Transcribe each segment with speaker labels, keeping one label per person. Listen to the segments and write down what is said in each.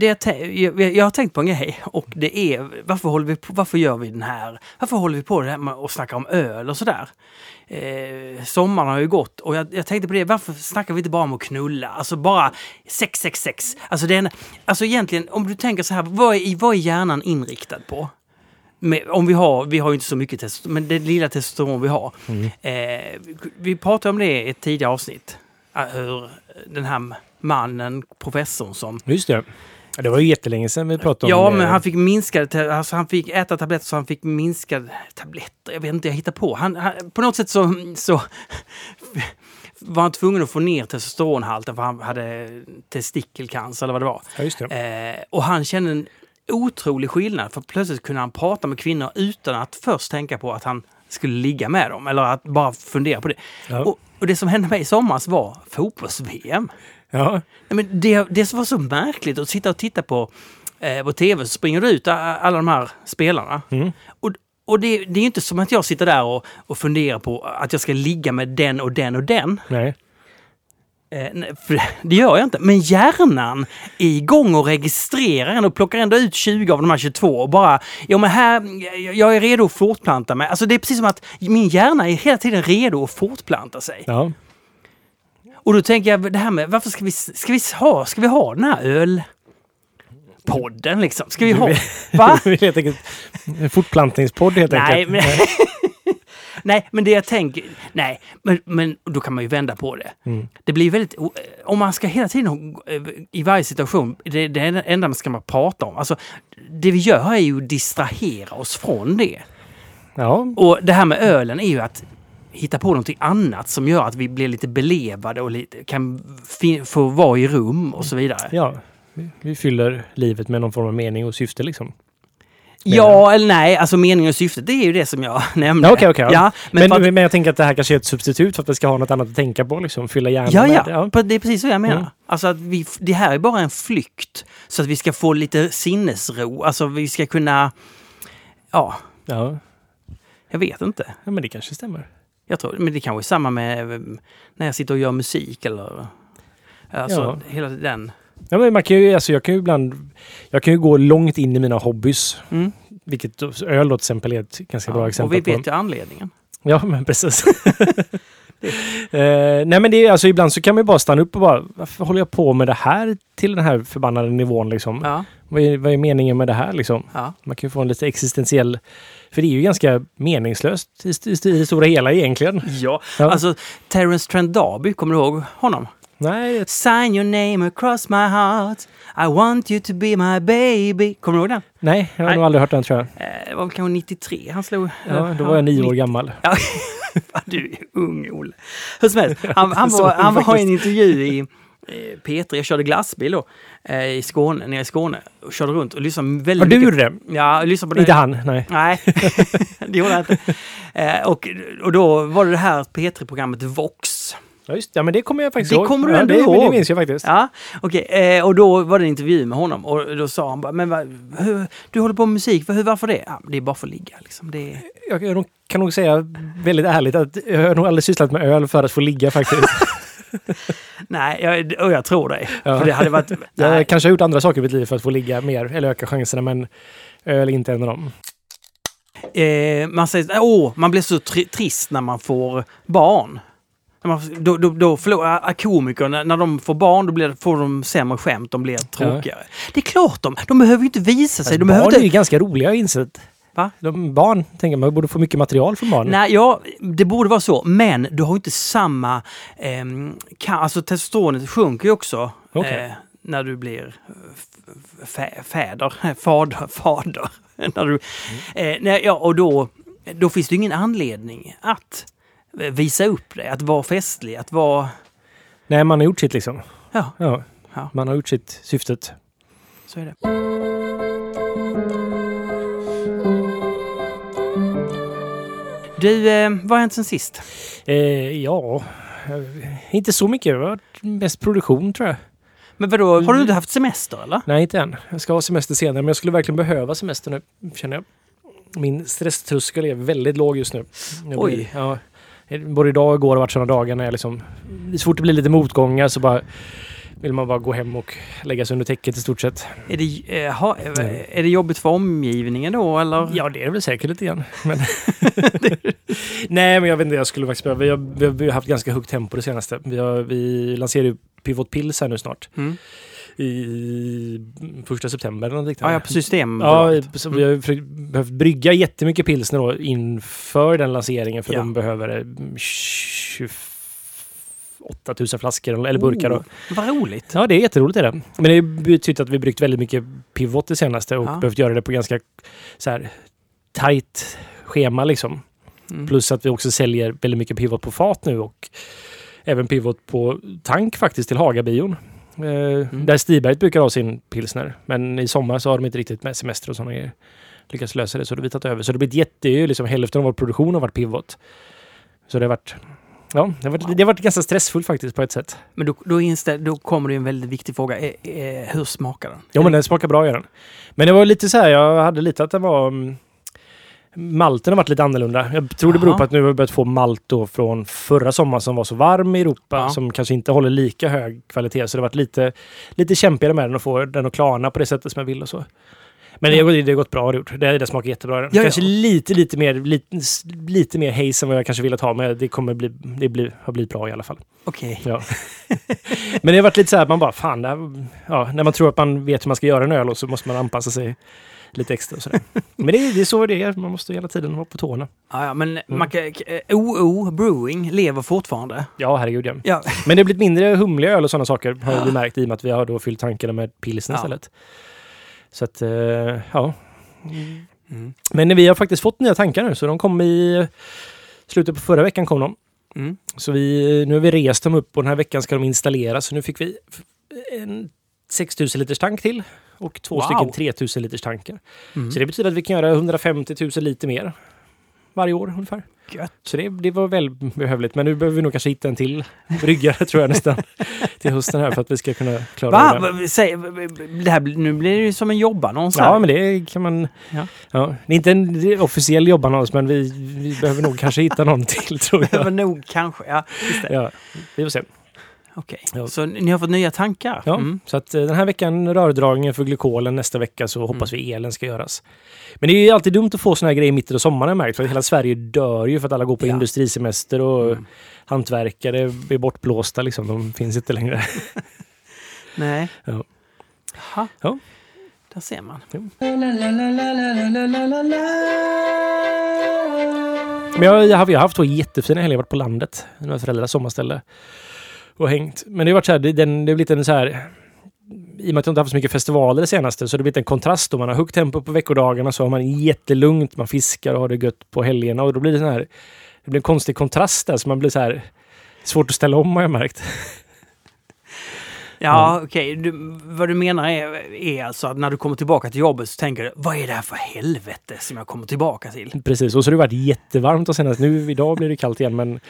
Speaker 1: Det, jag har tänkt på en grej och det är varför håller vi på, varför gör vi den här, varför håller vi på det här med att snacka om öl och sådär? Eh, sommaren har ju gått och jag, jag tänkte på det, varför snackar vi inte bara om att knulla? Alltså bara 666. Alltså, det är en, alltså egentligen, om du tänker så här, vad är, vad är hjärnan inriktad på? Med, om vi har, vi har ju inte så mycket testosteron, men det lilla testosteron vi har. Eh, vi pratade om det i ett tidigare avsnitt. Hur den här mannen, professorn som
Speaker 2: Just det. Ja, Det var ju jättelänge sedan vi pratade om
Speaker 1: Ja, men han fick minskade, alltså han fick äta tabletter så han fick minskade tabletter. Jag vet inte, jag hittar på. Han, han, på något sätt så, så var han tvungen att få ner testosteronhalten för han hade testikelcancer eller vad det var.
Speaker 2: Ja, det.
Speaker 1: Eh, och han kände en otrolig skillnad för plötsligt kunde han prata med kvinnor utan att först tänka på att han skulle ligga med dem eller att bara fundera på det.
Speaker 2: Ja.
Speaker 1: Och, och det som hände mig i somras var fotbolls-VM.
Speaker 2: Ja.
Speaker 1: Nej, men det, det som var så märkligt att sitta och titta på eh, på tv så springer det ut alla de här spelarna.
Speaker 2: Mm.
Speaker 1: Och, och det, det är ju inte som att jag sitter där och, och funderar på att jag ska ligga med den och den och den.
Speaker 2: Nej.
Speaker 1: Eh, nej, det gör jag inte. Men hjärnan är igång och registrerar en och plockar ändå ut 20 av de här 22 och bara, ja men här, jag- jag är redo att fortplanta mig. Alltså det är precis som att min hjärna är hela tiden redo att fortplanta sig.
Speaker 2: Ja.
Speaker 1: Och då tänker jag det här med, varför ska vi, ska vi ha, ska vi ha den här ölpodden liksom? Ska vi ha, va?
Speaker 2: Helt enkelt en fortplantningspodd helt
Speaker 1: Nej,
Speaker 2: enkelt.
Speaker 1: men, nej, men det jag tänker, nej, men, men då kan man ju vända på det.
Speaker 2: Mm.
Speaker 1: Det blir väldigt, om man ska hela tiden i varje situation, det, det är det enda man ska man prata om. Alltså, det vi gör är ju att distrahera oss från det.
Speaker 2: Ja.
Speaker 1: Och det här med ölen är ju att hitta på någonting annat som gör att vi blir lite belevade och lite, kan få vara i rum och så vidare.
Speaker 2: ja. Vi- fyller livet med någon form av mening och syfte liksom.
Speaker 1: Ja eller nej, alltså meningen och syftet det är ju det som jag nämnde.
Speaker 2: Ja, okej, okej, ja.
Speaker 1: ja. men,
Speaker 2: Men,
Speaker 1: att,
Speaker 2: men jag tänker att det här kanske är ett substitut för att vi ska ha något annat att tänka på. Liksom. Fylla hjärnan
Speaker 1: ja,
Speaker 2: med.
Speaker 1: ja, det är precis så jag menar.
Speaker 2: Mm.
Speaker 1: Alltså att vi, det här är bara en flykt. Så att vi ska få lite sinnesro. Alltså vi ska kunna... Ja,
Speaker 2: Ja.
Speaker 1: jag vet inte.
Speaker 2: ja, men det kanske stämmer.
Speaker 1: Jag tror, men det kanske är samma med eh, när jag sitter och gör musik eller... Alltså
Speaker 2: Ja.
Speaker 1: hela den...
Speaker 2: Ja, men man kan ju, alltså, jag kan ju ibland... Jag kan ju gå långt in i mina hobbys.
Speaker 1: Mm.
Speaker 2: Vilket öl då till exempel är ett ganska bra
Speaker 1: Ja, och
Speaker 2: exempel
Speaker 1: vi
Speaker 2: på.
Speaker 1: vet ju anledningen.
Speaker 2: Ja, men precis. eh, nej, men det är alltså ibland så kan man ju bara stanna upp och bara varför håller jag på med det här till den här förbannade nivån liksom?
Speaker 1: Ja,
Speaker 2: Vad, är, vad är meningen med det här liksom?
Speaker 1: ja.
Speaker 2: Man kan ju få en lite existentiell... För det är ju ganska meningslöst i, i, i det stora hela egentligen.
Speaker 1: Ja,
Speaker 2: Ja.
Speaker 1: alltså Terence Trent D'Arby, kommer du ihåg honom?
Speaker 2: Nej, det-
Speaker 1: Sign your name across my heart I want you to be my baby. Kommer du ihåg den?
Speaker 2: nej, jag har
Speaker 1: Nej.
Speaker 2: nog aldrig hört den tror jag.
Speaker 1: Eh, Det var väl kanske 93 han slog...
Speaker 2: Ja, då var jag nio år gammal.
Speaker 1: Ja, du är ung, Olle. Hur som helst, han, han, var, han var i en intervju i P3. Jag körde glassbil då eh, i Skåne, nere i Skåne. Och körde runt och lyssnade väldigt
Speaker 2: Har du
Speaker 1: mycket.
Speaker 2: gjort det?
Speaker 1: Ja, lyssnade på
Speaker 2: Inte
Speaker 1: det.
Speaker 2: han, nej.
Speaker 1: Nej, det gjorde jag inte. Eh, och, och då var det det här P3-programmet Vox.
Speaker 2: Ja, just, ja, men det kommer jag faktiskt
Speaker 1: Det
Speaker 2: ihåg.
Speaker 1: kommer du
Speaker 2: ja,
Speaker 1: ändå
Speaker 2: det,
Speaker 1: ihåg.
Speaker 2: Det minns jag faktiskt.
Speaker 1: Ja, okej. Eh, och då var det en intervju med honom och då sa han bara, men vad, hur, du håller på med musik, hur, varför det? Ja, det är bara för att ligga liksom. Det är...
Speaker 2: Jag, jag kan nog säga väldigt ärligt att jag har nog aldrig sysslat med öl för att få ligga faktiskt.
Speaker 1: Nej, jag, och jag tror dig.
Speaker 2: Ja.
Speaker 1: För det hade varit...
Speaker 2: jag kanske har gjort andra saker i mitt liv för att få ligga mer eller öka chanserna men öl är inte en av dem.
Speaker 1: Eh, man säger åh, man blir så tri trist när man får barn. Då, då, då förlorar komiker, när, när de får barn då blir, får de sämre skämt, de blir tråkigare. Det är klart de, de behöver ju inte visa sig.
Speaker 2: Alltså,
Speaker 1: de
Speaker 2: barn
Speaker 1: behöver
Speaker 2: är ju
Speaker 1: inte,
Speaker 2: ganska roliga har jag insett.
Speaker 1: Va?
Speaker 2: De, barn, tänker man, borde få mycket material från barn.
Speaker 1: Nej, ja, det borde vara så, men du har inte samma... ehm, kan, alltså testosteronet sjunker ju också
Speaker 2: Okej.
Speaker 1: eh, när du blir f- fäder, fader, fader. när du, eh, nej, ja, och då, då finns det ingen anledning att eh, visa upp det, att vara festlig, att vara...
Speaker 2: Nej, man har gjort sitt liksom.
Speaker 1: Ja,
Speaker 2: Ja,
Speaker 1: Ja.
Speaker 2: man har gjort sitt syftet.
Speaker 1: så är det. Du, eh, vad har hänt sen sist?
Speaker 2: Eh, ja, eh, inte så mycket. Det varit mest produktion tror jag.
Speaker 1: Men vadå, har du inte haft semester eller?
Speaker 2: Nej, inte än. Jag ska ha semester senare, men jag skulle verkligen behöva semester nu, känner jag. Min stresströskel är väldigt låg just nu. Jag
Speaker 1: Oj.
Speaker 2: Blir, ja, både idag och igår har varit sådana dagar när jag liksom... Så fort det blir lite motgångar så bara vill man bara gå hem och lägga sig under täcket i stort sett.
Speaker 1: Är det, eh, ha, eh, är det jobbigt för omgivningen då eller?
Speaker 2: Ja, det är det väl säkert lite grann. Men Nej, men jag vet inte, jag skulle faktiskt behöva. Vi har, vi har haft ganska högt tempo det senaste. Vi, har, vi lanserar ju Pivot Pills här nu snart.
Speaker 1: Mm
Speaker 2: i första september eller något liknande.
Speaker 1: Ja, på Systembolaget.
Speaker 2: Ja, vi mm. har behövt brygga jättemycket pilsner då inför den lanseringen för
Speaker 1: ja.
Speaker 2: de behöver 25 8000 flaskor eller burkar.
Speaker 1: Oh, vad roligt!
Speaker 2: Ja, det är jätteroligt. Är det. Men det betyder att vi har bryggt väldigt mycket pivot det senaste och
Speaker 1: ja.
Speaker 2: behövt göra det på ganska så här, tajt schema liksom.
Speaker 1: Mm.
Speaker 2: Plus att vi också säljer väldigt mycket pivot på fat nu och även pivot på tank faktiskt till Hagabion. Eh, mm. Där Stiberget brukar ha sin pilsner. Men i sommar så har de inte riktigt med semester och sådana grejer lyckats lösa det så har vi tagit över. Så det har blivit jätte, liksom, hälften av vår produktion har varit pivot. Så det har varit Ja, det har varit, det har varit ganska stressfullt faktiskt på ett sätt.
Speaker 1: Men då, då, instä, då kommer det en väldigt viktig fråga. Eh, eh, hur smakar den?
Speaker 2: Jo, men den smakar bra gör den. Men det var lite så här, jag hade lite att den var... mm, Malten har varit lite annorlunda. Jag tror det beror
Speaker 1: Aha.
Speaker 2: på att nu har vi börjat få malt då från förra sommaren som var så varm i Europa.
Speaker 1: Ja.
Speaker 2: Som kanske inte håller lika hög kvalitet. Så det har varit lite, lite kämpigare med den att få den att klarna på det sättet som jag vill och så. Men det, har det har gått bra gjort. Det, det smakar jättebra.
Speaker 1: ja.
Speaker 2: Kanske lite, lite mer, lite, lite mer haze än vad jag kanske ville ha. Men det kommer bli, det blir, har blivit bra i alla fall.
Speaker 1: Okej.
Speaker 2: Ja. Men det har varit lite så här att man bara, fan, här, ja, när man tror att man vet hur man ska göra en öl så måste man anpassa sig lite extra och sådär. Men det, är- det är så det är, man måste hela tiden vara på tårna.
Speaker 1: Ja, ja, men man kan, eh, OO Brewing lever fortfarande.
Speaker 2: Ja, herregud ja.
Speaker 1: Ja.
Speaker 2: Men det har blivit mindre humliga öl och sådana saker har vi märkt i och med att vi har då fyllt tankarna med pilsner
Speaker 1: Ja.
Speaker 2: istället. Så att, eh, ja.
Speaker 1: Mm.
Speaker 2: Men vi har faktiskt fått nya tankar nu, så de kom i slutet på förra veckan kom de.
Speaker 1: Mm.
Speaker 2: Så vi, nu har vi rest dem upp och den här veckan ska de installeras. Så nu fick vi en 6000 liters tank till och två
Speaker 1: Wow.
Speaker 2: stycken 3000 liters tankar.
Speaker 1: Mm.
Speaker 2: Så det betyder att vi kan göra 150 000 liter mer varje år ungefär.
Speaker 1: Gött.
Speaker 2: Så det, det var välbehövligt. Men nu behöver vi nog kanske hitta en till bryggare tror jag nästan till hösten här för att vi ska kunna klara
Speaker 1: Va?
Speaker 2: det.
Speaker 1: Säg, det här, nu blir det ju som en jobbannons.
Speaker 2: Ja, men det kan man...
Speaker 1: Ja.
Speaker 2: Ja. det är inte en officiell jobbannons, men vi, vi behöver nog kanske hitta någon till tror jag.
Speaker 1: nog kanske, ja.
Speaker 2: Ja, vi får se.
Speaker 1: Okej.
Speaker 2: Ja.
Speaker 1: Så ni har fått nya tankar?
Speaker 2: Ja,
Speaker 1: Mm.
Speaker 2: så att eh, den här veckan rördragningen för glykolen, nästa vecka så hoppas
Speaker 1: Mm.
Speaker 2: vi elen ska göras. Men det är ju alltid dumt att få såna här grejer mitt i sommaren märkt, för hela Sverige dör ju för att alla går på
Speaker 1: Ja.
Speaker 2: industrisemester och
Speaker 1: Mm.
Speaker 2: hantverkare är bortblåsta liksom. De finns inte längre.
Speaker 1: Nej.
Speaker 2: Ja.
Speaker 1: Jaha.
Speaker 2: Ja.
Speaker 1: Där ser man.
Speaker 2: Men jag, jag, har, jag har haft två jättefina helger. Varit på landet, några föräldrars sommarställe. Och hängt. Men det har varit så här, det, den, det har blivit en så här... I och med att jag inte haft så mycket festivaler det senaste så har det blivit en kontrast. Då man har högt tempo på veckodagarna så har man jättelugnt, man fiskar och har det gött på helgerna. Och då blir det så här... Det blir en konstig kontrast där så man blir så här... Svårt att ställa om har jag märkt.
Speaker 1: Ja, okej. Du, vad du menar är, är alltså att när du kommer tillbaka till jobbet så tänker du, vad är det här för helvete som jag kommer tillbaka till?
Speaker 2: Precis, och så har det varit jättevarmt och senast. Nu idag blir det kallt igen men...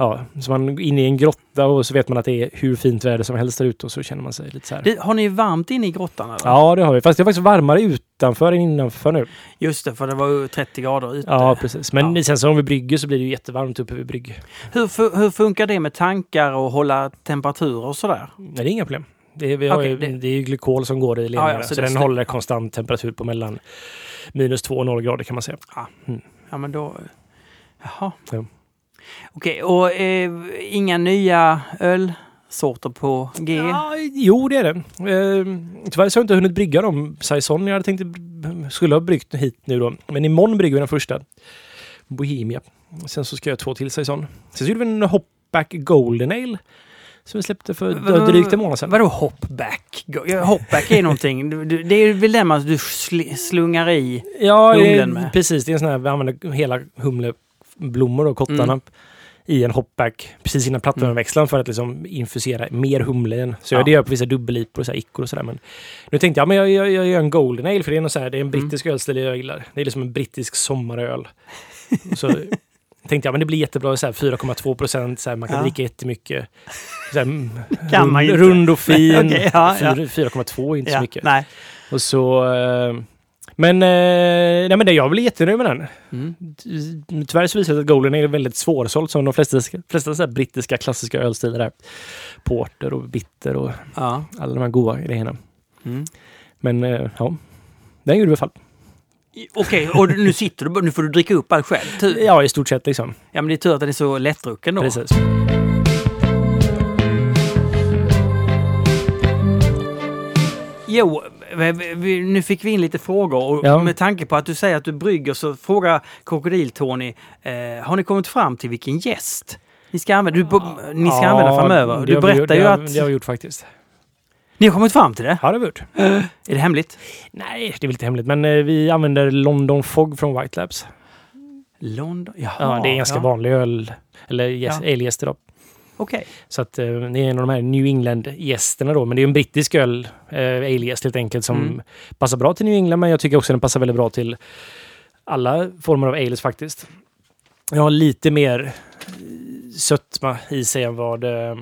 Speaker 2: Ja, så man är inne i en grotta och så vet man att det är hur fint väder som helst där ute och så känner man sig lite så här.
Speaker 1: Det, har ni varmt inne i grottan eller?
Speaker 2: Ja, det har vi. Fast det är faktiskt varmare utanför än innanför nu.
Speaker 1: Just det, för det var ju 30 grader ute.
Speaker 2: Ja, precis. Men
Speaker 1: Ja.
Speaker 2: sen så om vi brygger så blir det ju jättevarmt uppe vid brygg.
Speaker 1: Hur, hur funkar det med tankar och hålla temperatur och sådär?
Speaker 2: Nej, det är inga problem. Det är,
Speaker 1: Okej,
Speaker 2: ju,
Speaker 1: det-
Speaker 2: det... är ju glykol som går i ledningarna.
Speaker 1: Ja, ja,
Speaker 2: så
Speaker 1: så
Speaker 2: den håller konstant temperatur på mellan minus 2 och 0 grader kan man säga.
Speaker 1: Ja, men då... Jaha.
Speaker 2: Ja.
Speaker 1: Okej, och eh, inga nya ölsorter på G?
Speaker 2: Ja, jo, det är det. Eh, tyvärr så har jag inte hunnit brygga dem. Saison jag hade tänkt skulle ha bryggt hit nu då. Men imorgon brygger vi den första. Bohemia. Sen så ska jag två till Saison. Sen så gjorde vi en Hopback Golden Ale. Som vi släppte för
Speaker 1: Vadå-
Speaker 2: drygt en månad sedan.
Speaker 1: Vadå hopback? Hopback är någonting. Det är väl den man du sl- slungar i?
Speaker 2: Ja, det
Speaker 1: humlen med.
Speaker 2: precis. Det är en sån här, vi använder hela humleblommor och kottarna
Speaker 1: Mm.
Speaker 2: i en hopback precis innan plattformväxlaren för att liksom infusera mer humle i den. Så
Speaker 1: Ja.
Speaker 2: jag det gör på vissa dubbellipor och så här ickor och sådär. Men nu tänkte jag, men jag, jag, jag gör en golden ale för det är, något så här, det är en brittisk ölstil jag gillar. Det är liksom en brittisk sommaröl. så tänkte jag, men det blir jättebra, så här 4,2 procent, så man kan
Speaker 1: Ja.
Speaker 2: dricka jättemycket. Så här, mm, rund, rund och fin.
Speaker 1: Okej, ja, ja.
Speaker 2: Fyra- 4,2 är inte så
Speaker 1: Ja,
Speaker 2: mycket.
Speaker 1: nej.
Speaker 2: Och så eh, Men, eh, nej, men det, jag blir jättenöjd med den.
Speaker 1: Mm.
Speaker 2: Tyvärr så visar det sig att Golden är väldigt svårsåld som de flesta, flesta så brittiska klassiska ölstilar är. Porter och bitter och
Speaker 1: Ja.
Speaker 2: alla de här goda grejerna.
Speaker 1: Mm.
Speaker 2: Men eh, ja, den gjorde vi i alla fall.
Speaker 1: Okej, och nu sitter du nu får du dricka upp allt själv. Tur.
Speaker 2: Ja, i stort sett liksom.
Speaker 1: Ja, men det är tur att den är så lättdrucken då.
Speaker 2: Precis.
Speaker 1: Jo, nu fick vi in lite frågor och
Speaker 2: Ja.
Speaker 1: med tanke på att du säger att du brygger så frågar Krokodil-Tony, eh, har ni kommit fram till vilken gäst ni ska använda, du, ni ska använda framöver? Du
Speaker 2: vi gjort-
Speaker 1: berättar ju att
Speaker 2: Det har vi gjort faktiskt.
Speaker 1: ni har kommit fram till det.
Speaker 2: Ja, det har vi gjort.
Speaker 1: Är det hemligt?
Speaker 2: Nej, det är väl inte hemligt, men eh, vi använder London Fog från White Labs.
Speaker 1: London? Jaha.
Speaker 2: Ja, det är en ganska
Speaker 1: ja.
Speaker 2: vanlig öl, eller yes,
Speaker 1: Ja.
Speaker 2: ale-gäster då.
Speaker 1: Okej.
Speaker 2: Så att eh, det är en av de här New England-gästerna då. Men det är en brittisk öl, eh, ale-gäst helt enkelt, som
Speaker 1: Mm.
Speaker 2: passar bra till New England. Men jag tycker också den passar väldigt bra till alla former av ales faktiskt. Jag har lite mer eh, sötma i sig än vad eh,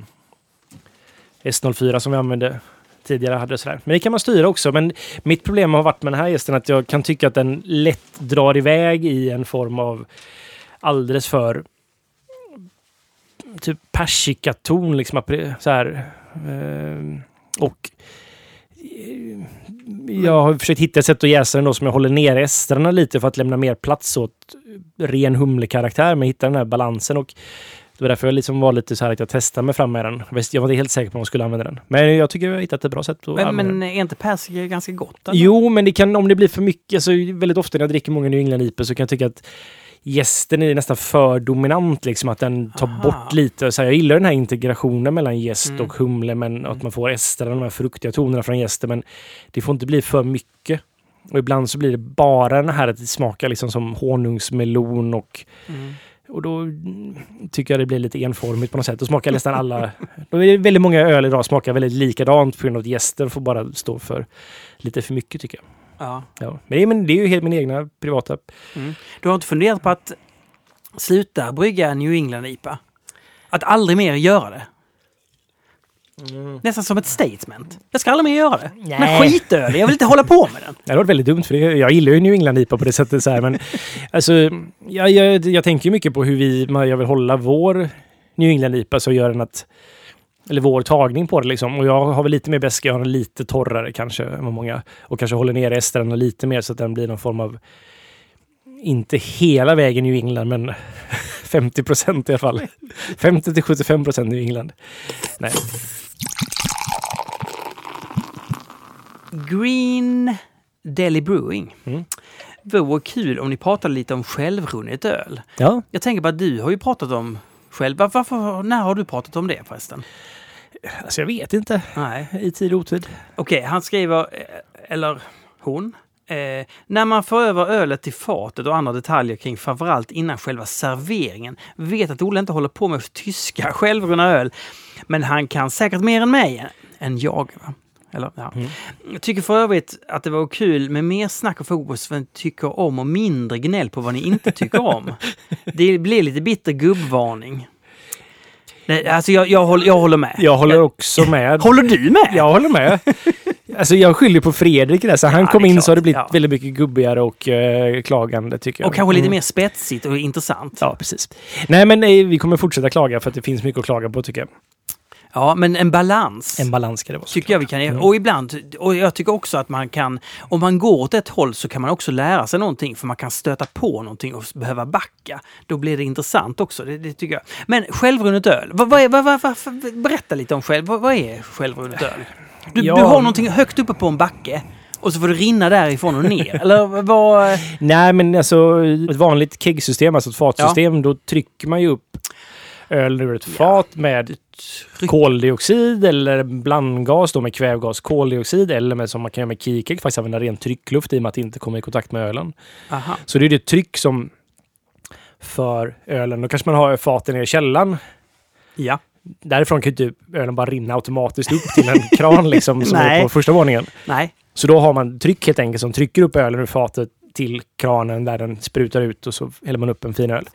Speaker 2: S04 som vi använde tidigare hade. Sådär. Men det kan man styra också. Men mitt problem har varit med den här gästen att jag kan tycka att den lätt drar iväg i en form av alldeles för typ persikaton liksom. Så här. Eh, och eh, jag har försökt hitta ett sätt att jäsa den då som jag håller ner estrarna lite för att lämna mer plats åt ren humlekaraktär. Men hitta den här balansen och det var därför jag liksom var lite så här att jag testade mig fram med den. Jag var inte helt säker på om jag skulle använda den. Men jag tycker jag har hittat ett bra sätt att
Speaker 1: Men, men är inte persika ganska gott? eller?
Speaker 2: Jo, men det kan, om det blir för mycket, alltså väldigt ofta när jag dricker många New England IPA så kan jag tycka att gästen är nästan för dominant, liksom att den tar
Speaker 1: Aha.
Speaker 2: bort lite. Så här, jag gillar den här integrationen mellan gäst
Speaker 1: Mm.
Speaker 2: och humle, men
Speaker 1: Mm.
Speaker 2: att man får esterna, de här fruktiga tonerna från gästen, men det får inte bli för mycket. Och ibland så blir det bara den här att det smakar liksom som honungsmelon och
Speaker 1: Mm.
Speaker 2: och då tycker jag det blir lite enformigt på något sätt. Då smakar nästan alla... Då är det väldigt många öl idag smakar väldigt likadant på grund av att gästen får bara stå för lite för mycket tycker jag.
Speaker 1: Ja.
Speaker 2: Ja. Men, det är, men det är ju helt min egna privata...
Speaker 1: Du har inte funderat på att sluta brygga New England-IPA? Att aldrig mer göra det? Nästan som ett statement. Jag ska aldrig mer göra det. Men
Speaker 2: Nej.
Speaker 1: skitöl, jag vill inte hålla på med den.
Speaker 2: Det hade varit väldigt dumt för det, jag gillar ju New England IPA på det sättet så här, men alltså jag, jag, jag tänker mycket på hur vi, jag vill hålla vår New England IPA så gör den att eller vår tagning på det liksom. Och jag har väl lite mer beska, jag har den lite torrare kanske än vad många. Och kanske håller ner esterna lite mer så att den blir någon form av inte hela vägen New England, men 50 procent i alla fall. 50 till 75 procent New England. Nej.
Speaker 1: Green Deli Brewing.
Speaker 2: Mm.
Speaker 1: Vore kul om ni pratade lite om självrunnet öl.
Speaker 2: Ja,
Speaker 1: Jag tänker på att du har ju pratat om själv. Varför, varför, när har du pratat om det förresten?
Speaker 2: Alltså jag vet inte.
Speaker 1: Nej.
Speaker 2: I tid och otid.
Speaker 1: Okej, han skriver, eh, eller hon. Eh, när man för över ölet till fatet och andra detaljer kring framförallt innan själva serveringen. Vet att Olle inte håller på med tyska självrunna öl. Men han kan säkert mer än mig, än jag. Va? Eller, ja.
Speaker 2: Mm.
Speaker 1: Jag tycker för övrigt att det var kul med mer snack och fokus vad ni tycker om och mindre gnäll på vad ni inte tycker om. det blir lite bitter gubbvarning. Nej, alltså jag, jag, håller, jag håller med.
Speaker 2: Jag håller också med.
Speaker 1: Håller du med?
Speaker 2: Jag håller med. Alltså jag skyller på Fredrik där. Så han
Speaker 1: Ja,
Speaker 2: kom
Speaker 1: det är
Speaker 2: in så har det
Speaker 1: klart.
Speaker 2: blivit
Speaker 1: Ja.
Speaker 2: väldigt mycket gubbigare och eh, klagande tycker jag.
Speaker 1: Och kanske lite
Speaker 2: Mm.
Speaker 1: mer spetsigt och intressant.
Speaker 2: Ja, precis. Nej, men nej, vi kommer fortsätta klaga för att det finns mycket att klaga på tycker jag.
Speaker 1: Ja, men en balans.
Speaker 2: En balans ska det vara.
Speaker 1: tycker jag vi kan
Speaker 2: Mm.
Speaker 1: Och ibland, och jag tycker också att man kan, om man går åt ett håll så kan man också lära sig någonting för man kan stöta på någonting och behöva backa. Då blir det intressant också, det, det tycker jag. Men självrunnet öl, vad, vad vad, vad, berätta lite om själv, vad, vad är självrunnet öl? Du,
Speaker 2: Ja.
Speaker 1: du har någonting högt uppe på en backe och så får det rinna därifrån och ner. Eller vad?
Speaker 2: Nej, men alltså ett vanligt keggsystem, alltså ett fatsystem, då trycker man ju upp öl ur ett fat med
Speaker 1: Tryck.
Speaker 2: koldioxid eller blandgas då med kvävgas, koldioxid eller med som man kan göra med kikek, faktiskt använda ren tryckluft i och med att det inte kommer i kontakt med ölen.
Speaker 1: Aha.
Speaker 2: Så det är det tryck som för ölen. Då kanske man har faten nere i källaren.
Speaker 1: Ja.
Speaker 2: Därifrån kan ju typ ölen bara rinna automatiskt upp till en kran liksom som
Speaker 1: Nej.
Speaker 2: är på första våningen.
Speaker 1: Nej.
Speaker 2: Så då har man tryck helt enkelt som trycker upp ölen ur fatet till kranen där den sprutar ut och så häller man upp en fin öl.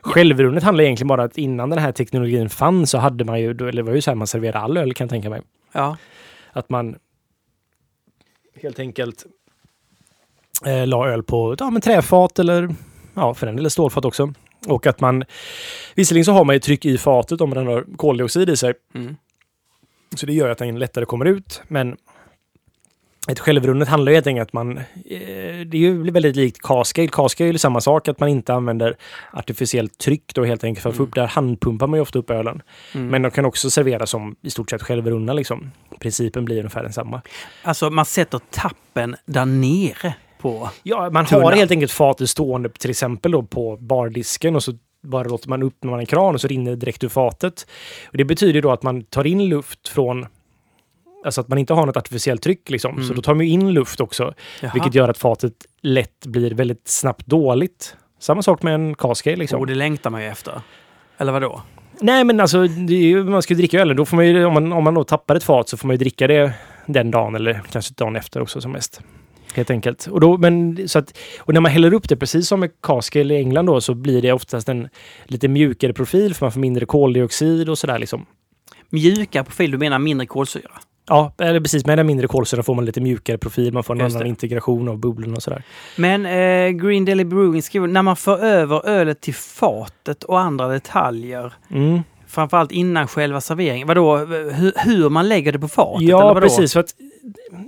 Speaker 2: Självrunnet handlar egentligen bara att innan den här teknologin fanns så hade man ju, eller det var ju så här man serverade all öl kan jag tänka mig.
Speaker 1: Ja.
Speaker 2: Att man helt enkelt eh, la öl på ja, men träfat eller ja, för den delen stålfat också. Och att man, visserligen så har man ju tryck i fatet om den har koldioxid i sig.
Speaker 1: Mm.
Speaker 2: Så det gör att den lättare kommer ut. Men ett självrunnet handlar ju helt enkelt om att man... Eh, det är ju väldigt likt Cascade. Cascade är ju samma sak, att man inte använder artificiellt tryck då helt enkelt för att få
Speaker 1: Mm.
Speaker 2: upp där handpumpar man ju ofta upp ölen.
Speaker 1: Mm.
Speaker 2: Men de kan också serveras som i stort sett självrunna liksom. Principen blir ungefär densamma.
Speaker 1: Alltså man sätter tappen där nere på...
Speaker 2: Ja, man
Speaker 1: Tunna.
Speaker 2: har helt enkelt fatet stående till exempel då på bardisken och så bara låter man upp när man en kran och så rinner det direkt ur fatet. Och det betyder då att man tar in luft från Alltså att man inte har något artificiellt tryck liksom.
Speaker 1: Mm.
Speaker 2: Så då tar man ju in luft också.
Speaker 1: Jaha.
Speaker 2: Vilket gör att fatet lätt blir väldigt snabbt dåligt. Samma sak med en cascade liksom.
Speaker 1: Och det längtar man ju efter. Eller vad då?
Speaker 2: Nej men alltså, ju, man ska ju dricka öl. Då får man ju, om, man, om man då tappar ett fat så får man ju dricka det den dagen eller kanske dagen efter också som mest. Helt enkelt. Och, då, men, så att, och när man häller upp det, precis som med cascade i England då, så blir det oftast en lite mjukare profil för man får mindre koldioxid och sådär liksom.
Speaker 1: Mjuka profil, du menar mindre kolsyra?
Speaker 2: Ja, eller precis. Med den mindre kolsyra får man lite mjukare profil. Man får en
Speaker 1: Just
Speaker 2: annan
Speaker 1: det.
Speaker 2: integration av bubblorna och sådär.
Speaker 1: Men eh, Green Deli Brewing skriver, när man för över ölet till fatet och andra detaljer,
Speaker 2: Mm.
Speaker 1: framförallt innan själva serveringen, vadå, hur, hur man lägger det på fatet?
Speaker 2: Ja, precis. För att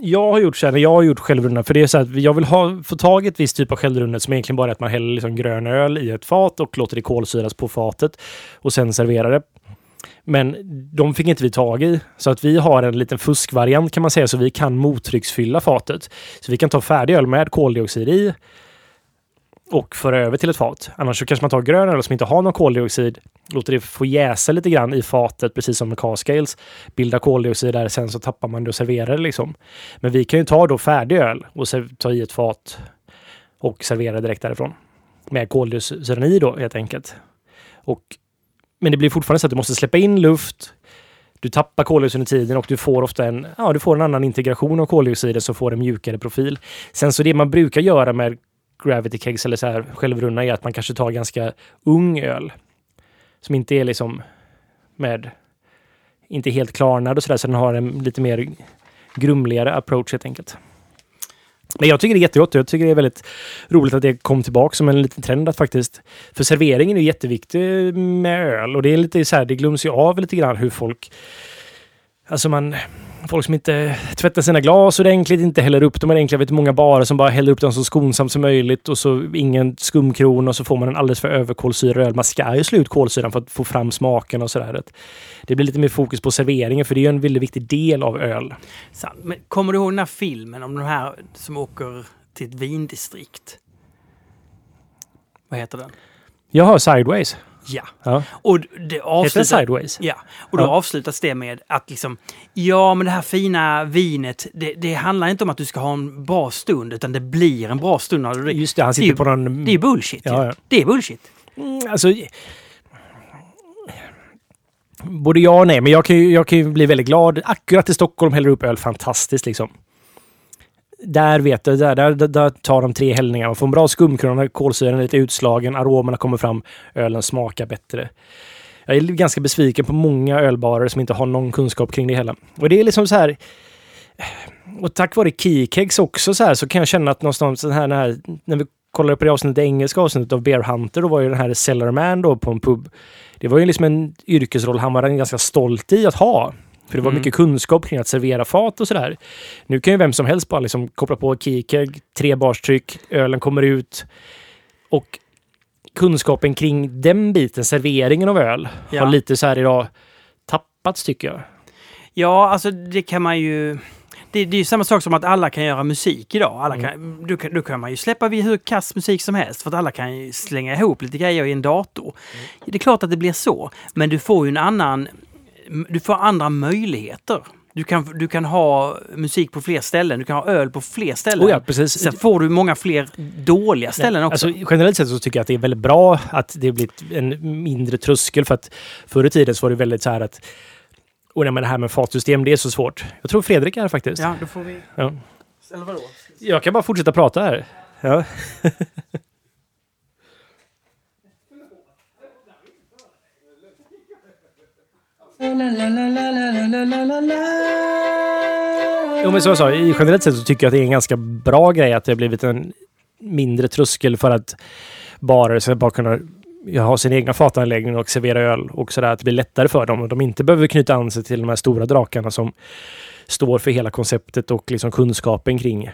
Speaker 2: jag har gjort så här, när jag har gjort självrunna, för det är så att jag vill ha, få tag i ett visst typ av självrunnet som egentligen bara är att man häller liksom grön öl i ett fat och låter det kolsyras på fatet och sen serverar det. Men de fick inte vi tag i, så att vi har en liten fuskvariant kan man säga, så vi kan mottrycksfylla fatet. Så vi kan ta färdig öl med koldioxid i och föra över till ett fat. Annars så kanske man tar grön öl som inte har någon koldioxid, låter det få jäsa lite grann i fatet, precis som med cascales bilda koldioxid där, sen så tappar man det och serverar det liksom. Men vi kan ju ta då färdig öl och ta i ett fat och servera direkt därifrån. Med koldioxiden i då helt enkelt. Och, men det blir fortfarande så att du måste släppa in luft, du tappar koldioxid i tiden och du får ofta en, ja, du får en annan integration av koldioxiden som får en mjukare profil. Sen så det man brukar göra med gravity kegs eller så här självrunna är att man kanske tar ganska ung öl. Som inte är liksom med inte helt klarnad och sådär, så den har en lite mer grumligare approach helt enkelt. Men jag tycker det är jättegott. Och jag tycker det är väldigt roligt att det kom tillbaka som en liten trend att faktiskt... För serveringen är jätteviktig med öl och det är lite så här, det glöms ju av lite grann hur folk... Alltså man... Folk som inte tvättar sina glas ordentligt, inte häller upp dem ordentligt. Jag vet många barer som bara häller upp dem så skonsamt som möjligt och så ingen skumkron och så får man en alldeles för överkolsyrad öl. Man ska ju slå ut kolsyran för att få fram smaken och sådär. Det blir lite mer fokus på serveringen för det är ju en väldigt viktig del av öl.
Speaker 1: Sant. Men kommer du ihåg den här filmen om de här som åker till ett vindistrikt? Vad heter den?
Speaker 2: Jag har Sideways.
Speaker 1: Ja.
Speaker 2: Ja.
Speaker 1: Och det avslutar...
Speaker 2: Sideways?
Speaker 1: Ja, och då
Speaker 2: Ja.
Speaker 1: avslutas det med att liksom, ja men det här fina vinet, det, det handlar inte om att du ska ha en bra stund, utan det blir en bra stund när du dricker.
Speaker 2: Just det, han
Speaker 1: Det är
Speaker 2: sitter
Speaker 1: ju-
Speaker 2: på någon...
Speaker 1: Det är bullshit.
Speaker 2: Ja, ja.
Speaker 1: Det är bullshit.
Speaker 2: Mm, alltså... Både ja och nej, men jag kan, ju, jag kan ju bli väldigt glad. Akkurat i Stockholm häller upp öl fantastiskt liksom. Där vet du, där, där, där, tar de tre hällningar. Man får en bra skumkrona, kolsyran är lite utslagen, aromerna kommer fram, ölen smakar bättre. Jag är ganska besviken på många ölbarer som inte har någon kunskap kring det hela. Och det är liksom så här... Och tack vare Keykegs också så här så kan jag känna att någonstans den här, den här när vi kollade på det avsnittet, det engelska avsnittet av Bear Hunter, då var ju den här Cellarman då på en pub. Det var ju liksom en yrkesroll han var ganska stolt i att ha. För det var
Speaker 1: Mm.
Speaker 2: mycket kunskap kring att servera fat och sådär. Nu kan ju vem som helst bara liksom koppla på Keykeg, tre barstryck, ölen kommer ut. Och kunskapen kring den biten, serveringen av öl,
Speaker 1: Ja.
Speaker 2: har lite så här idag tappats tycker jag.
Speaker 1: Ja, alltså det kan man ju... Det, det är ju samma sak som att alla kan göra musik idag. Alla
Speaker 2: Mm.
Speaker 1: kan, då, kan, då kan man ju släppa vid hur kass musik som helst för att alla kan ju slänga ihop lite grejer i en dator.
Speaker 2: Mm.
Speaker 1: Det är klart att det blir så, men du får ju en annan... Du får andra möjligheter. Du kan, du kan ha musik på fler ställen, du kan ha öl på fler ställen.
Speaker 2: Oh ja, precis.
Speaker 1: Sen får du många fler dåliga ställen också.
Speaker 2: Alltså, generellt sett så tycker jag att det är väldigt bra att det blivit en mindre tröskel för att förr i tiden så var det väldigt så här att och nej, men det här med fatsystem, det är så svårt. Jag tror Fredrik är här faktiskt.
Speaker 1: ja, då får vi...
Speaker 2: Ja.
Speaker 1: Eller vadå?
Speaker 2: Jag kan bara fortsätta prata här. Ja. Jo, men som jag sa, generellt sett så tycker jag att det är en ganska bra grej att det har blivit en mindre tröskel för att barer ska bara kunna ha sin egna fatanläggning och servera öl och sådär. Att det blir lättare för dem och de inte behöver knyta an sig till de här stora drakarna som står för hela konceptet och liksom kunskapen kring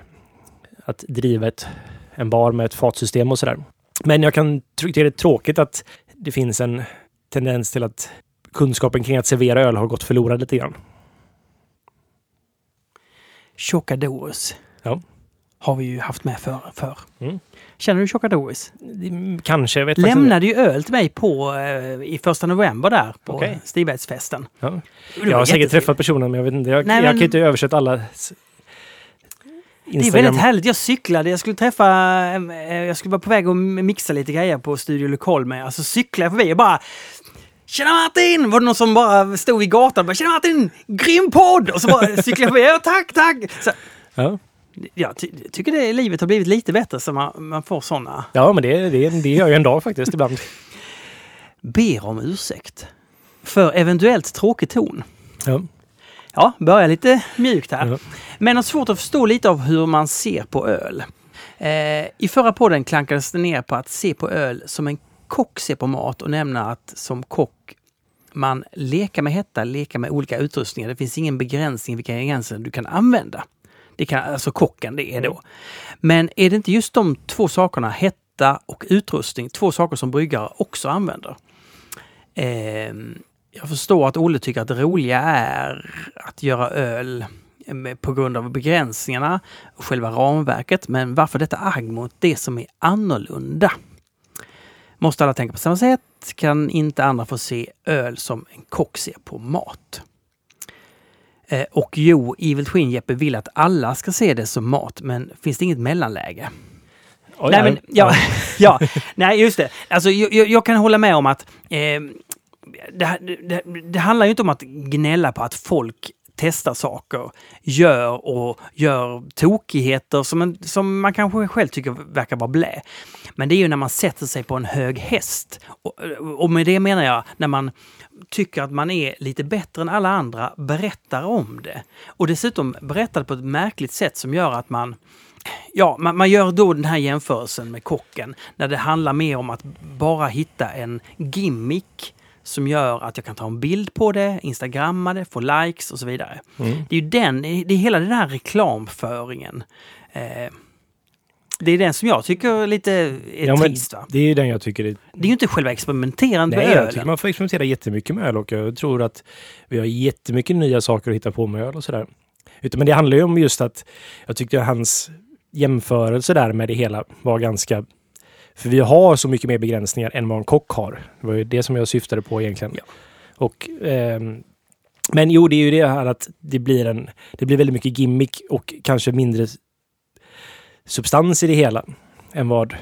Speaker 2: att driva ett, en bar med ett fatsystem och sådär. Men jag kan tycka det är tråkigt att det finns en tendens till att kunskapen kring att servera öl har gått förlorad lite grann.
Speaker 1: Chocadores.
Speaker 2: Ja.
Speaker 1: Har vi ju haft med för. för.
Speaker 2: Mm.
Speaker 1: Känner du Chocadores?
Speaker 2: Kanske, jag vet.
Speaker 1: Lämnade ju öl till mig på eh, i första november där på
Speaker 2: Okej.
Speaker 1: Stibergsfesten.
Speaker 2: Ja. Jag har säkert träffat personen men jag vet inte. Jag,
Speaker 1: Nej,
Speaker 2: jag
Speaker 1: men-
Speaker 2: kan inte översätta alla s-
Speaker 1: Det är väldigt härligt. Jag cyklade. Jag skulle träffa... eh, Jag skulle vara på väg att mixa lite grejer på Studio Lokal med. Alltså cyklade jag förbi och bara... Tjena Martin! Var det någon som bara stod i gatan och bara Tjena Martin! Grym podd! Och så bara cyklade jag förbi. Tack, tack! Så,
Speaker 2: Ja.
Speaker 1: jag ty tycker det livet har blivit lite bättre så man, man får sådana.
Speaker 2: ja, men det, det, det gör ju en dag faktiskt ibland.
Speaker 1: Ber om ursäkt. För eventuellt tråkig ton.
Speaker 2: Ja.
Speaker 1: Ja, börja lite mjukt här.
Speaker 2: Ja.
Speaker 1: Men har svårt att förstå lite av hur man ser på öl. Eh, I förra podden klankades det ner på att se på öl som en kock ser på mat och nämna att som kock man leker med hetta, leker med olika utrustningar. Det finns ingen begränsning vilka ingredienser du kan använda. Det kan alltså kocken det är då. Men är det inte just de två sakerna, hetta och utrustning, två saker som bryggare också använder? Ehm, jag förstår att Olle tycker att det roliga är att göra öl på grund av begränsningarna och själva ramverket. Men varför detta agg mot det som är annorlunda? Måste alla tänka på samma sätt? Kan inte andra få se öl som en kock ser på mat? Eh, och jo, Evil Twin Jeppe vill att alla ska se det som mat, men finns det inget mellanläge?
Speaker 2: Oj,
Speaker 1: Nej, men, ja, ja, nej, just det. Alltså, jag, jag, jag kan hålla med om att eh, det, det, det handlar ju inte om att gnälla på att folk testar saker, gör och gör tokigheter som, en, som man kanske själv tycker verkar vara blä. Men det är ju när man sätter sig på en hög häst. Och, och med det menar jag när man tycker att man är lite bättre än alla andra, berättar om det. Och dessutom berättar på ett märkligt sätt som gör att man Ja, man, man gör då den här jämförelsen med kocken när det handlar mer om att bara hitta en gimmick som gör att jag kan ta en bild på det, instagramma det, få likes och så vidare.
Speaker 2: Mm.
Speaker 1: Det är ju den, det är hela den här reklamföringen. Eh, det är den som jag tycker lite är
Speaker 2: Ja,
Speaker 1: trist. Va?
Speaker 2: det är den jag tycker är...
Speaker 1: Det är ju inte själva experimenterandet
Speaker 2: Nej,
Speaker 1: med
Speaker 2: jag tycker
Speaker 1: ölen.
Speaker 2: man får experimentera jättemycket med öl och jag tror att vi har jättemycket nya saker att hitta på med öl och sådär. Men det handlar ju om just att jag tyckte hans jämförelse där med det hela var ganska... För vi har så mycket mer begränsningar än vad en kock har. Det var ju det som jag syftade på egentligen.
Speaker 1: Ja.
Speaker 2: Och, ehm, men jo, det är ju det här att det blir, en, det blir väldigt mycket gimmick och kanske mindre substans i det hela än vad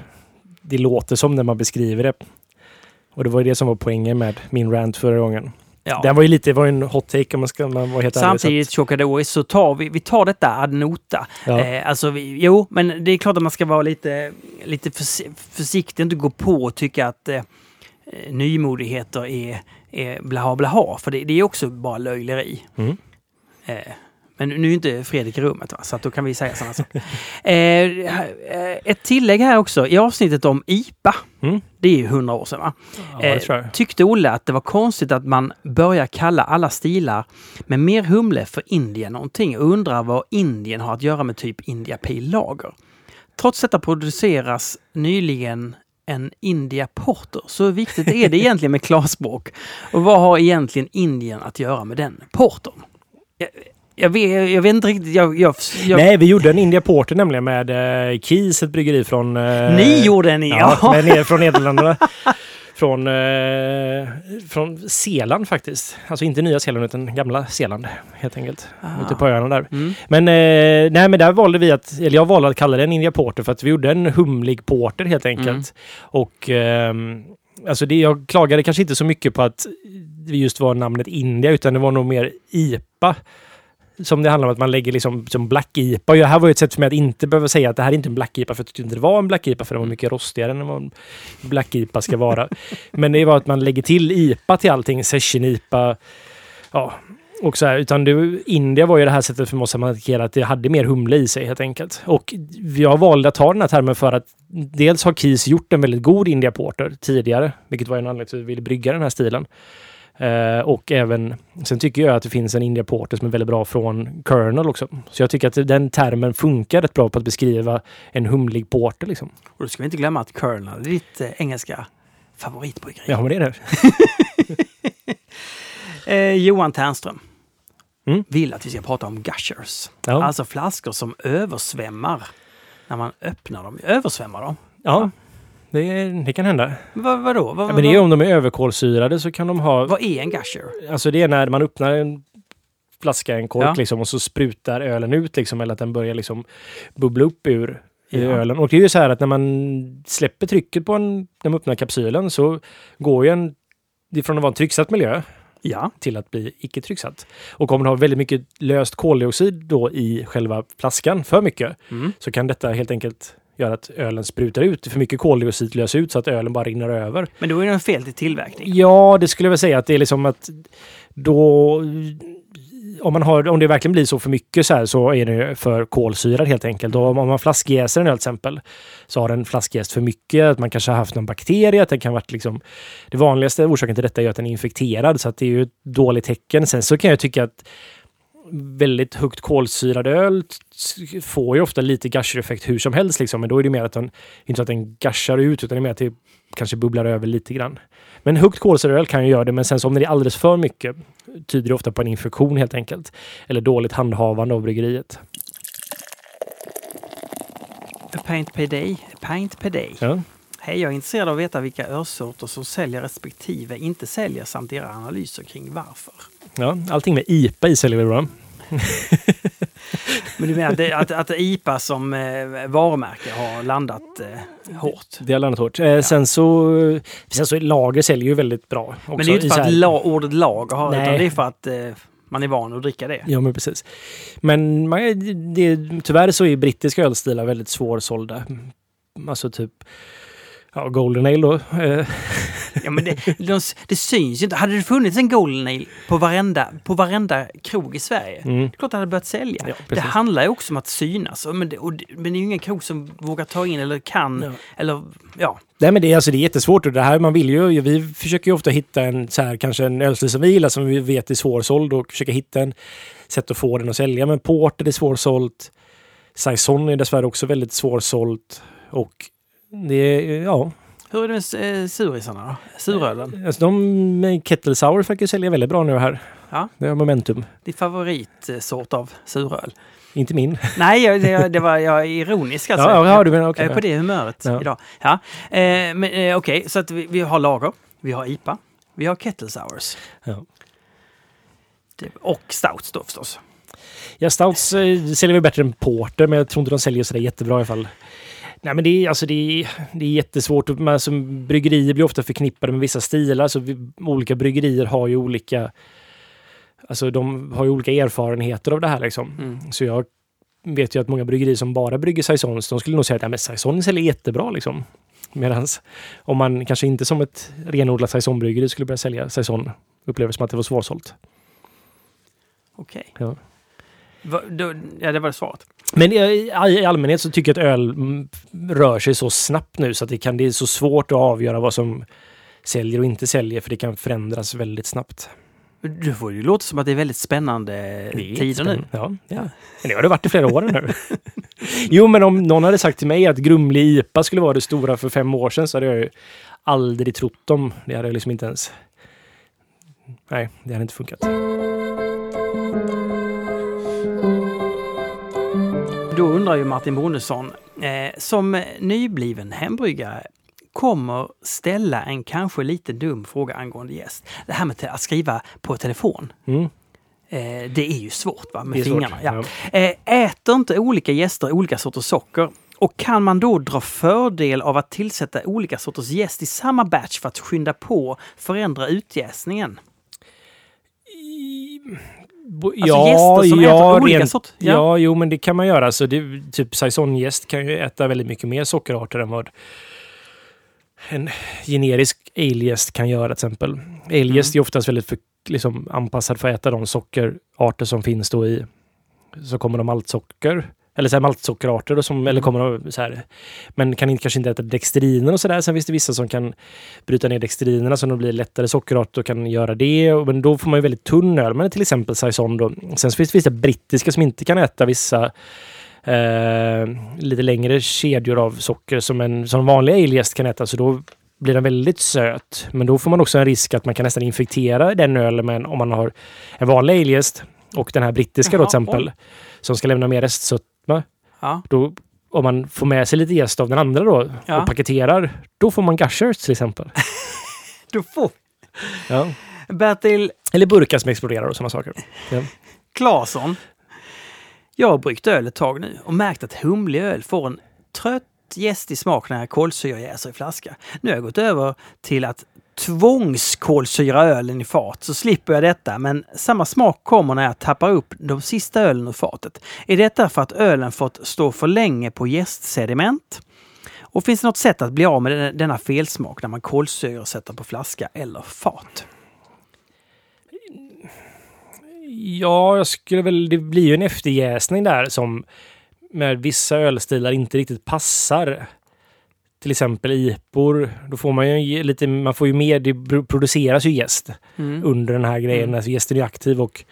Speaker 2: det låter som när man beskriver det. Och det var ju det som var poängen med min rant förra gången.
Speaker 1: Ja.
Speaker 2: Den var ju lite, det var en hot take om man ska man vara helt.
Speaker 1: Samtidigt, Chocadois, så tar vi, vi tar detta ad nota.
Speaker 2: Ja.
Speaker 1: Eh, alltså, vi, jo, men det är klart att man ska vara lite, lite förs försiktig, inte gå på och tycka att eh, nymodigheter är, är blaha blaha, för det, det är också bara löjleri.
Speaker 2: Mm.
Speaker 1: Eh, men nu är inte Fredrik i rummet, va? så att då kan vi säga sådana saker. Eh, eh, ett tillägg här också, i avsnittet om IPA,
Speaker 2: Mm.
Speaker 1: det är ju hundra år sedan va?
Speaker 2: ja,
Speaker 1: Eh. Tyckte Olle att det var konstigt att man börjar kalla alla stilar med mer humle för Indien någonting och undrar vad Indien har att göra med typ India Pale Lager. Trots detta produceras nyligen en India Porter. Så hur viktigt är det egentligen med klarspråk? Och vad har egentligen Indien att göra med den portern? Jag, vet, jag vet inte riktigt. Jag, jag, jag,
Speaker 2: Nej, vi gjorde en India Porter nämligen med eh, Keys, ett bryggeri från... Eh,
Speaker 1: Ni gjorde en,
Speaker 2: Ja,
Speaker 1: ja.
Speaker 2: ner från Nederländerna. från, eh, från Zeeland faktiskt. Alltså inte Nya Zeeland utan gamla Zeeland helt enkelt.
Speaker 1: Ah.
Speaker 2: Ute på öarna där.
Speaker 1: Mm.
Speaker 2: Men, eh, nej, men där valde vi att, eller jag valde att kalla den India Porter för att vi gjorde en humlig porter helt enkelt.
Speaker 1: Mm.
Speaker 2: Och ehm, alltså det, jag klagade kanske inte så mycket på att det just var namnet India utan det var nog mer IPA. Som det handlar om att man lägger liksom som Black IPA. Och det här var ju ett sätt för mig att inte behöva säga att det här är inte en Black IPA för jag tyckte inte det var en Black IPA för den var mycket rostigare än vad en Black IPA ska vara. Men det var att man lägger till IPA till allting. Session IPA. Ja, Och så här, utan det, India var ju det här sättet för oss att markera att det hade mer humle i sig helt enkelt. Och jag valde att ta den här termen för att dels har Keys gjort en väldigt god India Porter tidigare, vilket var en anledning till att vi ville brygga den här stilen. Eh, och även, sen tycker jag att det finns en India Porter som är väldigt bra från Colonel också. Så jag tycker att den termen funkar rätt bra på att beskriva en humlig porter. Liksom.
Speaker 1: Och då ska vi inte glömma att Colonel är ditt eh, engelska favoritbryggeri.
Speaker 2: Ja, men det är det.
Speaker 1: Eh, Johan Ternström
Speaker 2: Mm.
Speaker 1: vill att vi ska prata om gushers.
Speaker 2: Ja.
Speaker 1: Alltså flaskor som översvämmar när man öppnar dem. Översvämmar dem?
Speaker 2: ja. Det, det kan hända.
Speaker 1: Vad, vadå? Vad,
Speaker 2: Ja, men det är om de är överkolsyrade så kan de ha...
Speaker 1: vad är en gusher?
Speaker 2: Alltså det är när man öppnar en flaska, en kork
Speaker 1: Ja.
Speaker 2: liksom och så sprutar ölen ut liksom eller att den börjar liksom bubbla upp ur i
Speaker 1: Ja.
Speaker 2: ölen. Och det är ju så här att när man släpper trycket på en, när man öppnar kapsylen så går ju en ifrån att vara en trycksatt miljö
Speaker 1: Ja.
Speaker 2: till att bli icke trycksatt. Och om man har väldigt mycket löst koldioxid då i själva flaskan, för mycket,
Speaker 1: Mm.
Speaker 2: så kan detta helt enkelt göra att ölen sprutar ut. För mycket koldioxid löser ut så att ölen bara rinner över.
Speaker 1: Men då är det fel till tillverkning.
Speaker 2: Ja, det skulle jag väl säga att det är liksom att då... Om, man har, om det verkligen blir så för mycket så här så är det för kolsyrad helt enkelt. Och om man flaskjäser en öl till exempel så har den flaskjäst för mycket. Att man kanske har haft någon bakterie. Att den kan varit liksom, det vanligaste orsaken till detta är att den är infekterad. Så att det är ju ett dåligt tecken. Sen så kan jag tycka att väldigt högt kolsyrad öl får ju ofta lite gusher-effekt hur som helst. Liksom. Men då är det mer att den, inte så att den gashar ut, utan det är mer att det kanske bubblar över lite grann. Men högt kolsyrad öl kan ju göra det, men sen så om det är alldeles för mycket tyder det ofta på en infektion helt enkelt. Eller dåligt handhavande av bryggeriet.
Speaker 1: A pint per day. A pint per day.
Speaker 2: Ja.
Speaker 1: Hej, jag är intresserad av att veta vilka ölsorter som säljer respektive inte säljer samt era analyser kring varför.
Speaker 2: Ja, allting med IPA i säljer vi bra.
Speaker 1: Men du menar att, att, att IPA som eh, varumärke har landat eh, hårt?
Speaker 2: Det har landat hårt. Eh, sen så, sen så lager säljer ju väldigt bra. Också
Speaker 1: Men det är ju inte för att la, ordet lager har, utan
Speaker 2: Nej.
Speaker 1: det är för att eh, man är van att dricka det.
Speaker 2: Ja, men precis. Men man, det, tyvärr så är brittiska ölstilar väldigt svårsålda. Alltså typ ja, Golden Ale då.
Speaker 1: Ja, men det, de, det syns ju inte. Hade det funnits en Golden Ale på varenda, på varenda krog i Sverige,
Speaker 2: mm.
Speaker 1: det är klart det hade börjat sälja.
Speaker 2: Ja,
Speaker 1: det handlar ju också om att synas. Men det, och men det är ju ingen krog som vågar ta in eller kan.
Speaker 2: Ja.
Speaker 1: Eller ja,
Speaker 2: Nej men det är, alltså, det är jättesvårt och det här man vill ju, vi försöker ju ofta hitta en så här, kanske en ölstil som vi gillar som vi vet är svårsåld och försöka hitta en sätt att få den att sälja. Men Porter är svårsålt. Saison är dessvärre också väldigt svårsålt. Och det är, ja,
Speaker 1: hur är det med eh, surisarna då? Surölen?
Speaker 2: alltså de med Kettle Sour försöker sälja väldigt bra nu här.
Speaker 1: Ja.
Speaker 2: Det har momentum.
Speaker 1: Din favoritsort av suröl?
Speaker 2: Inte min.
Speaker 1: Nej, jag- det, det var jag är ironisk alltså.
Speaker 2: ja, ja, du menar okej.
Speaker 1: Jag är på det humöret
Speaker 2: Ja.
Speaker 1: idag. Ja. Eh, men eh, okej, så att vi, vi har lager, vi har IPA, vi har kettle sours.
Speaker 2: Ja.
Speaker 1: Det, och stouts då förstås.
Speaker 2: Ja, Stouts eh, säljer väl bättre än Porter, men jag tror inte de säljer sådär jättebra i alla fall. Nej, men det är, alltså, det är, det är jättesvårt. Man, som bryggerier blir ofta förknippade med vissa stilar. Så vi, olika bryggerier har ju olika... Alltså de har ju olika erfarenheter av det här liksom.
Speaker 1: Mm.
Speaker 2: Så jag vet ju att många bryggerier som bara brygger saisons, de skulle nog säga att ja, men saison säljer jättebra liksom. Medan om man kanske inte som ett renodlat saisonbryggeri skulle börja sälja saison, upplever som att det var svårsålt.
Speaker 1: Okej.
Speaker 2: Ja.
Speaker 1: Va, då, ja, det var svaret.
Speaker 2: Men i, allmänhet så tycker jag att öl mm, rör sig så snabbt nu så att det, kan, det är så svårt att avgöra vad som säljer och inte säljer för det kan förändras väldigt snabbt.
Speaker 1: Du får ju låta som att det är väldigt spännande
Speaker 2: Det är
Speaker 1: tider nu.
Speaker 2: spännande. Ja, ja. Men det har det varit i flera år nu. jo, men om någon hade sagt till mig att grumlig IPA skulle vara det stora för fem år sedan så hade jag ju aldrig trott dem. Det hade jag liksom inte ens... Nej, det hade inte funkat.
Speaker 1: Då undrar ju Martin Bondesson, eh, som nybliven hembryggare kommer ställa en kanske lite dum fråga angående gäst. Det här med att skriva på telefon.
Speaker 2: Mm,
Speaker 1: Eh, det är ju svårt va, med
Speaker 2: svårt.
Speaker 1: fingrarna. Ja. Eh, äter inte olika gäster olika sorters socker? Och kan man då dra fördel av att tillsätta olika sorters jäst i samma batch för att skynda på, förändra utjäsningen?
Speaker 2: Bo-
Speaker 1: Alltså gäster som äter olika
Speaker 2: rent-
Speaker 1: sort-
Speaker 2: Ja.
Speaker 1: ja.
Speaker 2: jo men det kan man göra. Så det, typ saisongäst kan ju äta väldigt mycket mer sockerarter än vad en generisk alegäst kan göra till exempel. Alegäst
Speaker 1: Mm.
Speaker 2: är oftast väldigt för liksom anpassad för att äta de sockerarter som finns då i. Så kommer de maltsocker. Eller så här maltsockerarter då, som, eller kommer så här. Men kan inte, kanske inte äta dextriner och sådär. Sen finns det vissa som kan bryta ner dextrinerna så de blir lättare sockerarter och kan göra det. Och- Men då får man ju väldigt tunn öl. Men till exempel saison då. Sen finns det vissa brittiska som inte kan äta vissa eh, lite längre kedjor av socker som en som vanlig alegäst kan äta. Så då blir den väldigt söt. Men då får man också en risk att man kan nästan infektera den ölen med om man har en vanlig alegäst och den här brittiska då
Speaker 1: Jaha,
Speaker 2: till exempel. Som ska lämna mer restsötma.
Speaker 1: Ja.
Speaker 2: Då, om man får med sig lite jäst av den andra då
Speaker 1: Ja.
Speaker 2: och paketerar, då får man gushers till exempel.
Speaker 1: Du får.
Speaker 2: Ja.
Speaker 1: Bertil
Speaker 2: Eller burkar som exploderar och sådana saker. Ja.
Speaker 1: Claesson. Jag har bryggt öl ett tag nu och märkt att humlig öl får en trött gästig smak när kolsyra jäser i flaska. Nu har jag gått över till att tvångskolsyra ölen i fat så slipper jag detta men samma smak kommer när jag tappar upp de sista ölen ur fatet. Är detta för att ölen fått stå för länge på jästsediment? Och finns det något sätt att bli av med denna felsmak när man kolsyresätter på flaska eller fat?
Speaker 2: Ja, jag skulle väl... Det blir ju en efterjäsning där som med vissa ölstilar inte riktigt passar. Till exempel IPOR. Då får man ju lite... Man får ju mer... Det produceras ju jäst
Speaker 1: Mm.
Speaker 2: under den här grejen.
Speaker 1: Mm.
Speaker 2: Alltså jästen är aktiv och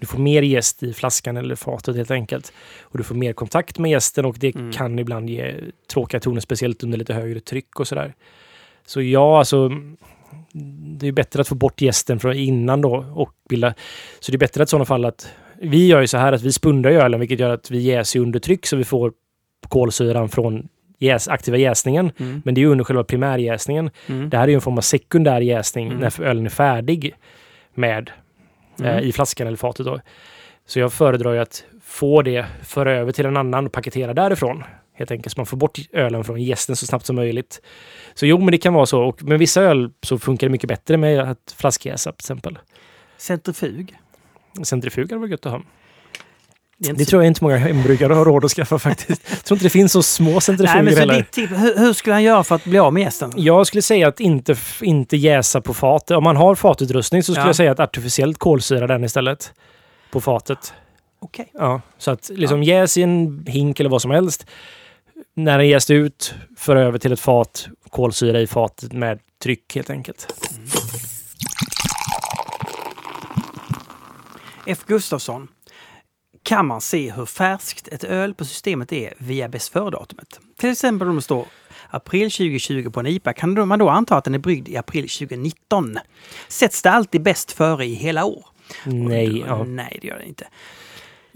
Speaker 2: du får mer jäst i flaskan eller fatet helt enkelt. Och du får mer kontakt med jästen och det
Speaker 1: Mm.
Speaker 2: kan ibland ge tråkiga toner, speciellt under lite högre tryck och sådär. Så ja, alltså det är bättre att få bort jästen från innan då och bilda. Så det är bättre att i sådana fall att vi gör ju så här att vi spundar ju ölen, vilket gör att vi jäser under tryck så vi får kolsyran från jäs, aktiva jäsningen.
Speaker 1: Mm.
Speaker 2: Men det är ju under själva primärjäsningen.
Speaker 1: Mm.
Speaker 2: Det här är ju en form av sekundär jäsning
Speaker 1: Mm.
Speaker 2: när ölen är färdig med eh,
Speaker 1: Mm.
Speaker 2: i flaskan eller fatet. Då. Så jag föredrar ju att få det, föra över till en annan och paketera därifrån. Helt enkelt så man får bort ölen från jästen så snabbt som möjligt. Så jo, men det kan vara så. Och med vissa öl så funkar det mycket bättre med att flaskjäsa till exempel.
Speaker 1: Centrifug.
Speaker 2: Centrifug hade varit gött att ha.
Speaker 1: Det,
Speaker 2: Det tror jag inte många hembryggare har råd att skaffa faktiskt. Jag tror inte det finns så små
Speaker 1: Nej,
Speaker 2: centrifuger
Speaker 1: men så
Speaker 2: heller.
Speaker 1: ditt tips, hur, hur skulle han göra för att bli av med gästen?
Speaker 2: Jag skulle säga att inte, inte jäsa på fat. Om man har fatutrustning så skulle
Speaker 1: Ja.
Speaker 2: jag säga att artificiellt kolsyra den istället. På fatet.
Speaker 1: Okej.
Speaker 2: Ja, så att liksom jäs i en hink eller vad som helst. När den jäst ut, för över till ett fat, kolsyra i fatet med tryck helt enkelt.
Speaker 1: F. Gustafsson. Kan man se hur färskt ett öl på systemet är via bäst före-datumet? Till exempel om det står april 2020 på en IPA kan då- man då anta att den är bryggd i april 2019. Sätts det alltid bäst före i hela år?
Speaker 2: Nej, ja.
Speaker 1: Nej, det gör det inte.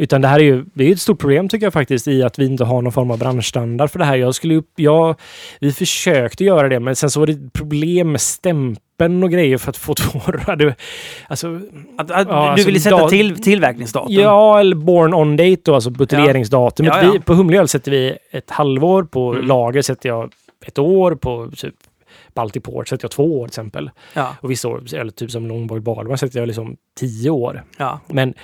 Speaker 2: Utan det här är ju det är ett stort problem tycker jag faktiskt i att vi inte har någon form av branschstandard för det här. Jag skulle upp, ja, vi försökte göra det men sen så var det problem med stämpeln och grejer för att få två det, alltså,
Speaker 1: Att, att
Speaker 2: Ja,
Speaker 1: du
Speaker 2: alltså,
Speaker 1: ville sätta till, tillverkningsdatum?
Speaker 2: Ja, eller born on date då, alltså buteljeringsdatumet.
Speaker 1: Ja, ja.
Speaker 2: På humleöl sätter vi ett halvår, på
Speaker 1: Mm.
Speaker 2: lager sätter jag ett år, på typ Baltic Port sätter jag två år till exempel.
Speaker 1: ja,
Speaker 2: Och vissa år, eller typ som Longboard Balmer sätter jag liksom tio år.
Speaker 1: ja.
Speaker 2: Men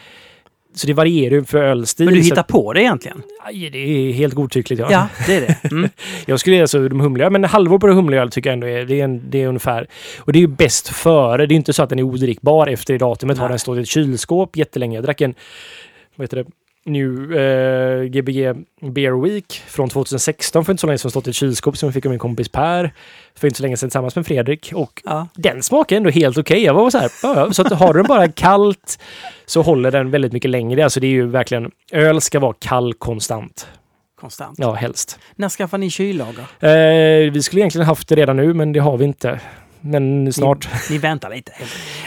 Speaker 2: så det varierar ju för ölstil.
Speaker 1: Men du
Speaker 2: så
Speaker 1: hittar på det egentligen?
Speaker 2: Aj, det är helt godtyckligt. Ja.
Speaker 1: Ja, det är det. Mm.
Speaker 2: Jag skulle alltså de humliga, men halvår på det humliga öl tycker jag ändå är, det är, en, det är ungefär. Och det är ju bäst före. Det är inte så att den är odrickbar efter datumet. Har
Speaker 1: Nej.
Speaker 2: den stått i ett kylskåp jättelänge. Jag drack en, vad heter det, New eh, Gbg Beer Week från 2016 för inte så länge sedan stått i ett kylskåp som jag fick av min kompis Per. För inte så länge sedan tillsammans med Fredrik. Och
Speaker 1: Ja.
Speaker 2: den smakar ändå helt okej. Jag var så här, ja. så att har du den bara kallt så håller den väldigt mycket längre. Alltså det är ju verkligen, öl ska vara kall konstant.
Speaker 1: Konstant.
Speaker 2: Ja, helst.
Speaker 1: När skaffar ni kyllager?
Speaker 2: Eh, vi skulle egentligen haft det redan nu, men det har vi inte. Men snart.
Speaker 1: Ni väntar lite.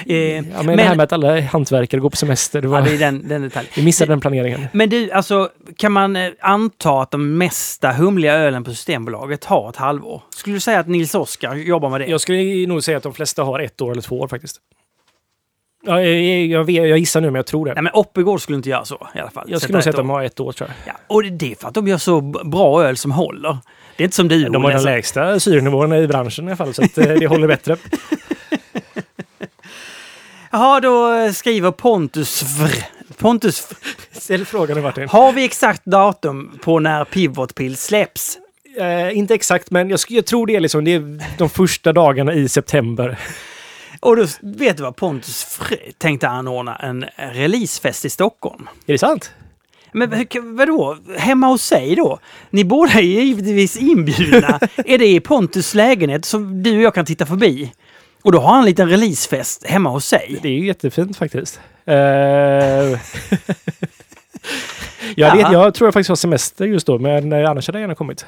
Speaker 1: Eh,
Speaker 2: ja, men,
Speaker 1: men-
Speaker 2: det här med att alla hantverkare går på semester, det
Speaker 1: ja,
Speaker 2: var,
Speaker 1: det är den, den detaljen.
Speaker 2: vi missade den planeringen.
Speaker 1: Men du, alltså kan man eh, anta att de mesta humliga ölen på Systembolaget har ett halvår? Skulle du säga att Nils Oskar jobbar med det?
Speaker 2: Jag skulle nog säga att de flesta har ett år eller två år faktiskt. Ja, jag, jag, vet, jag gissar nu, men jag tror det.
Speaker 1: Nej, men Oppigård skulle inte göra så i alla fall.
Speaker 2: jag skulle nog säga att de har ett år, tror jag.
Speaker 1: Ja, och det är för att de gör så bra öl som håller. Det är inte som du.
Speaker 2: De har den lägsta syrenivån i branschen i alla fall, så att, eh, det håller bättre.
Speaker 1: Jaha, då skriver Pontus Vr. Pontus Vr.
Speaker 2: Ställ frågan Martin.
Speaker 1: Har vi exakt datum på när Pivot Pill släpps?
Speaker 2: Eh, inte exakt, men jag, jag tror det är, liksom, det är de första dagarna i september.
Speaker 1: Och då vet du vad Pontus Fre- tänkte anordna en releasefest i Stockholm.
Speaker 2: Är det sant?
Speaker 1: Men vadå? Hemma hos sig då? Ni båda är givetvis inbjudna. är det i Pontus lägenhet som du och jag kan titta förbi? Och då har han en liten releasefest hemma hos sig.
Speaker 2: Det är ju jättefint faktiskt. Uh... jag,
Speaker 1: Ja.
Speaker 2: vet, jag tror jag faktiskt har semester just då, men eh, annars hade jag gärna kommit.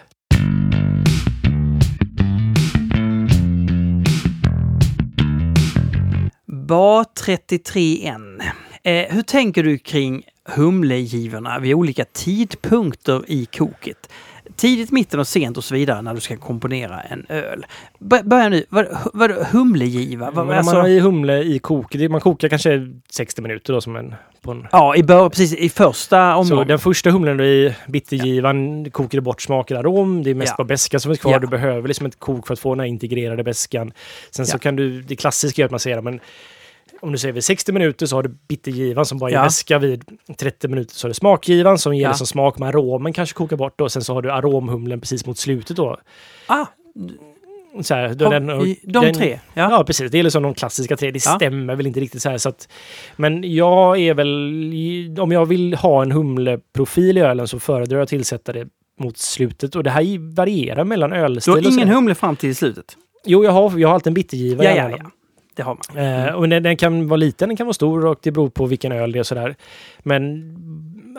Speaker 1: Bar 33N. Eh, hur tänker du kring humlegivorna vid olika tidpunkter i koket? Tidigt, mitten och sent och så vidare när du ska komponera en öl. Bör- Börja nu. Vad, vad, humlegiva? Vad, alltså,
Speaker 2: man har i humle i kok, det- man kokar kanske 60 minuter då som en... En
Speaker 1: Ja, i, bör, precis, i första
Speaker 2: så
Speaker 1: omgången.
Speaker 2: den första humlen då i bittergivan kokar du bort smaker och arom. Det är mest
Speaker 1: Ja.
Speaker 2: bara beska som är kvar.
Speaker 1: Ja.
Speaker 2: Du behöver liksom ett kok för att få den här integrerade beskan. Sen så
Speaker 1: Ja.
Speaker 2: kan du, det klassiska är att man säger men om du säger vid 60 minuter så har du bittergivan som bara ger
Speaker 1: Ja.
Speaker 2: beska. Vid 30 minuter så har du smakgivan som ger
Speaker 1: Ja.
Speaker 2: liksom smak med aromen kanske kokar bort. Då. Sen så har du aromhumlen precis mot slutet då.
Speaker 1: Ah,
Speaker 2: Så här, då
Speaker 1: har-
Speaker 2: den,
Speaker 1: de
Speaker 2: den-
Speaker 1: tre?
Speaker 2: Ja.
Speaker 1: Ja.
Speaker 2: precis. Det är liksom de klassiska tre. Det
Speaker 1: Ja.
Speaker 2: stämmer väl inte riktigt så här. Så att, men jag är väl... Om jag vill ha en humleprofil i ölen så föredrar jag att tillsätta det mot slutet. Och det här varierar mellan
Speaker 1: Du
Speaker 2: ölstil
Speaker 1: har
Speaker 2: och så.
Speaker 1: ingen humle fram till slutet?
Speaker 2: Jo, jag har, jag har alltid en bittergivare.
Speaker 1: Ja, ja, ja. Det har man.
Speaker 2: Eh, och den, den kan vara liten, den kan vara stor och det beror på vilken öl det är och sådär. Men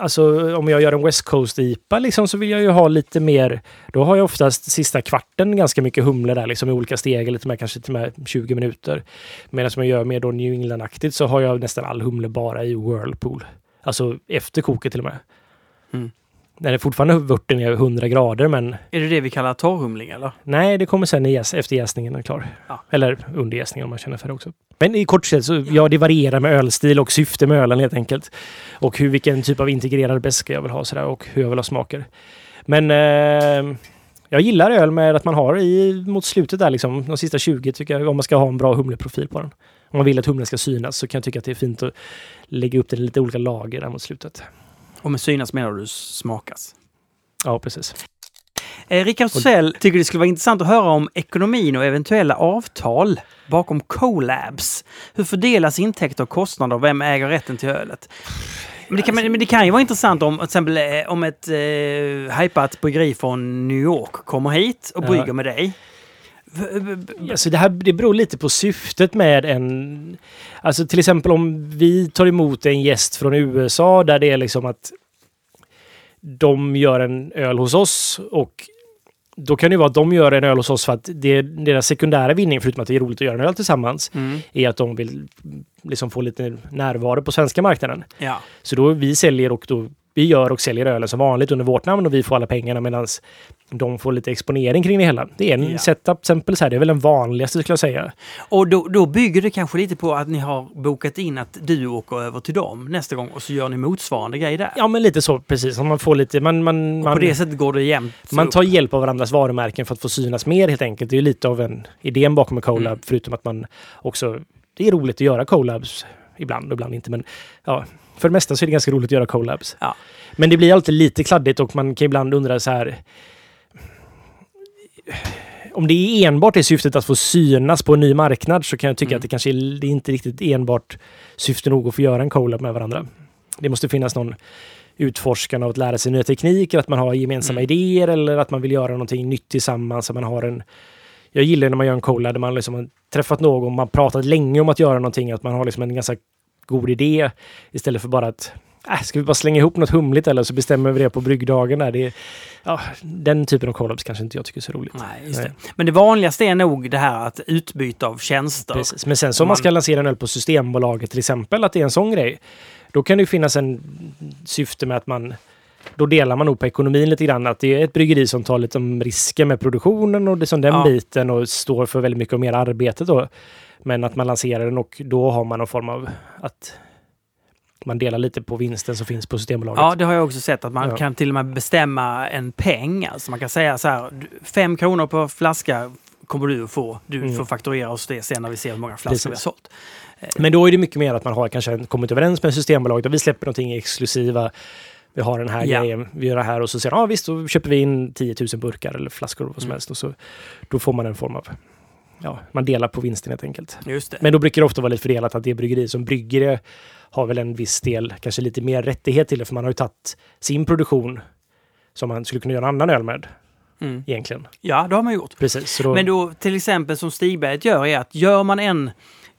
Speaker 2: alltså om jag gör en West Coast IPA liksom så vill jag ju ha lite mer. Då har jag oftast sista kvarten ganska mycket humle där liksom i olika steg, och med kanske till med 20 minuter. Medan som jag gör mer då New England-aktigt så har jag nästan all humle bara i Whirlpool. Alltså efter koket till och med.
Speaker 1: Mm.
Speaker 2: När det fortfarande vörten är 100 grader men
Speaker 1: Är det det vi kallar torrhumling eller?
Speaker 2: Nej, det kommer sen jäs- efter jäsningen är klar.
Speaker 1: Ja.
Speaker 2: Eller under jäsningen om man känner för det också. Men i kort sett så ja, det varierar med ölstil och syfte med ölen helt enkelt. Och hur, vilken typ av integrerad beska jag vill ha sådär och hur jag vill ha smaker. Men eh, jag gillar öl med att man har i mot slutet där liksom, de sista 20 tycker jag, om man ska ha en bra humleprofil på den. Om man vill att humlen ska synas så kan jag tycka att det är fint att lägga upp den i lite olika lager där mot slutet.
Speaker 1: Och med synas menar du smakas?
Speaker 2: Ja, precis.
Speaker 1: Eh, Rickard Sell tycker det skulle vara intressant att höra om ekonomin och eventuella avtal bakom collabs. Hur fördelas intäkter och kostnader och vem äger rätten till ölet? Men det, kan, men det kan ju vara intressant om till exempel eh, om ett eh, hypat bryggeri från New York kommer hit och
Speaker 2: Ja.
Speaker 1: brygger med dig.
Speaker 2: Alltså det här det beror lite på syftet med en... Alltså till exempel om vi tar emot en gäst från USA där det är liksom att de gör en öl hos oss och då kan det vara att de gör en öl hos oss för att det är deras sekundära vinning, förutom att det är roligt att göra en öl tillsammans,
Speaker 1: Mm.
Speaker 2: är att de vill liksom få lite närvaro på svenska marknaden.
Speaker 1: Ja.
Speaker 2: Så då vi säljer och då vi gör och säljer ölen som vanligt under vårt namn och vi får alla pengarna medan de får lite exponering kring det hela. Det är en
Speaker 1: Ja.
Speaker 2: setup, exempel så här, det är väl den vanligaste skulle jag säga.
Speaker 1: Och då, då bygger det kanske lite på att ni har bokat in att du åker över till dem nästa gång och så gör ni motsvarande grej där.
Speaker 2: Ja, men lite så precis. Man får lite, man, man,
Speaker 1: och
Speaker 2: man,
Speaker 1: på det sättet går det jämnt
Speaker 2: man
Speaker 1: upp.
Speaker 2: tar hjälp av varandras varumärken för att få synas mer helt enkelt. Det är lite av en idén bakom en collab,
Speaker 1: Mm.
Speaker 2: förutom att man också, det är roligt att göra collabs ibland och ibland inte, men ja, för det mesta så är det ganska roligt att göra collabs.
Speaker 1: Ja.
Speaker 2: Men det blir alltid lite kladdigt och man kan ibland undra så här, om det är enbart är syftet att få synas på en ny marknad så kan jag tycka
Speaker 1: Mm.
Speaker 2: att det kanske är, det är inte riktigt enbart syfte nog att få göra en collab med varandra. Det måste finnas någon utforskande av att lära sig nya tekniker, att man har gemensamma
Speaker 1: Mm.
Speaker 2: idéer eller att man vill göra någonting nytt tillsammans. Att man har en, jag gillar när man gör en collab där man liksom har träffat någon, man pratat länge om att göra någonting, att man har liksom en ganska god idé istället för bara att äh, ska vi bara slänga ihop något humligt eller så bestämmer vi det på bryggdagen. Där. Det är, ja, den typen av collabs kanske inte jag tycker är så roligt.
Speaker 1: Nej, det. Men det vanligaste är nog det här att utbyta av tjänster.
Speaker 2: Precis. Men sen så om man ska lansera en öl på Systembolaget till exempel, att det är en sån grej. Då kan det ju finnas en syfte med att man då delar man nog på ekonomin lite grann. Att det är ett bryggeri som tar lite om risken med produktionen och det som den
Speaker 1: Ja.
Speaker 2: biten och står för väldigt mycket mer arbete då. Men att man lanserar den och då har man någon form av att man delar lite på vinsten som finns på Systembolaget.
Speaker 1: Ja, det har jag också sett att man
Speaker 2: Ja.
Speaker 1: kan till och med bestämma en peng. Alltså man kan säga så här, fem kronor per flaska kommer du att få. Du
Speaker 2: Mm.
Speaker 1: får fakturera oss det sen när vi ser hur många flaskor vi har
Speaker 2: Precis.
Speaker 1: sålt.
Speaker 2: Men då är det mycket mer att man har kanske kommit överens med Systembolaget och vi släpper någonting exklusiva. Vi har den här
Speaker 1: Ja.
Speaker 2: grejen, vi gör det här och så säger ja visst, då köper vi in 10 000 burkar eller flaskor vad som
Speaker 1: Mm.
Speaker 2: helst. Och så, då får man en form av ja, man delar på vinsten helt enkelt. Men då brukar det ofta vara lite fördelat att det bryggeri som brygger det har väl en viss del, kanske lite mer rättighet till det, för man har ju tagit sin produktion som man skulle kunna göra en annan öl med
Speaker 1: Mm.
Speaker 2: egentligen.
Speaker 1: Ja, det har man gjort.
Speaker 2: Precis. Då,
Speaker 1: Men då till exempel som Stigberget gör är att gör man en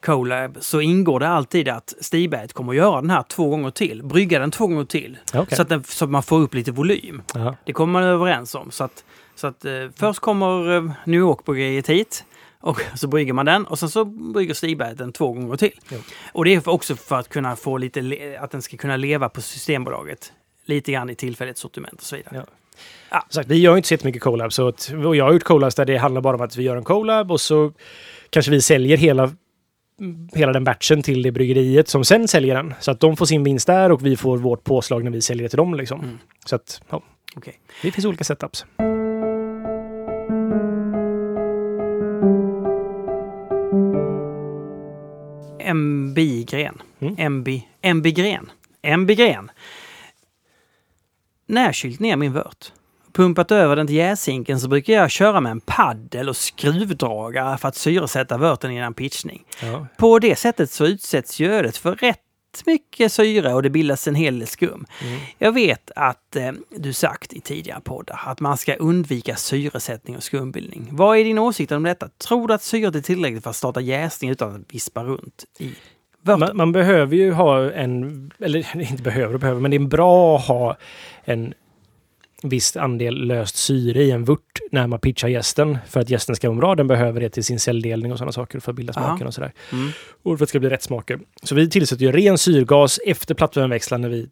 Speaker 1: collab så ingår det alltid att Stigberget kommer att göra den här två gånger till. Brygga den två gånger till.
Speaker 2: Okej.
Speaker 1: Så, att den, så att man får upp lite volym.
Speaker 2: Ja.
Speaker 1: Det kommer man överens om. Så att, så att eh, först kommer eh, New York-bryggeriet hit och så brygger man den och sen så brygger Stigberget den två gånger till.
Speaker 2: Jo.
Speaker 1: Och det är också för att kunna få lite, att den ska kunna leva på Systembolaget. Lite grann i tillfälligt sortiment och så vidare.
Speaker 2: Ja. Sagt, vi gör ju inte så jättemycket collab. Så att, och jag har gjort collabs där det handlar bara om att vi gör en collab och så kanske vi säljer hela, hela den batchen till det bryggeriet som sen säljer den. Så att de får sin vinst där och vi får vårt påslag när vi säljer det till dem. Liksom.
Speaker 1: Mm.
Speaker 2: Så att, ja,
Speaker 1: Okej.
Speaker 2: det finns olika setups.
Speaker 1: MB Gren.
Speaker 2: Mm.
Speaker 1: MB, MB Gren. MB Gren. När jag kylt ner min vört, pumpat över den till jäshinken så brukar jag köra med en paddel och skruvdragare för att syresätta vörten innan pitchning.
Speaker 2: Ja.
Speaker 1: På det sättet så utsätts ju ölet för rätt mycket syre och det bildas en hel del skum.
Speaker 2: Mm.
Speaker 1: Jag vet att eh, du sagt i tidigare poddar att man ska undvika syresättning och skumbildning. Vad är din åsikt om detta? Tror du att syret är tillräckligt för att starta jäsning utan att vispa runt i?
Speaker 2: Man, man behöver ju ha en, eller inte behöver och behöver, men det är bra att ha en viss andel löst syre i en vört när man pitchar gästen. För att gästen ska må bra. Den behöver det till sin celldelning och sådana saker för att bilda
Speaker 1: Aha.
Speaker 2: smaken och sådär.
Speaker 1: Mm.
Speaker 2: Och för att det ska bli rätt smaker. Så vi tillsätter ju ren syrgas efter plattvärmeväxlaren när vi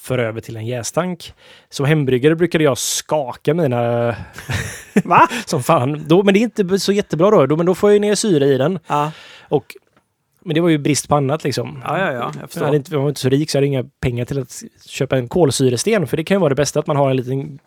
Speaker 2: för över till en jästank. Som hembryggare brukade jag skaka mina
Speaker 1: Va?
Speaker 2: som fan. Då, men det är inte så jättebra då. då. Men då får jag ju ner syre i den.
Speaker 1: Ja,
Speaker 2: Och, men det var ju brist på annat liksom.
Speaker 1: ja, ja, ja jag
Speaker 2: Jag,
Speaker 1: förstår.
Speaker 2: inte, jag var inte så rik så jag hade inga pengar till att köpa en kolsyresten. För det kan ju vara det bästa att man har en liten...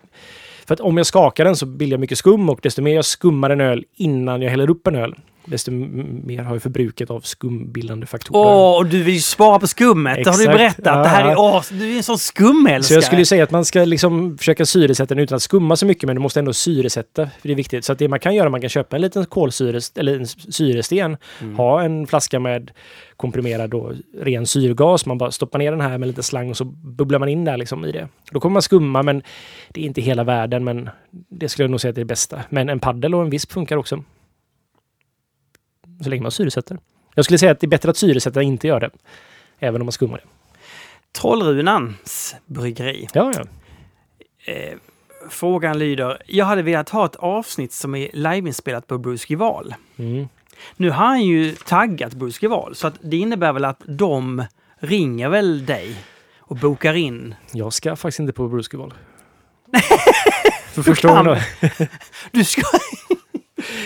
Speaker 2: För att om jag skakar den så bildar jag mycket skum och desto mer jag skummar en öl innan jag häller upp en öl, desto mer har jag förbruket av skumbildande faktorer.
Speaker 1: Åh, och du vill ju spara på skummet. Det har du
Speaker 2: Exakt.
Speaker 1: berättat.
Speaker 2: Ja,
Speaker 1: Det här är, åh, du är en sån skumälskare.
Speaker 2: Så jag skulle ju säga att man ska liksom försöka syresätta den utan att skumma så mycket, men du måste ändå syresätta. För det är viktigt. Så att det man kan göra, man kan köpa en liten kolsyre, eller en syresten,
Speaker 1: Mm.
Speaker 2: ha en flaska med komprimerad då, ren syrgas. Man bara stoppar ner den här med lite slang och så bubblar man in där liksom i det. Då kommer man skumma, men det är inte hela världen. Men det skulle jag nog säga att det är det bästa. Men en paddel och en visp funkar också. Så länge man syresätter. Jag skulle säga att det är bättre att syresätta än inte göra det. Även om man skummar det.
Speaker 1: Trollrunans bryggeri.
Speaker 2: Ja, ja.
Speaker 1: Eh, frågan lyder, jag hade velat ha ett avsnitt som är liveinspelat på Bruce Gival.
Speaker 2: Mm.
Speaker 1: Nu har han ju taggat Bruce Gival, så att det innebär väl att de ringer väl dig och bokar in.
Speaker 2: Jag ska faktiskt inte på Bruce Gival. För första gången.
Speaker 1: Du ska...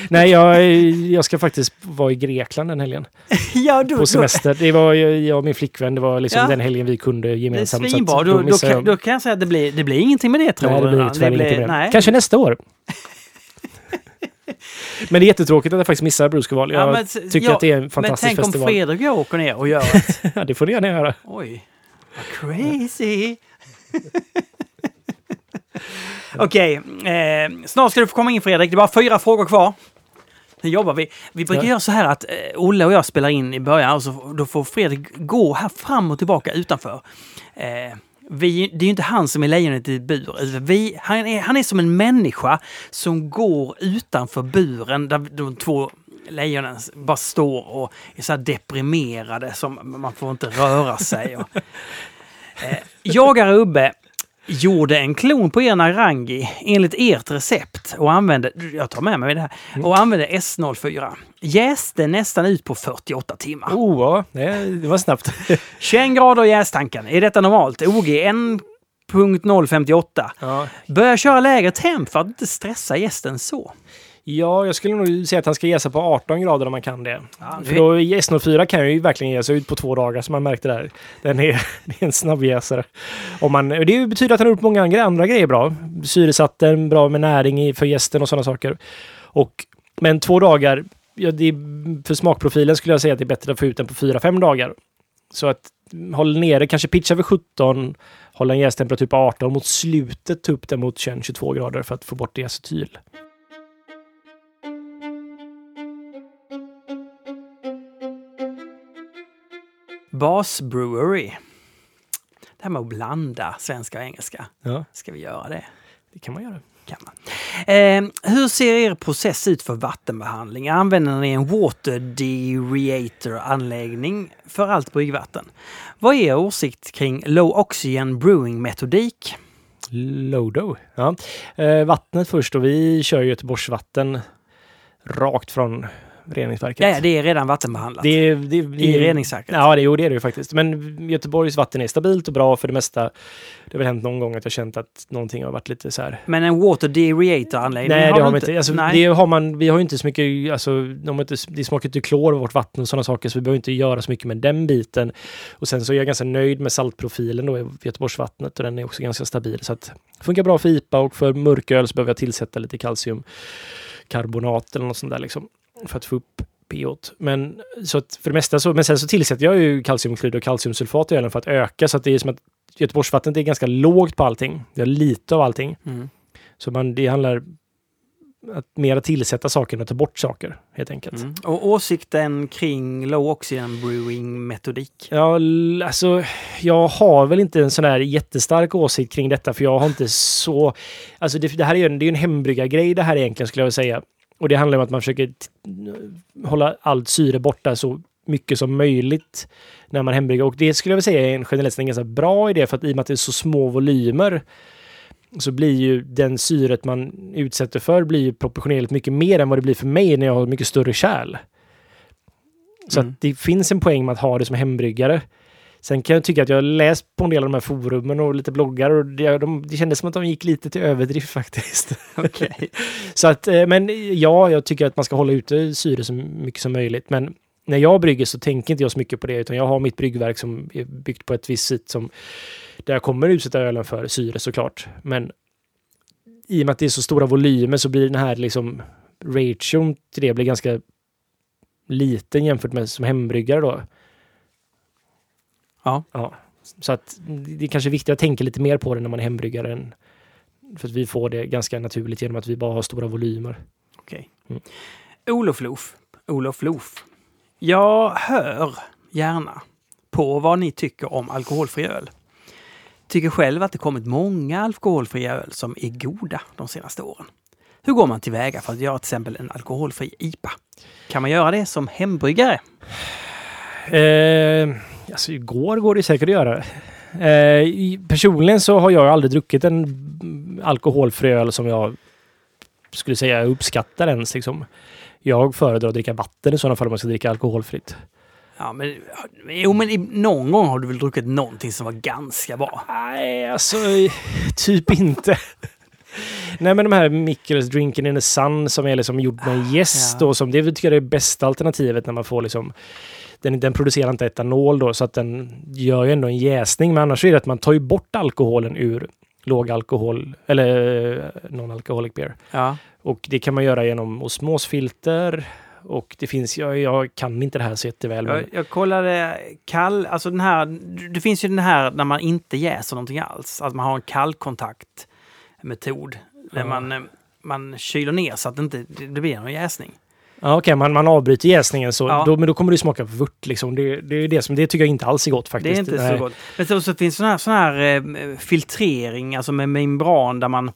Speaker 2: Nej, jag, jag ska faktiskt vara i Grekland den helgen.
Speaker 1: ja, du,
Speaker 2: På semester. Det var jag och min flickvän. Det var liksom
Speaker 1: Ja.
Speaker 2: den helgen vi kunde
Speaker 1: Det
Speaker 2: gemensamt.
Speaker 1: svinbra. Då, då, kan, då kan jag säga att det blir, det blir ingenting med det, tror
Speaker 2: Nej, det blir tyvärr ingenting med det.
Speaker 1: nej.
Speaker 2: Kanske nästa år. men det är jättetråkigt att jag faktiskt missar Bruce Gival. Jag
Speaker 1: Ja, men-
Speaker 2: tycker
Speaker 1: ja,
Speaker 2: att det är en
Speaker 1: Men
Speaker 2: fantastisk
Speaker 1: tänk om
Speaker 2: festival.
Speaker 1: Fredrik och jag åker ner och gör ett...
Speaker 2: Ja, det får ni gärna göra.
Speaker 1: Oj, vad crazy! Okej, eh, snart ska du få komma in Fredrik. Det är bara fyra frågor kvar. Nu jobbar vi. Vi brukar
Speaker 2: Ja.
Speaker 1: göra så här att eh, Olle och jag spelar in i början och så, då får Fredrik gå här fram och tillbaka utanför. Eh, vi, det är ju inte han som är lejonet i bur. Vi, han, är, han är som en människa som går utanför buren där de två lejonen bara står och är så deprimerade som man får inte röra sig. Och, eh, Jagare Ubbe gjorde en klon på er Narangi enligt ert recept och använde, jag tar med mig det här, och använde S04. Jäste nästan ut på 48 timmar.
Speaker 2: Oh, ja. Det var snabbt.
Speaker 1: 21 grader i jästanken. Är detta normalt? OG 1.058.
Speaker 2: ja.
Speaker 1: Börja köra lägre temp för att inte stressa gästen så.
Speaker 2: Ja, jag skulle nog säga att han ska jäsa på 18 grader om man kan det.
Speaker 1: Ja,
Speaker 2: För då, S04 kan ju verkligen jäsa ut på två dagar som man märkte där. Den är, det är en snabbjäsare. Om man, det betyder att han har gjort många andra, andra grejer bra. Syresatt den, bra med näring för gästen och sådana saker. Och, men två dagar, ja, är, för smakprofilen skulle jag säga att det är bättre att få ut den på 4-5 dagar. Så att håll nere, kanske pitcha vid 17, hålla en jästemperatur på 18, mot slutet ta upp den mot 21-22 grader för att få bort diacetyl.
Speaker 1: Bas Brewery. Det här med att blanda svenska och engelska.
Speaker 2: Ja,
Speaker 1: Ska vi göra det?
Speaker 2: det kan man göra.
Speaker 1: Kan man. Eh, hur ser er process ut för vattenbehandling? Använder ni en water dereator anläggning för allt bryggvatten? Vad är er åsikt kring low oxygen brewing metodik?
Speaker 2: Lodo. Ja. Eh, vattnet först och vi kör Göteborgsvatten rakt från reningsverket.
Speaker 1: Ja, ja, det är redan vattenbehandlat.
Speaker 2: det, är- det, det,
Speaker 1: I reningsverket.
Speaker 2: Ja, det, jo, det är det ju faktiskt. Men Göteborgs vatten är stabilt och bra för det mesta. Det har väl hänt någon gång att jag känt att någonting har varit lite så här
Speaker 1: Men en water dereator anläggning
Speaker 2: Nej,
Speaker 1: har
Speaker 2: det har man inte. Alltså,
Speaker 1: Nej.
Speaker 2: det har man, vi har ju inte så mycket, alltså, de inte, det smakar inte klor i vårt vatten och sådana saker, så vi behöver inte göra så mycket med den biten. Och sen så är jag ganska nöjd med saltprofilen då i Göteborgsvattnet och den är också ganska stabil. Så att funkar bra för IPA och för mörköl så behöver jag tillsätta lite kalciumkarbonat eller något sånt där liksom. För att få upp pH. Men så att för det mesta så, men sen så tillsätter jag ju kalciumklorid och kalciumsulfat i ölen för att öka så att det är som att Göteborgsvattnet är ganska lågt på allting. Vi har lite av allting.
Speaker 1: Mm.
Speaker 2: Så man, det handlar att mera tillsätta saker än att ta bort saker, helt enkelt.
Speaker 1: Mm. Och åsikten kring low oxygen brewing metodik?
Speaker 2: Ja, alltså, jag har väl inte en sån där jättestark åsikt kring detta, för jag har inte så... Alltså det, det här är ju en, det är en hembryggargrej det här egentligen, skulle jag vilja säga. Och det handlar om att man försöker hålla allt syre borta så mycket som möjligt när man hembryggar. Och det skulle jag vilja säga är en generellt en ganska bra idé, för att i och med att det är så små volymer så blir ju den syret man utsätter för blir ju proportionerligt mycket mer än vad det blir för mig när jag har mycket större kärl. Så
Speaker 1: Mm.
Speaker 2: att det finns en poäng med att ha det som hembryggare. Sen kan jag tycka att jag läst på en del av de här forumen och lite bloggar och det, de, det kändes som att de gick lite till överdrift faktiskt.
Speaker 1: Okej.
Speaker 2: Så att, eh, men ja, jag tycker att man ska hålla ute syre så mycket som möjligt. Men när jag brygger så tänker inte jag så mycket på det, utan jag har mitt bryggverk som är byggt på ett visst sätt som där jag kommer utsätta ölen för syre såklart. Men i och med att det är så stora volymer så blir den här liksom ration till det blir ganska liten jämfört med som hembryggare då.
Speaker 1: Ja.
Speaker 2: ja. Så att det är kanske viktigt att tänka lite mer på det när man är hembryggare än för att vi får det ganska naturligt genom att vi bara har stora volymer.
Speaker 1: Okej.
Speaker 2: Mm.
Speaker 1: Olof Loof. Olof Loof. Jag hör gärna på vad ni tycker om alkoholfri öl. Tycker själv att det kommit många alkoholfria öl som är goda de senaste åren. Hur går man tillväga för att göra till exempel en alkoholfri IPA? Kan man göra det som hembryggare?
Speaker 2: Eh, alltså igår går det säkert att göra. Eh, personligen så har jag aldrig druckit en alkoholfri öl som jag skulle säga uppskattar ens. Liksom. Jag föredrar att dricka vatten i sådana fall om man ska dricka alkoholfritt.
Speaker 1: Ja, men, jo, men någon gång har du väl druckit någonting som var ganska bra?
Speaker 2: Nej, alltså typ inte. Nej men de här Mikkels Drinking in the Sun som är liksom gjord med jäst
Speaker 1: Ja.
Speaker 2: då, som det tycker jag är det bästa alternativet när man får liksom den, den producerar inte etanol då så att den gör ju ändå en jäsning men annars är det att man tar ju bort alkoholen ur låg alkohol eller eh, non-alcoholic beer.
Speaker 1: Ja.
Speaker 2: Och det kan man göra genom osmosfilter och det finns, jag, jag kan inte det här så jätteväl. Men,
Speaker 1: Jag, jag kollade kall, alltså den här, det finns ju den här när man inte jäser någonting alls. Att man har en kallkontaktmetod. Där
Speaker 2: Ja.
Speaker 1: man, eh, man kyler ner så att det inte det det blir någon jäsning.
Speaker 2: Ja, okej, man, man avbryter jäsningen så,
Speaker 1: Ja.
Speaker 2: då, men då kommer det smaka vört liksom. Det, det, är det, som, det tycker jag inte alls är gott faktiskt.
Speaker 1: Det är inte
Speaker 2: Nej.
Speaker 1: så gott. Men så, så finns sån här, sån här eh, filtrering, alltså med membran där man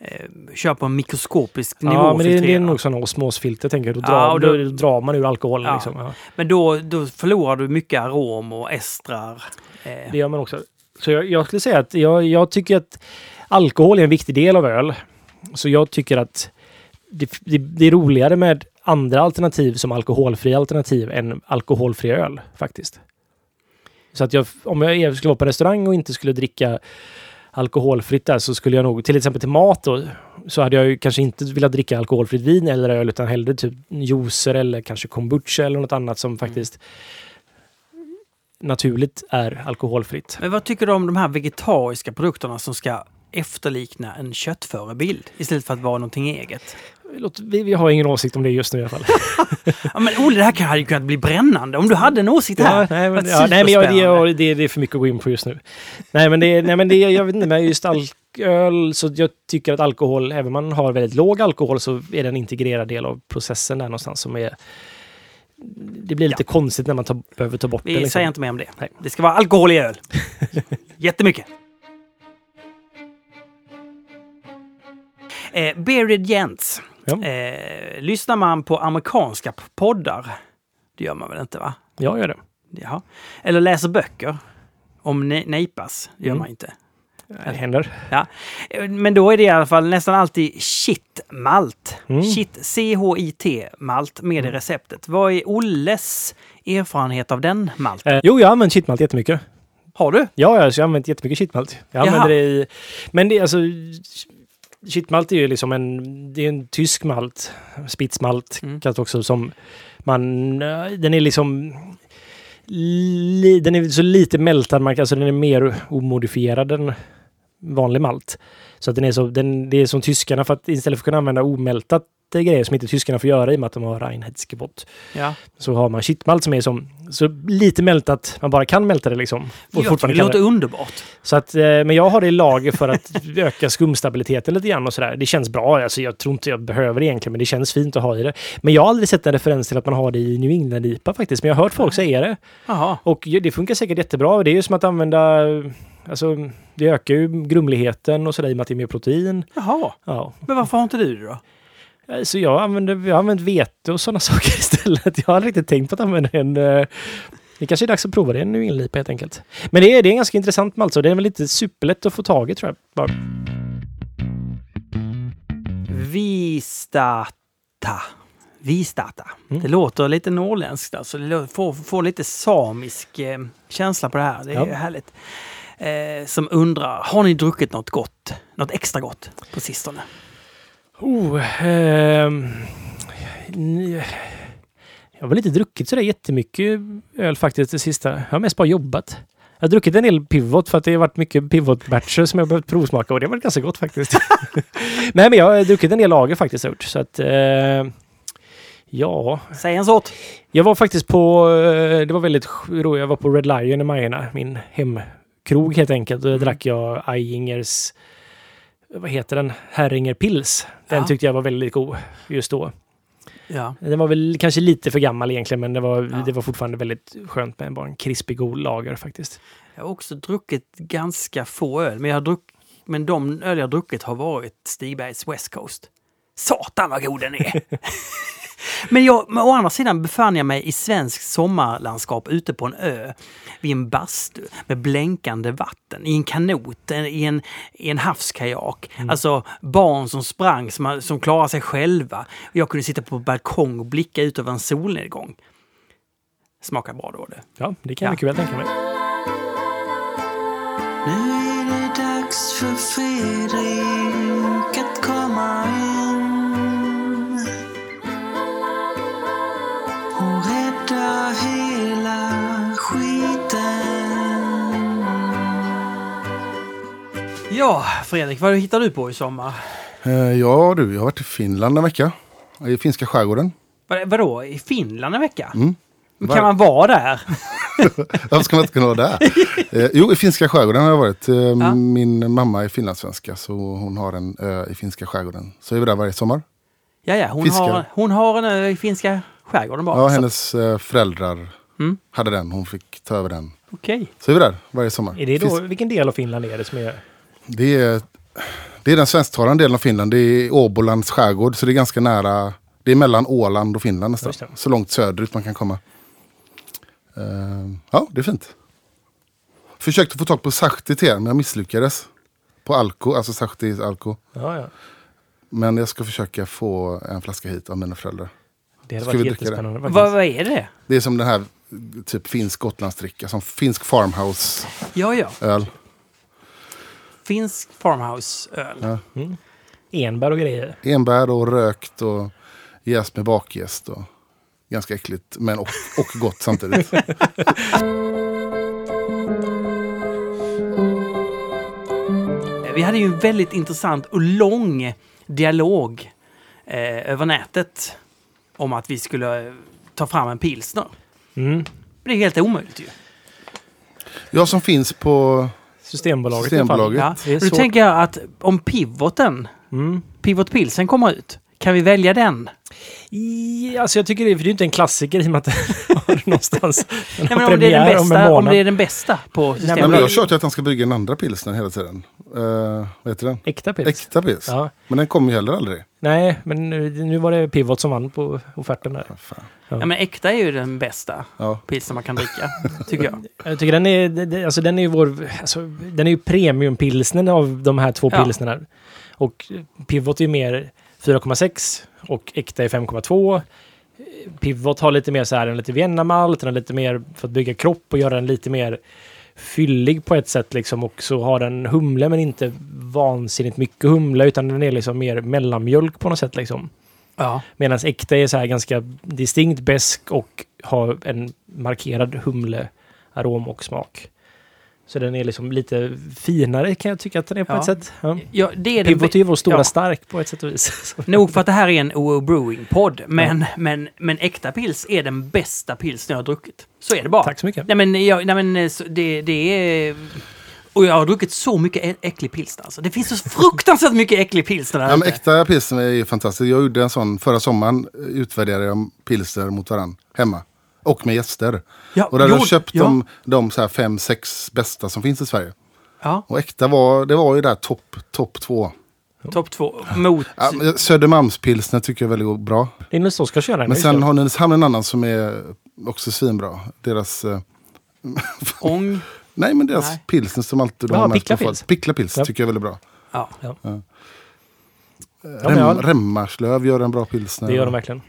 Speaker 1: eh, kör på en mikroskopisk nivå
Speaker 2: Ja, men det, det är nog sådana osmosfilter tänker jag. Då,
Speaker 1: Ja,
Speaker 2: drar,
Speaker 1: och
Speaker 2: då,
Speaker 1: då-
Speaker 2: drar man ur alkoholen
Speaker 1: Ja.
Speaker 2: liksom. Ja,
Speaker 1: Men då, då förlorar du mycket arom och estrar. Eh,
Speaker 2: det gör man också. Så jag, jag skulle säga att jag, jag tycker att alkohol är en viktig del av öl. Så jag tycker att det, det, det är roligare med andra alternativ som alkoholfria alternativ än alkoholfri öl faktiskt. Så att jag, om jag skulle vara på restaurang och inte skulle dricka alkoholfritt där så skulle jag nog, till exempel till mat då, så hade jag ju kanske inte velat dricka alkoholfritt vin eller öl utan hellre typ juicer eller kanske kombucha eller något annat som faktiskt naturligt är alkoholfritt.
Speaker 1: Men vad tycker du om de här vegetariska produkterna som ska efterlikna en köttförebild istället för att vara någonting eget?
Speaker 2: Låt, vi, vi har ingen åsikt om det just nu i alla fall.
Speaker 1: Ja, men Olle, det här kan- hade ju kunnat bli brännande om du hade en åsikt här.
Speaker 2: Ja, nej, men, ja, nej, men jag, det, det, det är för mycket att gå in på just nu. Nej, men det, nej, men det jag vet inte, men just alköl, så jag tycker att alkohol, även om man har väldigt låg alkohol, så är det en integrerad del av processen där någonstans som är det blir lite konstigt när man tar, behöver ta bort
Speaker 1: Vi
Speaker 2: det. Liksom.
Speaker 1: säger inte mer om det.
Speaker 2: Nej.
Speaker 1: Det ska vara alkohol i öl. Jättemycket. Eh, Bearded Gents.
Speaker 2: Ja.
Speaker 1: Eh, lyssnar man på amerikanska poddar, det gör man väl inte va?
Speaker 2: Jag gör det.
Speaker 1: Jaha. Eller läser böcker om ne- nejpas, det gör
Speaker 2: Mm.
Speaker 1: man inte.
Speaker 2: Det händer.
Speaker 1: Ja. Eh, Men då är det i alla fall nästan alltid shit-malt.
Speaker 2: Mm.
Speaker 1: Shit, C-H-I-T-malt med i receptet. Vad är Olles erfarenhet av den malten?
Speaker 2: Eh, jo, jag har använt shitmalt jättemycket.
Speaker 1: Har du?
Speaker 2: Ja, jag har använt jättemycket shitmalt. Jag
Speaker 1: Jaha.
Speaker 2: använder det i... Men det är alltså... Shitmalt är ju liksom en... Det är en tysk malt. Spitsmalt
Speaker 1: Mm.
Speaker 2: kallas det också som man... eh, Den är liksom... Li, den är så lite mältad, man alltså den är mer omodifierad än vanlig malt. Så att den är så, den, det är som tyskarna, för att istället för att kunna använda omältat grejer som inte tyskarna får göra i och med att de har Reinheitsgebot,
Speaker 1: Ja.
Speaker 2: så har man shitmalt som är som så lite mältat, man bara kan mälta det liksom. Och
Speaker 1: Ja, det låter underbart.
Speaker 2: Så att, eh, men jag har det i lager för att öka skumstabiliteten lite grann och sådär. Det känns bra. Alltså, jag tror inte jag behöver det egentligen, men det känns fint att ha i det. Men jag har aldrig sett en referens till att man har det i New England-IPA faktiskt. Men jag har hört folk säga det.
Speaker 1: Jaha.
Speaker 2: Och det funkar säkert jättebra. Det är ju som att använda... Alltså, det ökar ju grumligheten och sådär i och med att det är mer protein.
Speaker 1: Jaha.
Speaker 2: Ja.
Speaker 1: Men varför har inte du det då?
Speaker 2: Så jag använder, jag använt vete och sådana saker istället. Jag har aldrig riktigt tänkt på att använda en... eh, Det kanske är dags att prova det, New England-IPA helt enkelt. Men det är, det är ganska intressant malt, så det är väl inte superlätt att få tag i tror jag. Bara.
Speaker 1: Vistata. Vistata.
Speaker 2: Mm.
Speaker 1: Det låter lite norrländskt alltså. Det får, får lite samisk eh, känsla på det här. Det är
Speaker 2: Ja.
Speaker 1: härligt. Eh, som undrar, har ni druckit något gott? Något extra gott på sistone?
Speaker 2: Oh, ni- jag har väl inte druckit sådär jättemycket öl faktiskt det sista. Jag har mest bara jobbat. Jag har druckit en del pivot för att det har varit mycket pivot-batcher som jag behövt provsmaka och det har varit ganska gott faktiskt. Nej men jag har druckit en del lager faktiskt. gjort. Så att, eh, ja,
Speaker 1: Säg en sort.
Speaker 2: jag var faktiskt på, eh, det var väldigt roligt, jag var på Red Lion i Majorna, min hemkrog helt enkelt. Och där
Speaker 1: Mm.
Speaker 2: drack jag Eingers, vad heter den, Herringer Pils. Den
Speaker 1: Ja.
Speaker 2: tyckte jag var väldigt god just då.
Speaker 1: Ja.
Speaker 2: Den var väl kanske lite för gammal egentligen, men det var,
Speaker 1: Ja.
Speaker 2: det var fortfarande väldigt skönt med bara en krispig god lager faktiskt.
Speaker 1: Jag har också druckit ganska få öl, men, jag har druck, men de öl jag har druckit har varit Stigbergs West Coast. Satan vad god den är! men, jag, men å andra sidan befann jag mig i svenskt sommarlandskap ute på en ö vid en bastu med blänkande vatten, i en kanot, en- i en, i en havskajak. Alltså barn som sprang, som, som klarade sig själva. Jag kunde sitta på balkong och blicka ut över en solnedgång. Smakar bra då det.
Speaker 2: Ja, det kan jag
Speaker 1: Ja.
Speaker 2: mycket väl tänka mig.
Speaker 3: Nu är det dags för Fredrik att komma hela skiten.
Speaker 1: Ja, Fredrik, vad hittar du på i sommar?
Speaker 4: Eh, Ja du, jag har varit i Finland en vecka. I finska skärgården.
Speaker 1: Vad, vadå, i Finland en vecka?
Speaker 4: Mm. Var-
Speaker 1: Kan man vara där?
Speaker 4: Varför ska man inte kunna vara där? Eh, jo, i finska skärgården har jag varit. Eh,
Speaker 1: Ja.
Speaker 4: Min mamma är finlandssvenska så hon har en ö i finska skärgården. Så är vi där varje sommar.
Speaker 1: Ja, ja, hon,
Speaker 4: Fiskar.
Speaker 1: har, hon har en ö i finska skärgården bara.
Speaker 4: Ja, hennes eh, föräldrar
Speaker 1: Mm.
Speaker 4: hade den. Hon fick ta över den.
Speaker 1: Okej.
Speaker 4: Så är vi där varje sommar.
Speaker 2: Är det då, vilken del av Finland är det som är...
Speaker 4: Det är, det är den svensktalande delen av Finland. Det är Åbolands skärgård. Så det är ganska nära. Det är mellan Åland och Finland nästan.
Speaker 2: Just det.
Speaker 4: Så långt söderut man kan komma. Eh, ja, det är fint. Försökte få tag på Sahti till er, men jag misslyckades. På Alko, alltså Sahti Alko.
Speaker 2: Ja, ja.
Speaker 4: Men jag ska försöka få en flaska hit av mina föräldrar.
Speaker 2: Det hade
Speaker 4: Ska
Speaker 2: varit jättespännande.
Speaker 1: Vad, vad är det?
Speaker 4: Det är som den här typ finsk gotlandsdricka. Som finsk farmhouse-öl.
Speaker 1: Ja, ja. Finsk farmhouse-öl.
Speaker 4: Ja.
Speaker 2: Enbär och grejer.
Speaker 4: Enbär och rökt och jäst med bakjäst. Och ganska äckligt, men och, och gott samtidigt.
Speaker 1: Vi hade ju en väldigt intressant och lång dialog eh, över nätet om att vi skulle eh, ta fram en pilsner.
Speaker 2: Mm.
Speaker 1: Men det är helt omöjligt ju.
Speaker 4: Jag som finns på
Speaker 2: Systembolaget.
Speaker 4: Systembolaget.
Speaker 1: Ja.
Speaker 2: Det är
Speaker 1: Nu
Speaker 2: svårt.
Speaker 1: tänker jag att om pivoten,
Speaker 2: Mm.
Speaker 1: Pivot Pilsen kommer ut, kan vi välja den?
Speaker 2: I, alltså jag tycker det, för det är ju inte en klassiker i och med att den har någonstans den
Speaker 1: Nej,
Speaker 2: har
Speaker 1: men om, det är den
Speaker 2: om
Speaker 1: bästa, om
Speaker 2: månad.
Speaker 1: det är den bästa på
Speaker 4: Nej,
Speaker 1: systemet.
Speaker 4: men jag har kört att han ska brygga en andra pilsner hela tiden. Uh, vad heter den?
Speaker 2: Äkta pils.
Speaker 4: Äkta pils.
Speaker 2: Ja.
Speaker 4: Men den kommer ju heller aldrig.
Speaker 2: Nej, men nu, nu var det Pivot som vann på offerten där.
Speaker 4: Vad fan.
Speaker 1: ja, men äkta är ju den bästa
Speaker 4: Ja.
Speaker 1: pilsen man kan dricka, tycker jag.
Speaker 2: Jag tycker den är, alltså den är ju vår, alltså, den är ju premiumpilsnen av de här två
Speaker 1: Ja.
Speaker 2: pilsnerna. Och Pivot är ju mer 4,6 och äkta är 5,2. Pivot har lite mer så här en lite Vienna-malt, den har lite mer för att bygga kropp och göra den lite mer fyllig på ett sätt liksom. Och så har den humle men inte vansinnigt mycket humle utan den är liksom mer mellanmjölk på något sätt liksom.
Speaker 1: Ja.
Speaker 2: Medan äkta är så här ganska distinkt besk och har en markerad humlearom och smak. Så den är liksom lite finare kan jag tycka att den är på
Speaker 1: Ja.
Speaker 2: ett sätt. Ja.
Speaker 1: Ja, det är den
Speaker 2: Pivot är ju vår stora
Speaker 1: ja.
Speaker 2: stark på ett sätt och vis.
Speaker 1: Nog för att det här är en OO Brewing-podd, men, men, men äkta pils är den bästa pilsen jag har druckit. Så är det bara.
Speaker 2: Tack så mycket.
Speaker 1: Nej men, jag, nej, men eh, det, det är... Och jag har druckit så mycket äcklig pilsner alltså. Det finns så fruktansvärt mycket äcklig pilsner där
Speaker 4: Ja, men äkta pilsner är ju fantastiskt. Jag gjorde en sån förra sommaren. eh, Utvärderade jag pilsner mot varandra hemma. Och med gäster.
Speaker 1: Ja,
Speaker 4: Och där
Speaker 1: jo,
Speaker 4: jag köpt
Speaker 1: ja.
Speaker 4: de, de så här fem, sex bästa som finns i Sverige.
Speaker 1: Ja,
Speaker 4: Och äkta var, det var ju där topp top två.
Speaker 1: topp två. Mot...
Speaker 4: Ja, Södermalmspilsner tycker jag är väldigt bra.
Speaker 2: Linus Oskar kör den.
Speaker 4: Men sen har Nynäshamn en annan som är också svinbra. Deras... Eh,
Speaker 1: Ång.
Speaker 4: nej men deras
Speaker 1: Nej.
Speaker 4: pilsner som alltid de
Speaker 2: Ja,
Speaker 4: har
Speaker 2: Pickla Pils.
Speaker 4: Pickla Pils
Speaker 2: Ja.
Speaker 4: tycker jag är väldigt bra.
Speaker 1: Ja.
Speaker 2: Ja,
Speaker 4: Rem, Remmarslöv gör en bra pilsner.
Speaker 2: det gör de verkligen.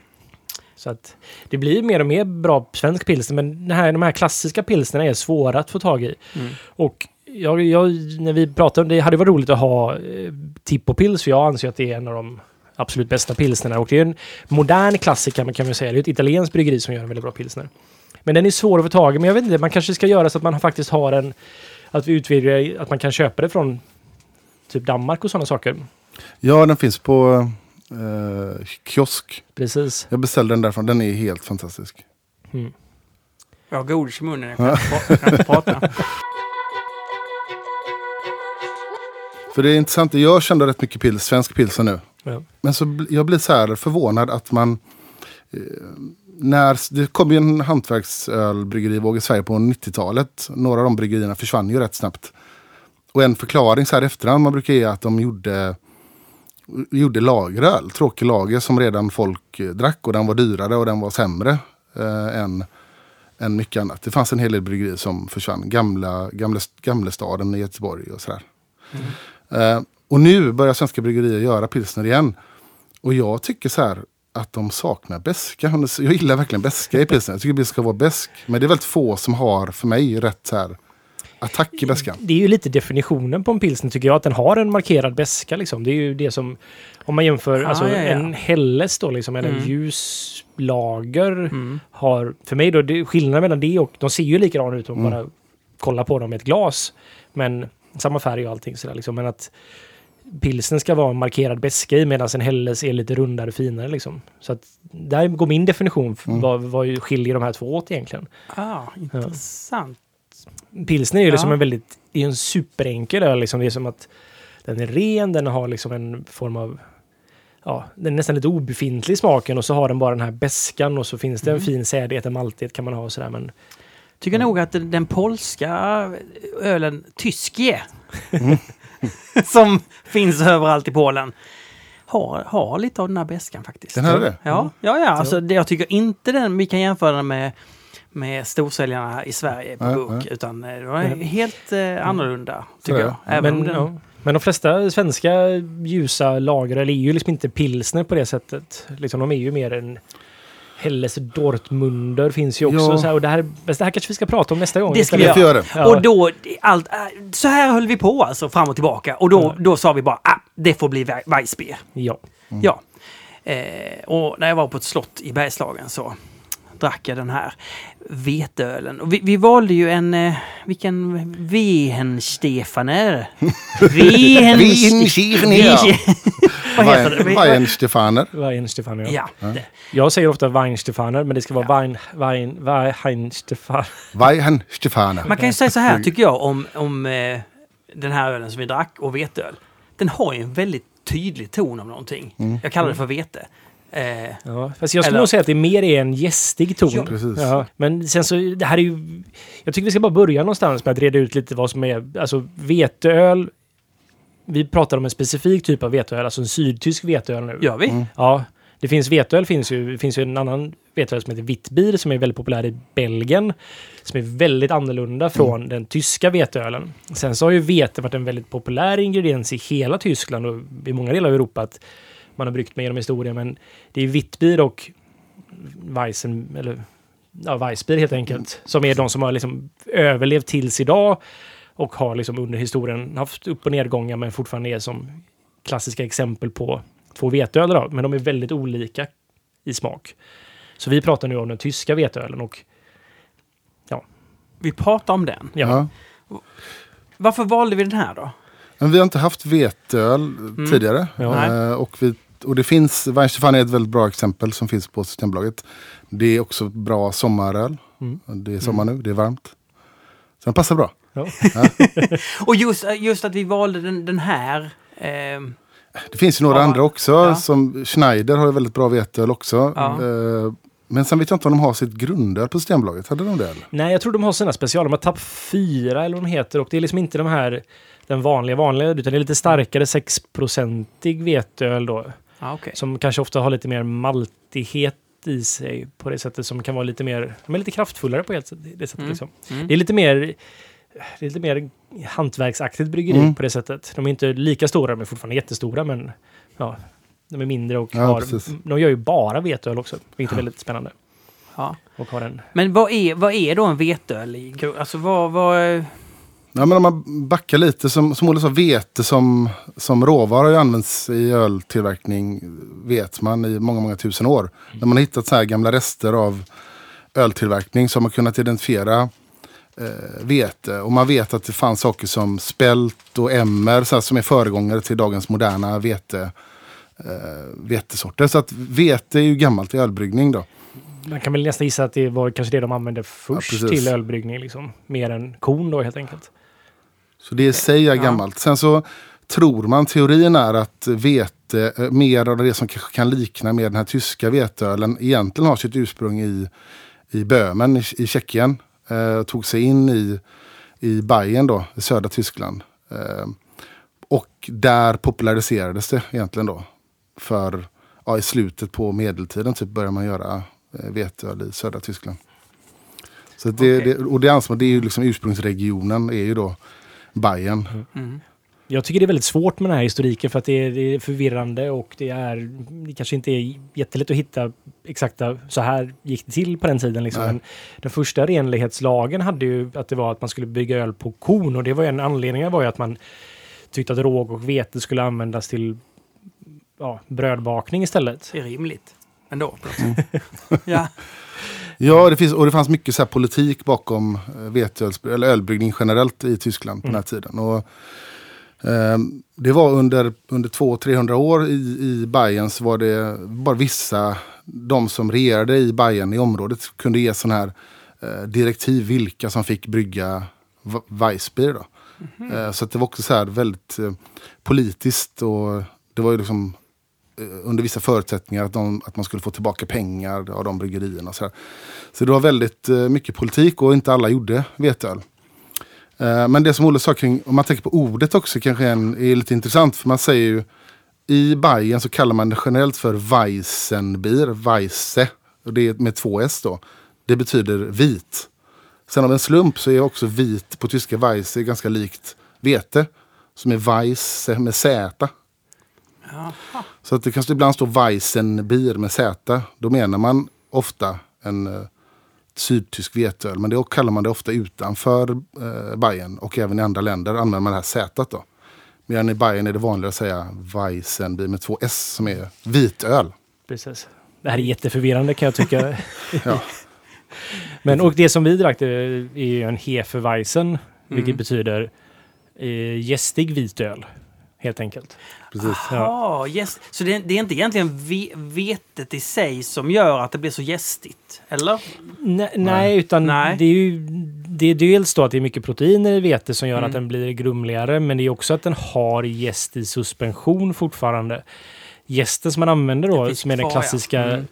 Speaker 2: Så att det blir mer och mer bra svensk pilsner, men det här, de här klassiska pilsnerna är svåra att få tag i.
Speaker 1: Mm.
Speaker 2: Och jag, jag, när vi pratade om det, hade varit roligt att ha eh, Tippo-pils, för jag anser att det är en av de absolut bästa pilsnerna. Och det är en modern klassiker, man kan väl säga. Det är ett italienskt bryggeri som gör en väldigt bra pilsner. Men den är svår att få tag i, men jag vet inte, man kanske ska göra så att man faktiskt har en... Att vi utvidgar, att man kan köpa det från typ Danmark och sådana saker.
Speaker 4: Ja, den finns på eh, kiosk.
Speaker 2: Precis.
Speaker 4: Jag beställde den därifrån. Den är helt fantastisk.
Speaker 2: Mm.
Speaker 1: Jag har godis i munnen, jag kan inte pra- jag kan inte prata.
Speaker 4: För det är intressant. Jag kände rätt mycket pils, svensk pilsner nu.
Speaker 2: Ja.
Speaker 4: Men så jag blir så här förvånad att man... Eh, när, det kom ju en hantverksölbryggerivåg i Sverige på 90-talet. Några av de bryggerierna försvann ju rätt snabbt. Och en förklaring så här efterhand man brukar ge att de gjorde, gjorde lageröl. Tråkig lager som redan folk eh, drack och den var dyrare och den var sämre eh, än, än mycket annat. Det fanns en hel del bryggerier som försvann. Gamla, gamla, Gamlestaden i Göteborg och sådär. Eh, och nu börjar svenska bryggerier göra pilsner igen. Och jag tycker så här att de saknar beska. Jag gillar verkligen beska i pilsner. Jag tycker det ska vara besk. Men det är väldigt få som har för mig rätt så här attack i beskan.
Speaker 2: Det är ju lite definitionen på en pilsner tycker jag, att den har en markerad beska liksom. Det är ju det som, om man jämför,
Speaker 1: Ah,
Speaker 2: alltså
Speaker 1: ja, ja.
Speaker 2: en Helles då liksom, eller en
Speaker 1: Mm.
Speaker 2: ljus lager
Speaker 1: Mm.
Speaker 2: har, för mig då, det skillnaden mellan det och, de ser ju likadana ut om man
Speaker 4: Mm.
Speaker 2: bara kollar på dem med ett glas. Men samma färg och allting sådär liksom. Men att pilsen ska vara en markerad beska i medan en Helles är lite rundare och finare liksom. Så att där går min definition,
Speaker 4: Mm.
Speaker 2: vad, vad skiljer de här två åt egentligen.
Speaker 1: Ah, intressant.
Speaker 2: Pilsner är ju liksom
Speaker 1: Ja.
Speaker 2: en väldigt, det är en superenkel öl liksom. Det är som att den är ren, den har liksom en form av, ja, den är nästan lite obefintlig i smaken och så har den bara den här beskan och så finns det en
Speaker 1: Mm.
Speaker 2: fin sädighet, en maltighet kan man ha och sådär men
Speaker 1: Tycker nog att den, polska ölen Tyskie, som finns överallt i Polen, har, har lite av den här beskan faktiskt.
Speaker 4: Den hade det?
Speaker 1: Ja, ja, ja. Alltså, det, jag tycker inte den, vi kan jämföra den med, med storsäljarna i Sverige på
Speaker 4: nej.
Speaker 1: utan eh, det var helt eh, annorlunda, tycker jag. Även
Speaker 2: men,
Speaker 1: om
Speaker 2: men de flesta svenska ljusa lager är ju liksom inte pilsner på det sättet. Liksom, de är ju mer en Helles Dortmunder finns ju också.
Speaker 4: Ja.
Speaker 2: Så här, och det, här, det här kanske vi ska prata om nästa gång.
Speaker 1: Det ska vi
Speaker 4: göra det.
Speaker 2: Ja.
Speaker 1: Och då, allt, äh, så här höll vi på alltså, fram och tillbaka. Och då,
Speaker 2: Ja.
Speaker 1: då sa vi bara, ah, det får bli Wei- Weissbier.
Speaker 2: Ja.
Speaker 1: Ja. Eh, och när jag var på ett slott i Bergslagen så drack jag den här veteölen. Och vi, vi valde ju en, eh, vilken Wehenstefaner.
Speaker 4: Wehenstefaner.
Speaker 1: Vad heter det?
Speaker 4: Weihenstefaner.
Speaker 2: Weinstefan, ja.
Speaker 1: Ja, det-
Speaker 2: Jag säger ofta Weinstefaner, men det ska vara Wein, Wein, Weinstefan.
Speaker 4: Weihenstefaner.
Speaker 1: Man kan ju säga så här tycker jag om, om eh, den här ölen som vi drack och veteöl. Den har ju en väldigt tydlig ton av någonting. Jag kallar det för vete. Eh,
Speaker 2: Ja, fast jag skulle nog säga att det mer är en gästig ton.
Speaker 1: Ja.
Speaker 4: Precis.
Speaker 2: Ja, men sen så, det här är ju... Jag tycker vi ska bara börja någonstans med att reda ut lite vad som är... Alltså veteöl. Vi pratar om en specifik typ av veteöl, alltså en sydtysk veteöl nu.
Speaker 1: gör vi?
Speaker 4: Mm.
Speaker 2: Ja, det finns veteöl, finns ju, det finns ju en annan veteöl som heter Witbier som är väldigt populär i Belgien. Som är väldigt annorlunda från den tyska veteölen. Sen så har ju vete varit en väldigt populär ingrediens i hela Tyskland och i många delar av Europa. Att man har bryggt med genom historien. Men det är Witbier och Weissen, eller ja, Weissbier helt enkelt. Som är de som har liksom överlevt tills idag. Och har liksom under historien haft upp och nedgångar men fortfarande är som klassiska exempel på två veteöl. Då. Men de är väldigt olika i smak. Så vi pratar nu om den tyska veteölen och
Speaker 1: Vi pratar om den.
Speaker 2: ja,
Speaker 4: Ja.
Speaker 1: Varför valde vi den här då?
Speaker 4: Men vi har inte haft veteöl tidigare.
Speaker 2: Ja.
Speaker 4: Eh, och, vi, och det finns, Weinstefan är ett väldigt bra exempel som finns på Systembolaget. Det är också bra sommaröl.
Speaker 2: Mm.
Speaker 4: Det är sommar nu, det är varmt. Så den passar bra.
Speaker 2: Ja.
Speaker 1: Och just, just att vi valde den, den här. ehm,
Speaker 4: Det finns ju några
Speaker 1: Ja.
Speaker 4: andra också.
Speaker 1: Ja.
Speaker 4: Som Schneider har ju väldigt bra veteöl också.
Speaker 1: Ja.
Speaker 4: Eh, men sen vet jag inte om de har sitt grundöl på Systembolaget. Hade de det? Eller?
Speaker 2: Nej, jag tror de har sina special. De har Tapp 4 eller vad de heter. Och det är liksom inte de här den vanliga vanliga utan det är lite starkare 6-procentig veteöl då.
Speaker 1: Ja, okej.
Speaker 2: Som kanske ofta har lite mer maltighet i sig på det sättet som kan vara lite mer, de är lite kraftfullare på helt sätt- det sättet.
Speaker 1: Mm.
Speaker 2: Liksom.
Speaker 1: Mm.
Speaker 2: Det är lite mer det är lite mer hantverksaktigt bryggeri
Speaker 4: Mm.
Speaker 2: på det sättet. De är inte lika stora, är fortfarande jättestora men ja, de är mindre och
Speaker 4: Ja,
Speaker 2: har,
Speaker 4: precis.
Speaker 2: de gör ju bara veteöl också, vilket är väldigt spännande.
Speaker 1: Ja.
Speaker 2: Och har en,
Speaker 1: Men vad är, vad är då en veteöl? Alltså vad... vad
Speaker 4: Ja, men om man backar lite, som, som Olle sa, vete som, som råvara har ju använts i öltillverkning, vet man, i många, många tusen år. När man har hittat så här gamla rester av öltillverkning så har man kunnat identifiera eh, vete. Och man vet att det fanns saker som spält och emmer så här, som är föregångare till dagens moderna vete, eh, vetesorter. Så att vete är ju gammalt i ölbryggning då.
Speaker 2: man kan väl nästan gissa att det var kanske det de använde först
Speaker 4: Ja,
Speaker 2: till ölbryggning. Liksom. Mer än kon då helt enkelt.
Speaker 4: Så det i sig är gammalt. Sen så tror man, teorin är att vete, eh, mer av det som kanske kan likna med den här tyska veteölen, egentligen har sitt ursprung i, i Böhmen i, i Tjeckien. Eh, tog sig in i, i Bayern då, i södra Tyskland. Eh, och där populariserades det egentligen då. För ja, i slutet på medeltiden typ börjar man göra eh, veteöl i södra Tyskland. Så det,
Speaker 1: Okej.
Speaker 4: det, och det anser man, det är ju liksom ursprungsregionen är ju då Bayern.
Speaker 1: mm.
Speaker 2: Jag tycker det är väldigt svårt med den här historiken för att det är, det är förvirrande och det är det kanske inte är jättelätt att hitta exakta så här gick det till på den tiden. Liksom. Den första renlighetslagen hade ju att det var att man skulle bygga öl på korn och det var ju en anledning var ju att man tyckte att råg och vete skulle användas till ja, brödbakning istället.
Speaker 1: Det är rimligt. Ändå. sätt. ja.
Speaker 4: Ja, det finns, och det fanns mycket så här politik bakom eh, eller ölbryggning generellt i Tyskland på den här tiden. Och, ehm, det var under, under 200-300 år i, i Bayern så var det bara vissa, de som regerade i Bayern i området kunde ge sån här eh, direktiv vilka som fick brygga Weissbier. Då. Eh, så att det var också så här väldigt politiskt och det var ju liksom Eh, under vissa förutsättningar att, de, att man skulle få tillbaka pengar av de bryggerierna. Så, så det var väldigt eh, mycket politik och inte alla gjorde veteöl. Eh, men det som Olle sa kring, om man tänker på ordet också kanske är, en, är lite intressant. För man säger ju, i Bayern så kallar man det generellt för Weissenbier, Weisse. Och det är med två S då. Det betyder vit. Sen av en slump så är också vit på tyska Weisse ganska likt vete. Som är Weisse med Z.
Speaker 1: Jaha.
Speaker 4: Så att det kanske ibland står Weissenbier med Z. Då menar man ofta en eh, sydtysk veteöl. Men det kallar man det ofta utanför eh, Bayern och även i andra länder använder man det här Z då. Medan i Bayern är det vanligare att säga Weissenbier med två S som är vitöl.
Speaker 2: Precis. Det här är jätteförvirrande kan jag tycka.
Speaker 4: Ja.
Speaker 2: Men, och det som vi drack är ju en Hefeweizen, vilket
Speaker 1: Mm.
Speaker 2: betyder eh, gästig vitöl. Helt enkelt.
Speaker 4: Precis.
Speaker 1: Jaha, yes. Så det, det är inte egentligen ve, vetet i sig som gör att det blir så gästigt? Eller?
Speaker 2: Nej, nej utan
Speaker 1: Nej.
Speaker 2: det är ju det är dels då att det är mycket proteiner i vete som gör
Speaker 1: Mm.
Speaker 2: att den blir grumligare, men det är också att den har jäst i suspension fortfarande. gästen som man använder då, som är den
Speaker 1: kvar, ja.
Speaker 2: klassiska
Speaker 1: Mm.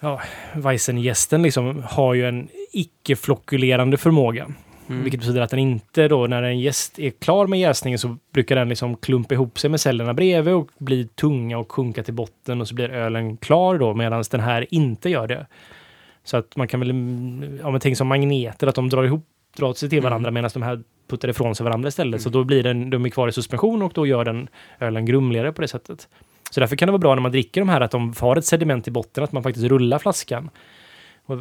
Speaker 2: ja, Weissengästen liksom, har ju en icke-flockulerande förmåga.
Speaker 1: Mm.
Speaker 2: Vilket betyder att den inte då, när en gäst är klar med jäsningen så brukar den liksom klumpa ihop sig med cellerna bredvid och bli tunga och sjunka till botten och så blir ölen klar då medan den här inte gör det. Så att man kan väl, mm, ja men tänk som magneter, att de drar ihop, drar sig till
Speaker 1: Mm.
Speaker 2: varandra medan de här puttar ifrån sig varandra istället. Så då blir den, de är kvar i suspension och då gör den ölen grumligare på det sättet. Så därför kan det vara bra när man dricker de här att de har ett sediment i botten, att man faktiskt rullar flaskan. Och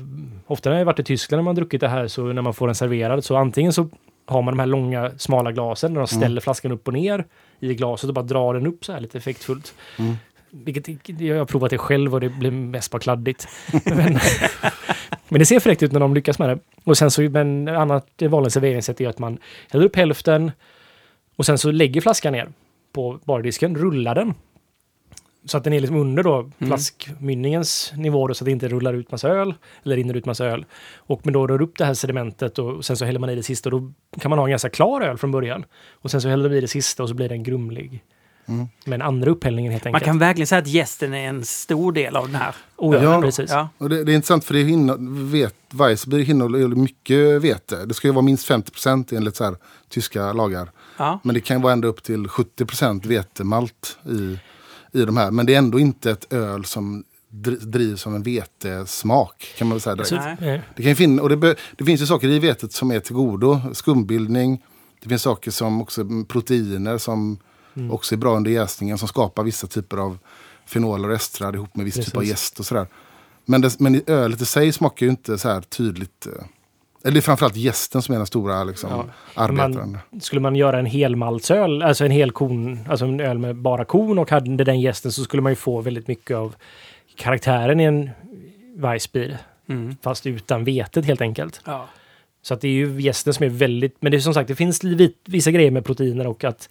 Speaker 2: ofta när jag varit i Tyskland när man druckit det här, så när man får den serverad, så antingen så har man de här långa, smala glasen där de ställer flaskan upp och ner i glaset och bara drar den upp så här lite effektfullt.
Speaker 4: Mm.
Speaker 2: Vilket jag har provat det själv och det blir mest bara kladdigt. men, men det ser fräckt ut när de lyckas med det. Och sen så, men annat vanligt serveringssätt är att man häller upp hälften och sen så lägger flaskan ner på bardisken, rullar den. Så att den är liksom under då flaskmynningens nivå då, så att det inte rullar ut massa öl eller rinner ut massa öl. Och men då rör upp det här sedimentet och sen så häller man i det sista och då kan man ha en ganska klar öl från början. Och sen så häller man i det sista och så blir den grumlig.
Speaker 4: Mm.
Speaker 2: Men andra upphällningen helt
Speaker 1: Man
Speaker 2: enkelt.
Speaker 1: kan verkligen säga att gästen är en stor del av den här.
Speaker 2: oh, ja,
Speaker 4: Ja.
Speaker 2: precis.
Speaker 1: Ja.
Speaker 4: Och det, det är intressant för det hinner, vet, Weissbier innehåller mycket vete. Det ska ju vara minst 50 enligt så här, tyska lagar.
Speaker 1: Ja.
Speaker 4: Men det kan vara ända upp till 70% vetemalt i, i de här. Men det är ändå inte ett öl som dri- drivs av en vetesmak. Kan man väl säga direkt.
Speaker 1: Nej.
Speaker 2: eh,
Speaker 4: Det, kan finna, och det, be, det finns ju saker i vetet som är till godo. Skumbildning. Det finns saker som också proteiner som
Speaker 2: Mm.
Speaker 4: också är bra under jäsningen. Som skapar vissa typer av fenoler och estrar ihop med viss typ av
Speaker 2: Precis.
Speaker 4: jäst och sådär. Men, det, men ölet i sig smakar ju inte så här tydligt. Eller det är framförallt jästen som är den stora liksom,
Speaker 2: Ja.
Speaker 4: arbetaren.
Speaker 2: skulle man göra en helmaltsöl, alltså en hel kon, alltså en öl med bara kon och hade den gästen så skulle man ju få väldigt mycket av karaktären i en Weissbier.
Speaker 1: Mm.
Speaker 2: Fast utan vetet helt enkelt.
Speaker 1: Ja.
Speaker 2: Så att det är ju gästen som är väldigt, men det är som sagt, det finns vissa grejer med proteiner och att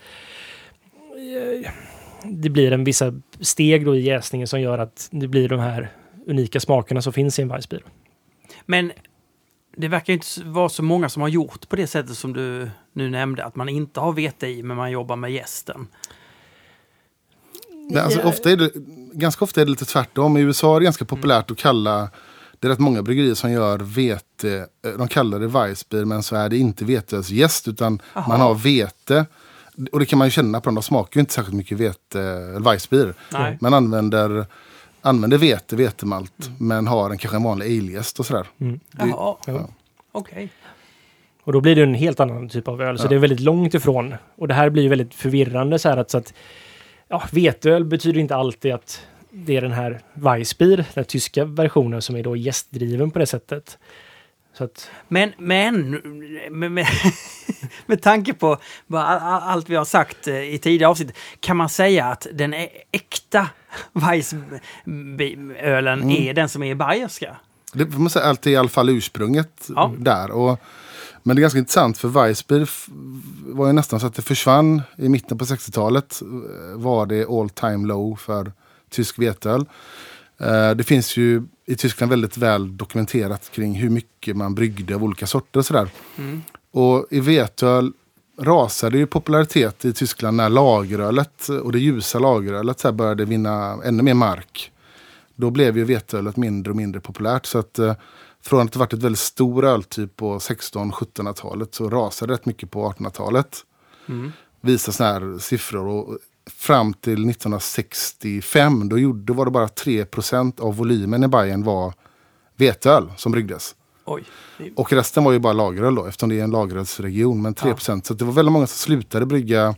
Speaker 2: eh, det blir en vissa steg då i jäsningen som gör att det blir de här unika smakerna som finns i en Weissbier.
Speaker 1: Men det verkar inte vara så många som har gjort på det sättet som du nu nämnde. Att man inte har vete i, men man jobbar med gästen.
Speaker 4: Men alltså, ofta är det, ganska ofta är det lite tvärtom. I USA är det ganska populärt att kalla det är rätt många bryggerier som gör vete, eh, de kallar det Weissbier men så är det inte veteölsjäst utan
Speaker 1: Aha.
Speaker 4: man har vete. Och det kan man ju känna på dem, de smakar ju inte särskilt mycket vete, eller Weissbier.
Speaker 1: Nej.
Speaker 4: Man använder, använder vete, vetemalt men har en, kanske en vanlig aljäst och sådär.
Speaker 2: Mm.
Speaker 4: Det-
Speaker 1: Jaha,
Speaker 2: Ja.
Speaker 1: okej.
Speaker 2: Och då blir det en helt annan typ av öl. Så
Speaker 4: Ja.
Speaker 2: det är väldigt långt ifrån. Och det här blir ju väldigt förvirrande så här att, så att ja, veteöl betyder inte alltid att det är den här Weissbier, den tyska versionen som är då gästdriven på det sättet. Så att,
Speaker 1: Men, men med, med, med tanke på allt vi har sagt eh, i tidigare avsnitt, kan man säga att den är äkta Weissölen
Speaker 4: Mm.
Speaker 1: är den som är bayerska?
Speaker 4: Det får man säga, allt är i alla fall ursprunget
Speaker 1: Ja.
Speaker 4: där. Och, men det är ganska intressant för Weissbier var ju nästan så att det försvann i mitten på 60-talet. eh, Var det all time low för tysk veteöl. Eh, Det finns ju i Tyskland väldigt väl dokumenterat kring hur mycket man bryggde av olika sorter och sådär.
Speaker 1: Mm.
Speaker 4: Och i veteöl rasade ju popularitet i Tyskland när lagerölet och det ljusa lagerölet så började vinna ännu mer mark. Då blev ju veteölet mindre och mindre populärt. Så att eh, från att det varit ett väldigt stor öltyp på 16-1700-talet så rasade rätt mycket på 1800-talet.
Speaker 1: Mm.
Speaker 4: Visar sådana här siffror. Och fram till 1965 då, gjorde, då var det bara 3% av volymen i Bayern var veteöl som bryggdes.
Speaker 1: Oj.
Speaker 4: Och resten var ju bara lageröl då, eftersom det är en lagerölsregion. Men 3% Så det var väldigt många som slutade brygga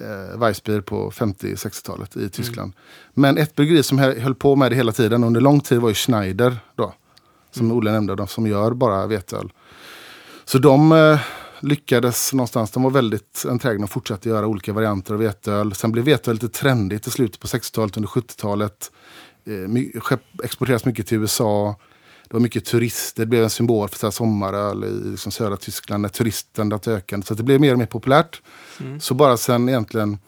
Speaker 4: eh, Weissbier på 50-60-talet i Tyskland. Men ett bryggeri som hö- höll på med det hela tiden under lång tid var ju Schneider. Då, som Olle nämnde, de som gör bara veteöl. Så de eh, lyckades någonstans, de var väldigt enträgna och fortsatte göra olika varianter av veteöl. Sen blev veteöl lite trendigt i slutet på 60-talet, under 70-talet. Eh, exporteras mycket till USA. Det var mycket turister, det blev en symbol för så här sommaröl i liksom södra Tyskland när turistandet ökade. Så det blev mer och mer populärt. Så bara sen egentligen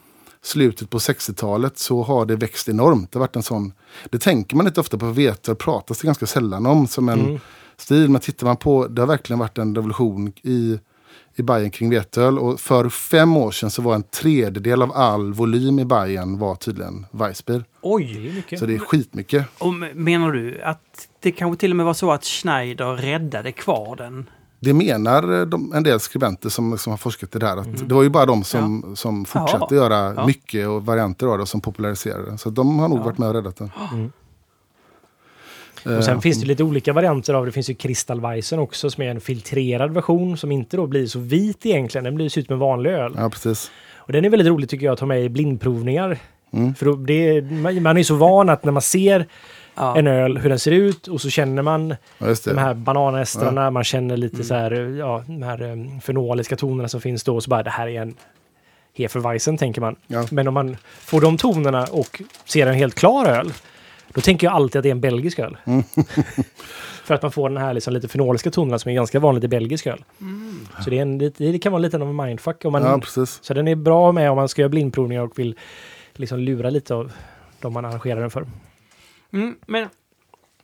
Speaker 4: slutet på 60-talet så har det växt enormt. Det har varit en sån, det tänker man inte ofta på veteöl, pratas det ganska sällan om som en
Speaker 2: Mm.
Speaker 4: stil. Men tittar man på, det har verkligen varit en revolution i i Bajen kring veteöl. Och för fem år sedan så var en tredjedel av all volym i Bajen var tydligen Weissbier.
Speaker 1: Oj!
Speaker 2: Det är mycket.
Speaker 4: Så det är skitmycket.
Speaker 1: Och menar du att det kanske till och med var så att Schneider räddade kvar den?
Speaker 4: Det menar eh, de, en del skribenter som, som har forskat i det här. Att Det var ju bara de som, som fortsatte
Speaker 1: Jaha.
Speaker 4: göra
Speaker 1: Ja.
Speaker 4: mycket och varianter av det som populariserade det. Så de har nog varit med och räddat den.
Speaker 2: Och sen
Speaker 4: Eh,
Speaker 2: finns det lite olika varianter av det. Det finns ju Kristallweisen också som är en filtrerad version som inte då blir så vit egentligen. Den blir ser ut som en vanlig öl.
Speaker 4: Ja, precis.
Speaker 2: Och den är väldigt rolig tycker jag att ha med i blindprovningar.
Speaker 4: Mm.
Speaker 2: För då, det är, man, är så van att när man ser
Speaker 1: Ja.
Speaker 2: en öl, hur den ser ut och så känner man
Speaker 4: Ja,
Speaker 2: de här bananestrarna, man känner lite så här, ja, de här um, fenoliska tonerna som finns då. Och så bara, det här är en Hefeweizen, tänker man.
Speaker 4: Ja.
Speaker 2: Men om man får de tonerna och ser en helt klar öl, då tänker jag alltid att det är en belgisk öl.
Speaker 4: Mm.
Speaker 2: För att man får den här liksom lite fenoliska tonerna som är ganska vanligt i belgisk öl. Så det, är en, det, det kan vara lite av en mindfuck. Om man,
Speaker 4: Ja, precis.
Speaker 2: så den är bra med om man ska göra blindprovningar och vill liksom lura lite av de man arrangerar den för.
Speaker 1: Mm, men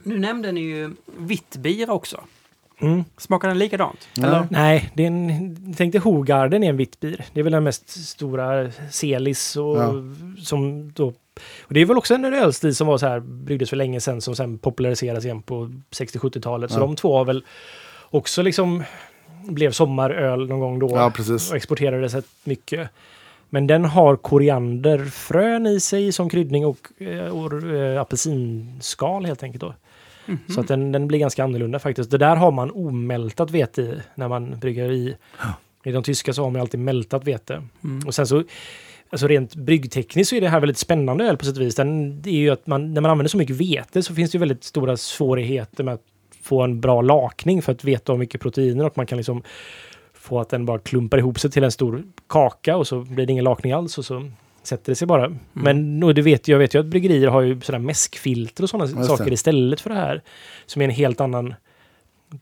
Speaker 1: nu nämnde ni ju vitt bira också.
Speaker 2: Mm.
Speaker 1: Smakar den likadant?
Speaker 4: Nej.
Speaker 1: Eller?
Speaker 2: Nej, det är en, tänk dig Hogarden är en vitt bir. Det är väl den mest stora Celis och
Speaker 4: Ja.
Speaker 2: som då... Och det är väl också en ölstil som var så här, bryggdes för länge sedan som sen populariserades igen på 60-70-talet. Så
Speaker 4: Ja.
Speaker 2: de två har väl också liksom blev sommaröl någon gång då.
Speaker 4: Ja, precis.
Speaker 2: och exporterades rätt mycket. Men den har korianderfrön i sig som kryddning och, eh, och eh, apelsinskal helt enkelt. Då. Så att den, den blir ganska annorlunda faktiskt. Det där har man omältat vete i när man brygger i. I de tyska så har man alltid mältat vete.
Speaker 1: Mm.
Speaker 2: Och sen så, alltså rent bryggtekniskt så är det här väldigt spännande öl på sätt och vis. Den, det är ju att man, när man använder så mycket vete så finns det ju väldigt stora svårigheter med att få en bra lakning för att veta hur mycket proteiner och man kan liksom få att den bara klumpar ihop sig till en stor kaka och så blir det ingen lakning alls och så sätter det sig bara. Men och det vet, jag vet ju att bryggerier har ju sådana mäskfilter och sådana saker istället för det här. Som är en helt annan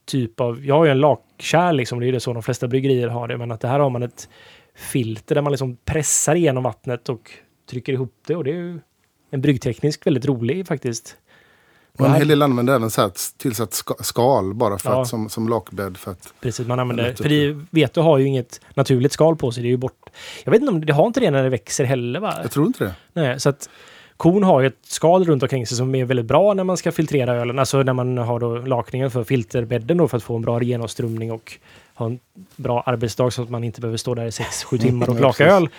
Speaker 2: typ av... Jag har ju en lakkärl liksom, det är ju det så de flesta bryggerier har det. Men att det här har man ett filter där man liksom pressar igenom vattnet och trycker ihop det. Och det är ju en bryggteknisk väldigt rolig faktiskt.
Speaker 4: Och en hel del använder även så här tillsatt ska- skal bara för
Speaker 2: Ja.
Speaker 4: att, som, som lakbädd. För att,
Speaker 2: Precis, man använder...
Speaker 4: Upp
Speaker 2: För det, vete har ju inget naturligt skal på sig. Det är ju bort... Jag vet inte om det har inte det när det växer heller va?
Speaker 4: jag tror inte det.
Speaker 2: Nej, så att kon har ju ett skal runt omkring sig som är väldigt bra när man ska filtrera ölen. Alltså när man har då lakningen för filterbädden då för att få en bra genomströmning och ha en bra arbetsdag så att man inte behöver stå där i 6-7 timmar och laka öl.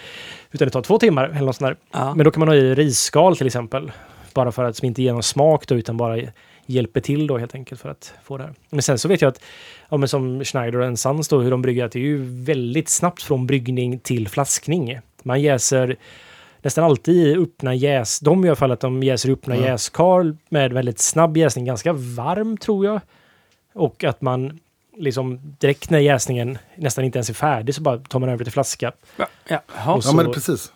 Speaker 2: Utan det tar två timmar eller något sånt där.
Speaker 1: Ja.
Speaker 2: Men då kan man ha i risskal till exempel. Bara för att som inte ger någon smak då utan bara hjälper till då helt enkelt för att få det här. Men sen så vet jag att ja, men som Schneider och Sons då hur de brygger att det är ju väldigt snabbt från bryggning till flaskning. Man jäser nästan alltid i öppna jäs. De i alla fall att de jäser i öppna
Speaker 4: Ja.
Speaker 2: jäskar med väldigt snabb jäsning, ganska varm tror jag. Och att man liksom direkt när jäsningen nästan inte ens är färdig så bara tar man över till flaska.
Speaker 1: Ja. Ja.
Speaker 4: Ja,
Speaker 2: så-
Speaker 4: men precis.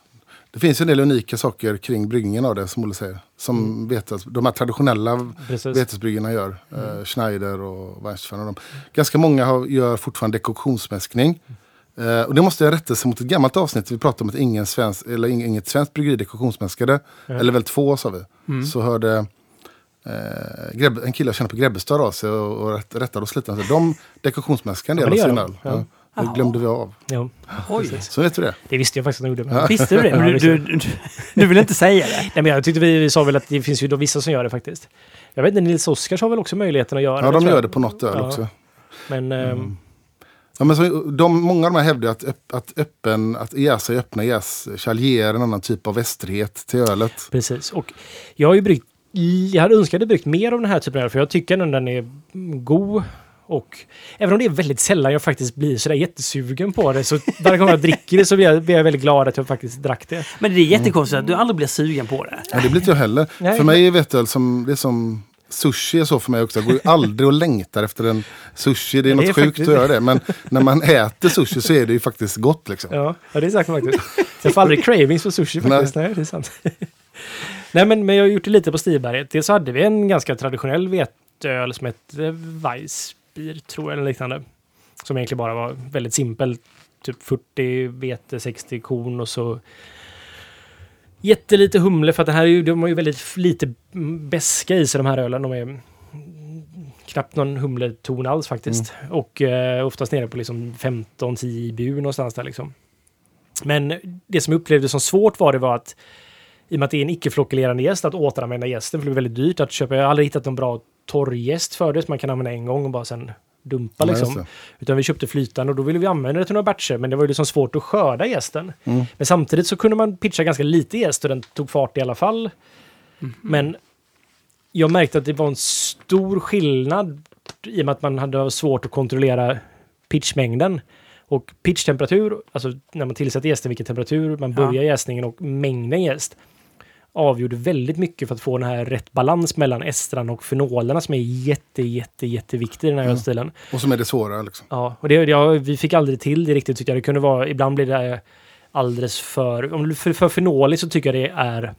Speaker 4: Det finns ju en del unika saker kring bryggningen av det, som Olle säger. Som
Speaker 2: Mm.
Speaker 4: vetes, de här traditionella
Speaker 2: Precis.
Speaker 4: vetesbryggerna gör.
Speaker 2: Mm.
Speaker 4: Eh, Schneider och Weissmann och de. Ganska många har, gör fortfarande dekoktionsmäskning. Eh, och det måste jag rätta sig mot ett gammalt avsnitt. Vi pratade om att ingen svensk, eller ing- inget svenskt bryggeri dekoktionsmäskade. Eller väl två sa vi.
Speaker 1: Mm.
Speaker 4: Så hörde eh, en kille jag känner på Grebbestad av sig och, och rätt, rättade oss lite. Han sa, De dekoktionsmäskar en
Speaker 2: Ja,
Speaker 4: del av
Speaker 2: det
Speaker 4: sin öl.
Speaker 2: de.
Speaker 4: Ja.
Speaker 2: Ja.
Speaker 4: Det glömde vi av.
Speaker 2: Ja,
Speaker 1: Oj.
Speaker 4: Så vet du det.
Speaker 2: det visste jag faktiskt att de gjorde.
Speaker 1: Visste du det?
Speaker 2: Ja,
Speaker 1: Men du, du, du, du vill inte säga det?
Speaker 2: Nej, men jag tyckte vi, vi sa väl att det finns ju då vissa som gör det faktiskt. Jag vet inte, Nils Oskars har väl också möjligheten att göra
Speaker 4: Ja,
Speaker 2: det.
Speaker 4: de
Speaker 2: tror
Speaker 4: gör
Speaker 2: jag.
Speaker 4: det på något öl
Speaker 2: Ja.
Speaker 4: också.
Speaker 2: Men ehm,
Speaker 4: Ja, men så, de, många av de här hävdar att, öpp, att, öppen, att jäsa i öppna jäskärl ger en annan typ av västerhet till ölet.
Speaker 2: precis. Och jag har ju bryggt, jag hade önskat att bryggt mer av den här typen av öl, för jag tycker ändå den är god. Och även om det är väldigt sällan jag faktiskt blir sådär jättesugen på det, så varje gång jag dricker det så blir jag, blir jag väldigt glad att jag faktiskt drack det.
Speaker 1: Men det är jättekonstigt att du aldrig blir sugen på det.
Speaker 4: Ja, det blir inte jag heller.
Speaker 2: Nej.
Speaker 4: För mig är veteöl som, det är som sushi är så för mig också. Jag går ju aldrig och längtar efter en sushi. Det är
Speaker 2: Ja, det
Speaker 4: något
Speaker 2: är
Speaker 4: sjukt
Speaker 2: faktiskt-
Speaker 4: att göra det. Men när man äter sushi så är det ju faktiskt gott liksom.
Speaker 2: Ja, ja det är sagt faktiskt. Jag får aldrig cravings för sushi faktiskt. Nej, det är sant. Nej, men, men jag har gjort det lite på Stiberget. Dels så hade vi en ganska traditionell veteöl som hette Weissbier, tror jag, eller liknande. Som egentligen bara var väldigt simpel. Typ 40 vete, 60 korn och så jättelite humle för att det här är ju, de har ju väldigt lite beska i sig de här ölen. De är knappt någon humleton alls faktiskt. Och eh, oftast nere på liksom 15-10 IBU någonstans där liksom. Men det som jag upplevde som svårt var det var att i och med att det är en icke-flockulerande gäst att återanvända gästen för det är väldigt dyrt att köpa. Jag har aldrig hittat någon bra torrgäst för det som man kan använda en gång och bara sen dumpa
Speaker 4: Ja,
Speaker 2: liksom. Utan vi köpte flytande och då ville vi använda det till några batcher men det var ju liksom svårt att skörda gästen.
Speaker 4: Mm.
Speaker 2: Men samtidigt så kunde man pitcha ganska lite gäst och den tog fart i alla fall. Men jag märkte att det var en stor skillnad i och med att man hade svårt att kontrollera pitchmängden. Och pitchtemperatur, alltså när man tillsätter jästen, vilken temperatur man
Speaker 1: Ja.
Speaker 2: börjar jäsningen och mängden jäst avgjorde väldigt mycket för att få den här rätt balans mellan estran och fenolerna som är jätte, jätte, jätteviktig i den här
Speaker 4: Mm.
Speaker 2: ölstilen.
Speaker 4: Och som är det svåra liksom.
Speaker 2: Ja, och det, ja, vi fick aldrig till det riktigt tyckte jag. Det kunde vara, ibland blir det alldeles för, om det för, för fenoligt så tycker jag det är,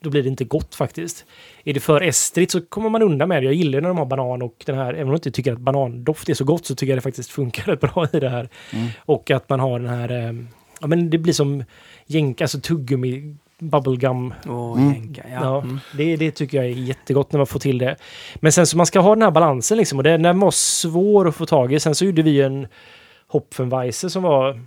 Speaker 2: då blir det inte gott faktiskt. Är det för estrigt så kommer man undan med det. Jag gillar när de har banan och den här, även om jag inte tycker att banandoft är så gott så tycker jag det faktiskt funkar rätt bra i det här.
Speaker 4: Mm.
Speaker 2: Och att man har den här, eh, ja men det blir som jänk, alltså tuggummi, bubblegum
Speaker 1: Åh,
Speaker 4: Mm.
Speaker 1: ja.
Speaker 2: Ja,
Speaker 1: Mm.
Speaker 2: det, det tycker jag är jättegott när man får till det. Men sen så man ska ha den här balansen liksom och den, den var svår att få tag i. Sen så gjorde vi en Hopfenweisse som var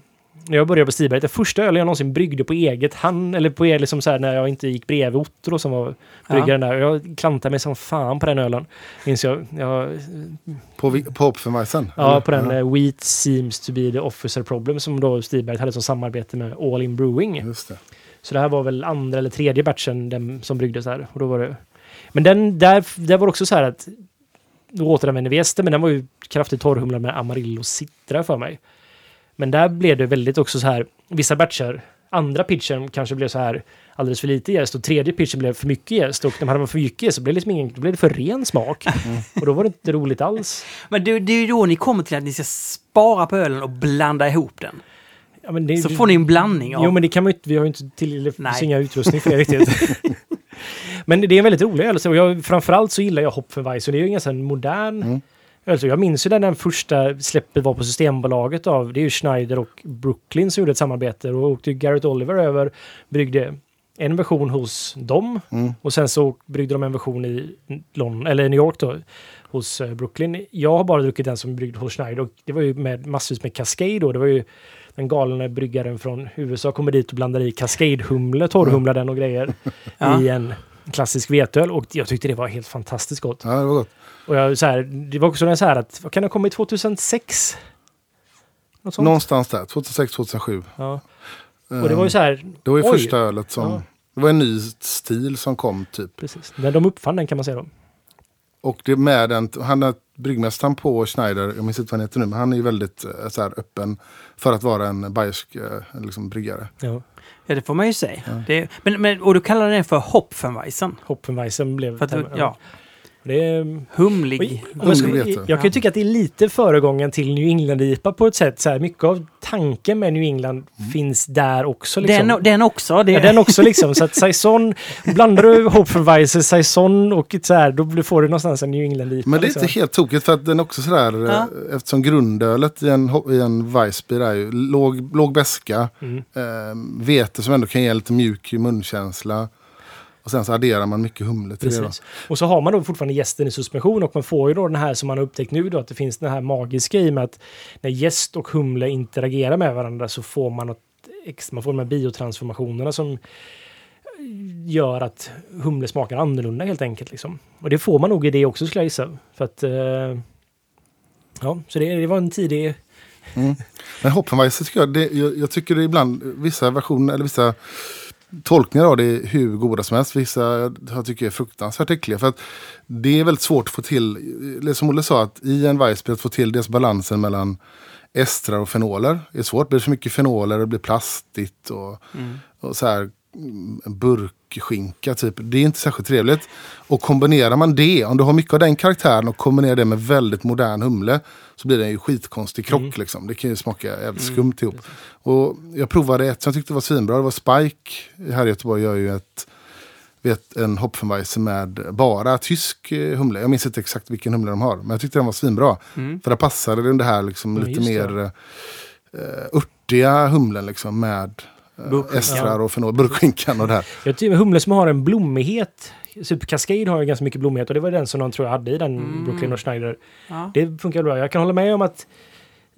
Speaker 2: när jag började på Stiberget, det första ölen jag någonsin bryggde på eget hand, eller på liksom så här när jag inte gick bredvid Otto som var bryggaren där. Jag klantade mig som fan på den ölen. Minns jag. jag
Speaker 4: På, på Hopfenweisen?
Speaker 2: ja,
Speaker 4: eller?
Speaker 2: på den eh, Wheat seems to be the officer problem som då Stiberget hade som samarbete med All In Brewing.
Speaker 4: Just det.
Speaker 2: Så det här var väl andra eller tredje batchen den som bryggdes här. Och då var det... Men den där, där var också så här att då återanvände vi jästen, men den var ju kraftigt torrhumlad med Amarillo Citra för mig. Men där blev det väldigt också så här, vissa batcher, andra pitchen kanske blev så här alldeles för lite jäst och tredje pitchen blev för mycket jäst och när man hade för mycket jäst så blev det liksom ingen, då blev det för ren smak. Och då var det inte roligt alls.
Speaker 1: Men det, det är ju då ni kommer till att ni ska spara på ölen och blanda ihop den.
Speaker 2: Ja, men det,
Speaker 1: Så får ni en blandning av...
Speaker 2: Jo, men det kan man ju inte. Vi har ju inte till, det
Speaker 1: Nej.
Speaker 2: finns inga utrustning för det riktigt. men det är en väldigt rolig öl. Och jag, framförallt så gillar jag Hopfenweiss. Och det är ju en ganska modern
Speaker 4: Mm.
Speaker 2: öl. Så jag minns ju när den första släppet var på Systembolaget av, det är ju Schneider och Brooklyn som gjorde ett samarbete. Och åkte ju Garrett Oliver över, bryggde en version hos dem.
Speaker 4: Mm.
Speaker 2: Och sen så bryggde de en version i London, eller New York då, hos eh, Brooklyn. Jag har bara druckit den som bryggd hos Schneider och det var ju med massvis med Cascade då. Det var ju den galna bryggaren från USA kommer dit och blandar i Cascade-humle, torrhumlar den och grejer
Speaker 1: Ja.
Speaker 2: i en klassisk veteöl och jag tyckte det var helt fantastiskt gott.
Speaker 4: Ja, det var gott.
Speaker 2: Och jag, så här, det var också så här att, vad kan det ha kommit 2006? Något sånt?
Speaker 4: Någonstans där, 2006-2007.
Speaker 2: Ja. Och det var ju så här,
Speaker 4: Det var ju
Speaker 2: Oj.
Speaker 4: första ölet som...
Speaker 2: Ja.
Speaker 4: Det var en ny stil som kom typ.
Speaker 2: precis. När de uppfann den kan man säga då.
Speaker 4: Och det med den, han är bryggmästaren på Schneider, jag minns inte vad han heter nu, men han är ju väldigt eh, så här, öppen för att vara en bayersk eh, liksom, bryggare.
Speaker 2: Ja.
Speaker 1: Ja, det får man ju säga. Det, men, men, och du kallar den för Hopfenweisen.
Speaker 2: Hopfenweisen blev...
Speaker 1: För att, du- ja,
Speaker 2: Det är,
Speaker 1: humlig.
Speaker 2: Oj, om jag,
Speaker 4: vete.
Speaker 2: jag kan ju tycka att det är lite föregången till New England-IPA på ett sätt. Så här, mycket av tanken med New England finns där också. Liksom.
Speaker 1: Den, den också. Det,
Speaker 2: Ja, den också liksom. Så att Saison, blandar du Hopfenweiser, Saison och så här, då får du någonstans en New England-IPA.
Speaker 4: Men det är
Speaker 2: liksom.
Speaker 4: inte helt tokigt för att den är också sådär,
Speaker 1: Ja.
Speaker 4: eh, eftersom grundölet i en, i en Weissbier är ju låg, låg beska,
Speaker 2: Mm.
Speaker 4: eh, vete som ändå kan ge lite mjuk munkänsla. Och sen så adderar man mycket humle till det. Då.
Speaker 2: Precis. Och så har man då fortfarande gästen i suspension och man får ju då den här som man har upptäckt nu då att det finns den här magiska i med att när gäst och humle interagerar med varandra så får man något extra, man får de här biotransformationerna som gör att humle smakar annorlunda helt enkelt. Liksom. Och det får man nog i det också skulle jag gissa. För att, eh, ja, så det, det var en tidig...
Speaker 4: Men Hopfenweisse tycker jag, det, jag, jag tycker det ibland vissa versioner eller vissa tolkningar av det är hur goda som helst. Vissa jag tycker är fruktansvärt äckliga. För att det är väldigt svårt att få till, det som Olle sa, att i en Weissbier att få till dels balansen mellan estrar och fenoler är svårt. Blir det för mycket fenoler det blir plastigt och, och så här mm, en burkskinka typ. Det är inte särskilt trevligt. Och kombinerar man det, om du har mycket av den karaktären och kombinerar det med väldigt modern humle så blir det en ju skitkonstig krock liksom. Det kan ju smaka jävligt skumt ihop. Och jag provade ett som jag tyckte var svinbra. Det var Spike här i Göteborg gör ju ett vet, en Hopfenweisse med bara tysk eh, humle. Jag minns inte exakt vilken humle de har. Men jag tyckte den var svinbra. För där passade den det här liksom
Speaker 2: Ja,
Speaker 4: lite mer uh, örtiga humlen liksom med
Speaker 1: Burkskinkan.
Speaker 4: estrar och fenol. Burkskinkan och det här.
Speaker 2: Jag tycker humle som har en blommighet Super Cascade har ju ganska mycket blommighet och det var den som de tror jag hade i den
Speaker 1: Mm.
Speaker 2: Brooklyn och Schneider.
Speaker 1: Ja.
Speaker 2: Det funkar bra. Jag kan hålla med om att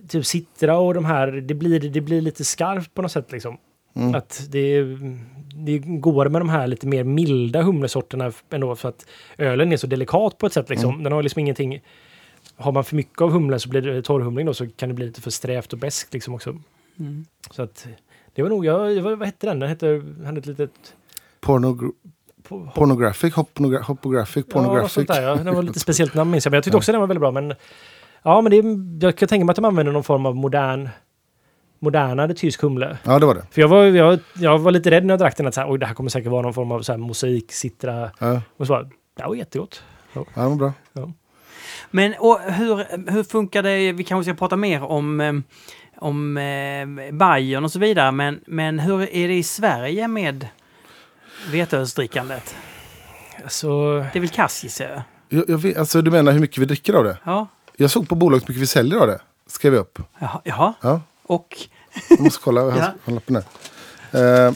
Speaker 2: typ Citra och de här, det blir, det blir lite skarpt på något sätt liksom.
Speaker 4: Mm.
Speaker 2: Att det, det går med de här lite mer milda humlesorterna ändå för att ölen är så delikat på ett sätt liksom. Den har liksom ingenting... Har man för mycket av humlen så blir det torrhumling då så kan det bli lite för strävt och beskt liksom också.
Speaker 1: Mm.
Speaker 2: Så att det var nog, jag, vad, vad hette den? Den hette, hade ett litet...
Speaker 4: Pornog
Speaker 2: på-
Speaker 4: pornographic, hopnogra hopographic,
Speaker 2: Ja,
Speaker 4: pornographic.
Speaker 2: sånt där, ja. Det var lite speciellt namn minns jag, men jag tyckte också den var väldigt bra. Men ja, men det, jag kan tänka mig att de använder någon form av modern modernare tysk humle.
Speaker 4: Ja, det var det.
Speaker 2: För jag var, jag, jag var lite rädd när jag drack den att så här, Oj, det här kommer säkert vara någon form av så här, mosaik, citra.
Speaker 4: Ja,
Speaker 2: Och så bara, det var jättegott.
Speaker 4: ja det var bra.
Speaker 1: Men och hur, hur funkar det? Vi kanske ska prata mer om, eh, om eh, Bayern och så vidare. Men, men hur är det i Sverige med veteölsdrickandet?
Speaker 2: Så,
Speaker 1: Det är väl kass gissar jag?
Speaker 4: Jag, vet, alltså, du menar hur mycket vi dricker av det?
Speaker 1: Ja.
Speaker 4: Jag såg på bolaget hur mycket vi säljer av det. Skrev jag upp.
Speaker 1: Jaha. jaha.
Speaker 4: Ja,
Speaker 1: Och
Speaker 4: jag måste kolla. Jag
Speaker 1: Ja.
Speaker 4: har ja. lappen där. Eh,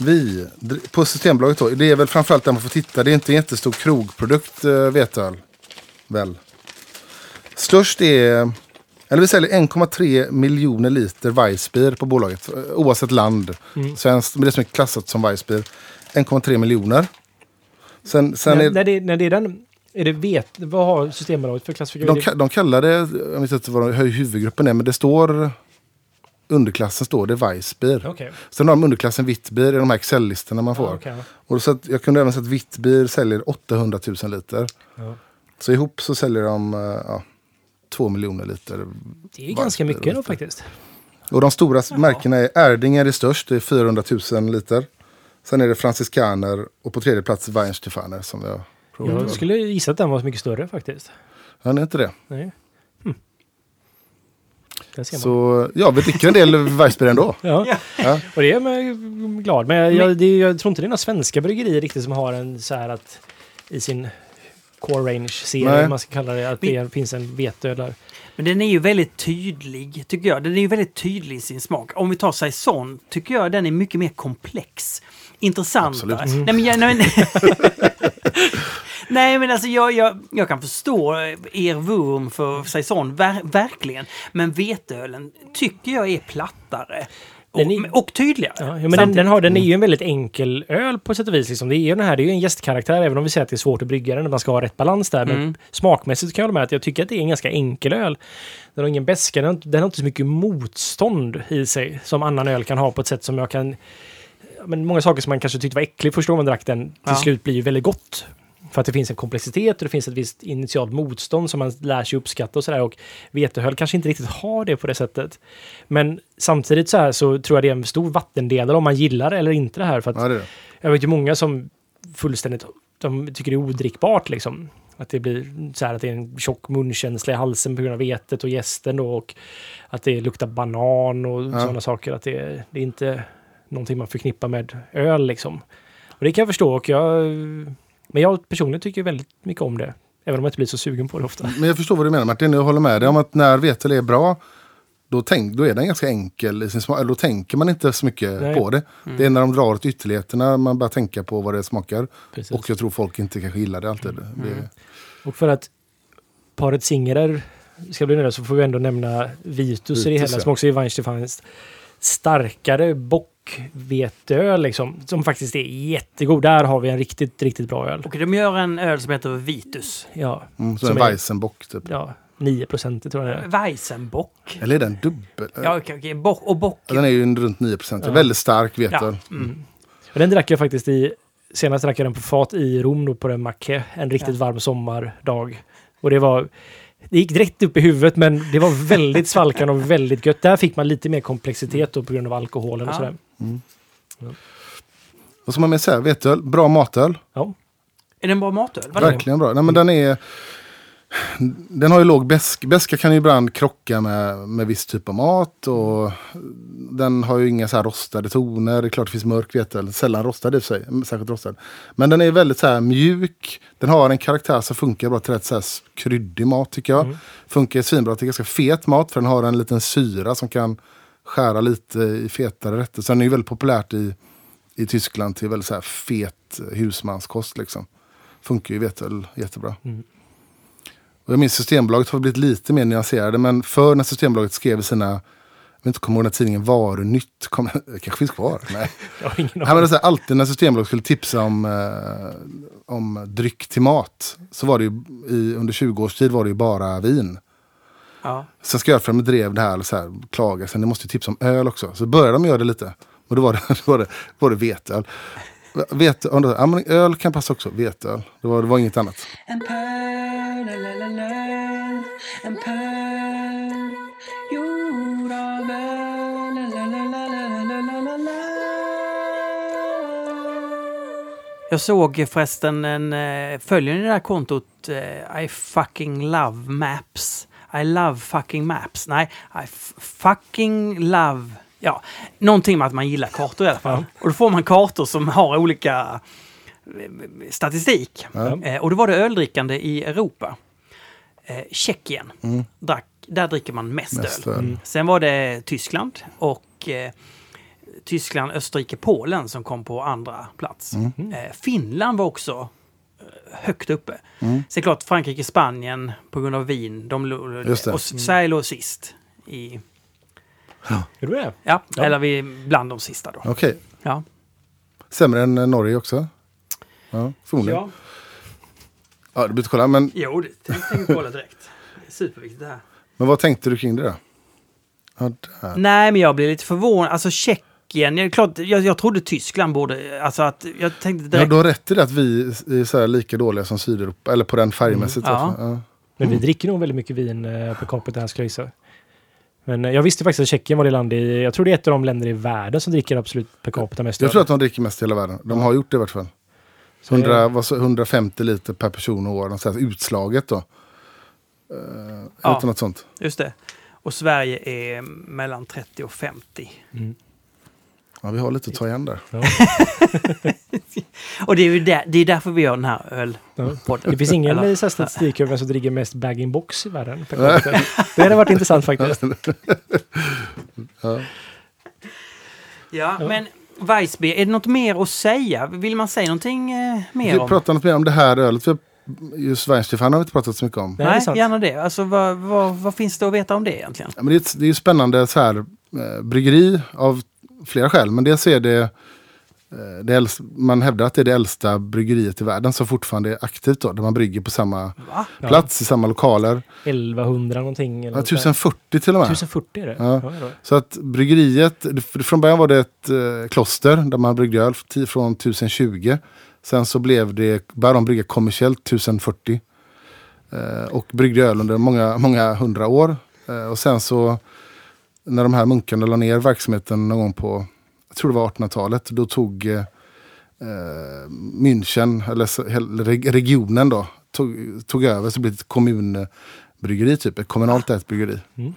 Speaker 4: vi, på Systembolaget då, det är väl framförallt där man får titta. Det är inte en jättestor krogprodukt, uh, veteöl. Väl. Störst är, eller vi säljer 1,3 miljoner liter Weissbier på bolaget. eh, Oavsett land.
Speaker 2: Mm.
Speaker 4: Svenskt, men det som är klassat som Weissbier. 1,3 miljoner. Sen, sen
Speaker 2: när,
Speaker 4: är,
Speaker 2: när, det, när det är den, är det vet, vad har Systembolaget för klassifikation?
Speaker 4: de, de kallar det, jag vet inte vad hur huvudgruppen är, men det står underklassen står det Weissbier.
Speaker 2: Okej.
Speaker 4: Sen har de underklassen Vittbier i de här Excel-listorna man får.
Speaker 2: Okej, ja.
Speaker 4: Och så jag kunde även se att Vittbier säljer 800 000 liter.
Speaker 2: Ja.
Speaker 4: Så ihop så säljer de eh, ja, 2 miljoner liter.
Speaker 2: Det är ganska mycket då faktiskt.
Speaker 4: Och de stora märkena är Erdinger är störst, det är 400 000 liter. Sen är det Franziskaner och på tredje plats Weinstefaner som jag provade.
Speaker 2: Jag skulle gissa att den var mycket större faktiskt.
Speaker 4: Ja, det är inte det.
Speaker 2: Nej. Hm.
Speaker 4: Så ja, vi dricker en del Weissbier ändå.
Speaker 2: Ja.
Speaker 1: Ja.
Speaker 4: Ja.
Speaker 2: och det är jag glad. Men jag, jag, det, jag tror inte det är några svenska bryggerier riktigt som har en så här att i sin core range-serie, man ska kalla det, att det finns en veteöl där.
Speaker 1: Men den är ju väldigt tydlig, tycker jag. Den är ju väldigt tydlig i sin smak. Om vi tar Saison, tycker jag den är mycket mer komplex. Intressantare.
Speaker 4: Absolut.
Speaker 2: Mm.
Speaker 1: Nej, men, jag, nej, men, nej, men alltså jag, jag, jag kan förstå er vurm för Saison, ver, verkligen. Men veteölen tycker jag är plattare. Och,
Speaker 2: Den är-
Speaker 1: och tydligare.
Speaker 2: Ja, men den, den, har, den är ju en väldigt enkel öl på sätt och vis. Liksom. Det är ju den här, det är ju en gästkaraktär, även om vi säger att det är svårt att brygga den, man ska ha rätt balans där. Men
Speaker 1: Mm.
Speaker 2: smakmässigt kan jag hålla med att jag tycker att det är en ganska enkel öl. Den har ingen beska, den, den har inte så mycket motstånd i sig som annan öl kan ha på ett sätt som jag kan... Men många saker som man kanske tyckte var äckligt första gången man drack den, till
Speaker 1: Ja.
Speaker 2: slut blir ju väldigt gott. För att det finns en komplexitet och det finns ett visst initialt motstånd som man lär sig uppskatta och sådär. Och veteöl kanske inte riktigt har det på det sättet. Men samtidigt så här så tror jag det är en stor vattendelare om man gillar eller inte det här. För att
Speaker 4: Ja, det det.
Speaker 2: jag vet ju många som fullständigt de tycker det är odrickbart liksom. Att det blir så här att det är en tjock munkänsla i halsen på grund av vetet och jästen då och att det luktar banan och
Speaker 4: Ja.
Speaker 2: sådana saker. Att det, det är inte någonting man förknippar med öl liksom. Och det kan jag förstå och jag... Men jag personligen tycker väldigt mycket om det. Även om jag inte blir så sugen på det ofta.
Speaker 4: Men jag förstår vad du menar Martin, jag håller med dig om att när vetel är bra då, tänk, då är den ganska enkel i sin smak. Då tänker man inte så mycket
Speaker 2: Nej.
Speaker 4: på det. Det är när de drar åt ytterligheterna man börjar tänka på vad det smakar.
Speaker 2: Precis.
Speaker 4: Och jag tror folk inte kanske gillar det alltid. Det,
Speaker 2: Och för att paret Singerer ska bli nöjda så får vi ändå nämna Vitus, i det
Speaker 4: Vitus,
Speaker 2: hela,
Speaker 4: ja.
Speaker 2: som också är Weinstefans starkare bockveteöl liksom, som faktiskt är jättegod. Där har vi en riktigt, riktigt bra öl.
Speaker 1: Och de gör en öl som heter Vitus.
Speaker 2: Ja,
Speaker 4: mm, så
Speaker 2: Som
Speaker 4: en
Speaker 2: är-
Speaker 4: Weissenbock typ.
Speaker 2: ja 9 procent tror jag det är.
Speaker 1: Weissenbock.
Speaker 4: Eller är den dubbel?
Speaker 1: Ja, okej, okej. Bock, och bock.
Speaker 4: Den är ju en runt 9 procent.
Speaker 2: Ja.
Speaker 4: Väldigt stark vetel.
Speaker 1: Ja. Mm.
Speaker 2: Och den drack jag faktiskt i, senast drack jag den på fat i Rom då på en macke, en riktigt varm sommardag. Och det var, det gick direkt upp i huvudet men det var väldigt svalkande och väldigt gött. Där fick man lite mer komplexitet då på grund av alkoholen och
Speaker 1: Ja.
Speaker 2: sådär.
Speaker 4: Vad ska man mer säga? Vetöl, bra matöl.
Speaker 2: Ja.
Speaker 1: Är det en bra matöl?
Speaker 4: Verkligen bra. Nej, men den är... Den har ju låg besk. Beska kan ju ibland krocka med, med viss typ av mat. Och den har ju inga så här rostade toner. Det är klart det finns mörk vetel. Sällan rostad i sig. Särskilt rostad. Men den är väldigt så här mjuk. Den har en karaktär som funkar bra till rätt så här kryddig mat tycker jag. Funkar svinbra till ganska fet mat. För den har en liten syra som kan skära lite i fetare rätter. Sen är det ju väldigt populärt i i Tyskland till väldigt så här fet husmanskost. Liksom. Funkar ju veteöl jättebra.
Speaker 2: Mm.
Speaker 4: Och jag minns Systembolaget har blivit lite mer nyanserade. Men för när Systembolaget skrev sina, jag vet inte, kommer ihåg när tidningen Varunytt, kom, det kanske finns kvar? Nej.
Speaker 2: Jag har ingen
Speaker 4: Nej, men det här, alltid när Systembolaget skulle tipsa om, eh, om dryck till mat. Så var det ju, i, under 20 års tid var det ju bara vin.
Speaker 1: Ja.
Speaker 4: Sen ska Ölfrämjandet drev det här, så här klaga, sen ni måste ju tipsa om öl också. Så började de göra det lite. Och då var det, då var det, var det veteöl. Vet, ja, men öl kan passa också. Vetöl. Det var, det var inget annat.
Speaker 3: En pöl, en öl, en pöl, gjord av öl,
Speaker 1: Jag såg förresten en, eh, följer ni det här kontot? Eh, I fucking love maps. I love fucking maps. Nej, I fucking love Ja, någonting med att man gillar kartor i alla fall. Och då får man kartor som har olika eh, statistik.
Speaker 4: Ja.
Speaker 1: Eh, Och då var det öldrickande i Europa. Eh, Tjeckien,
Speaker 4: Mm.
Speaker 1: drack, där dricker man mest,
Speaker 4: Mest
Speaker 1: öl.
Speaker 4: öl.
Speaker 1: Sen var det Tyskland och eh, Tyskland, Österrike, Polen som kom på andra plats.
Speaker 4: Mm.
Speaker 1: Eh, Finland var också högt uppe.
Speaker 4: Mm.
Speaker 1: Sen klart Frankrike, Spanien på grund av vin. De, och Sverige låg sist. I,
Speaker 2: Är du det?
Speaker 1: ja,
Speaker 2: Ja.
Speaker 1: eller vi bland de sista då.
Speaker 4: Okej,
Speaker 1: Ja.
Speaker 4: sämre än eh, Norge också? Ja, förmodligen. Ja.
Speaker 1: ja.
Speaker 4: det blir kolla. Men,
Speaker 1: Jo, det tänkte jag kolla direkt. Det är superviktigt det här.
Speaker 4: men vad tänkte du kring det då? Ja, där.
Speaker 1: Nej, men jag blev lite förvånad. Alltså Tjeckien, jag, klart, jag, jag trodde Tyskland borde... Alltså att jag tänkte
Speaker 4: Ja,
Speaker 1: direkt...
Speaker 4: du har rätt i det att vi är så här lika dåliga som Sydeuropa, eller på den färgmässigt.
Speaker 1: Mm.
Speaker 4: Ja.
Speaker 2: Men vi dricker nog väldigt mycket vin eh, per capita här skulle jag gissa. Men eh, jag visste faktiskt att Tjeckien var det land i, jag tror det är ett av de länder i världen som dricker absolut per capita mest
Speaker 4: Jag tror att de dricker mest i hela världen. De har gjort det i vart fall.
Speaker 2: Så
Speaker 4: 100, vad så, 150 liter per person och år, sånt här utslaget då. Uh,
Speaker 1: Ja.
Speaker 4: Något sånt.
Speaker 1: Just det. Och Sverige är mellan 30 och 50.
Speaker 2: Mm.
Speaker 4: Ja, vi har lite att ta igen där.
Speaker 2: Ja.
Speaker 1: Och det är ju där, det är därför vi gör den här
Speaker 2: Ja.
Speaker 1: ölpodden.
Speaker 2: Det finns ingen
Speaker 1: Eller-
Speaker 2: så statistik över vem som dricker mest bag-in-box i världen. Det hade varit intressant faktiskt.
Speaker 4: Ja.
Speaker 1: Ja, men Weissby, är det något mer att säga? Vill man säga någonting eh, mer
Speaker 4: Vi
Speaker 1: om?
Speaker 4: pratar något mer om det här ölet. Vi- Just Weinstefan har vi inte pratat så mycket om.
Speaker 2: Nej,
Speaker 1: Nej, gärna det. Alltså, vad, vad, vad finns det att veta om det egentligen?
Speaker 4: Ja, men det, är det är ju spännande så här, eh, bryggeri av flera skäl. Men dels är det, eh, det äldsta, man hävdar att det är det äldsta bryggeriet i världen som fortfarande är aktivt. Då, där man brygger på samma
Speaker 1: Va?
Speaker 2: Ja.
Speaker 4: plats, i samma lokaler.
Speaker 2: 1100 någonting. Eller
Speaker 4: Ja,
Speaker 2: något där.
Speaker 4: 1040 till och med.
Speaker 2: 1040 är det?
Speaker 4: Ja.
Speaker 2: Ja.
Speaker 4: Så att bryggeriet, från början var det ett eh, kloster där man bryggde öl från 1020. Sen så blev det, började de brygga kommersiellt 1040. Eh, och bryggde öl under många, många hundra år. Eh, och sen så när de här munkarna la ner verksamheten någon gång på, jag tror det var 1800-talet, då tog eh, eh, München, eller regionen då, tog, tog över så blev det ett kommunbryggeri, typ ett kommunalt ägt bryggeri.
Speaker 2: Mm.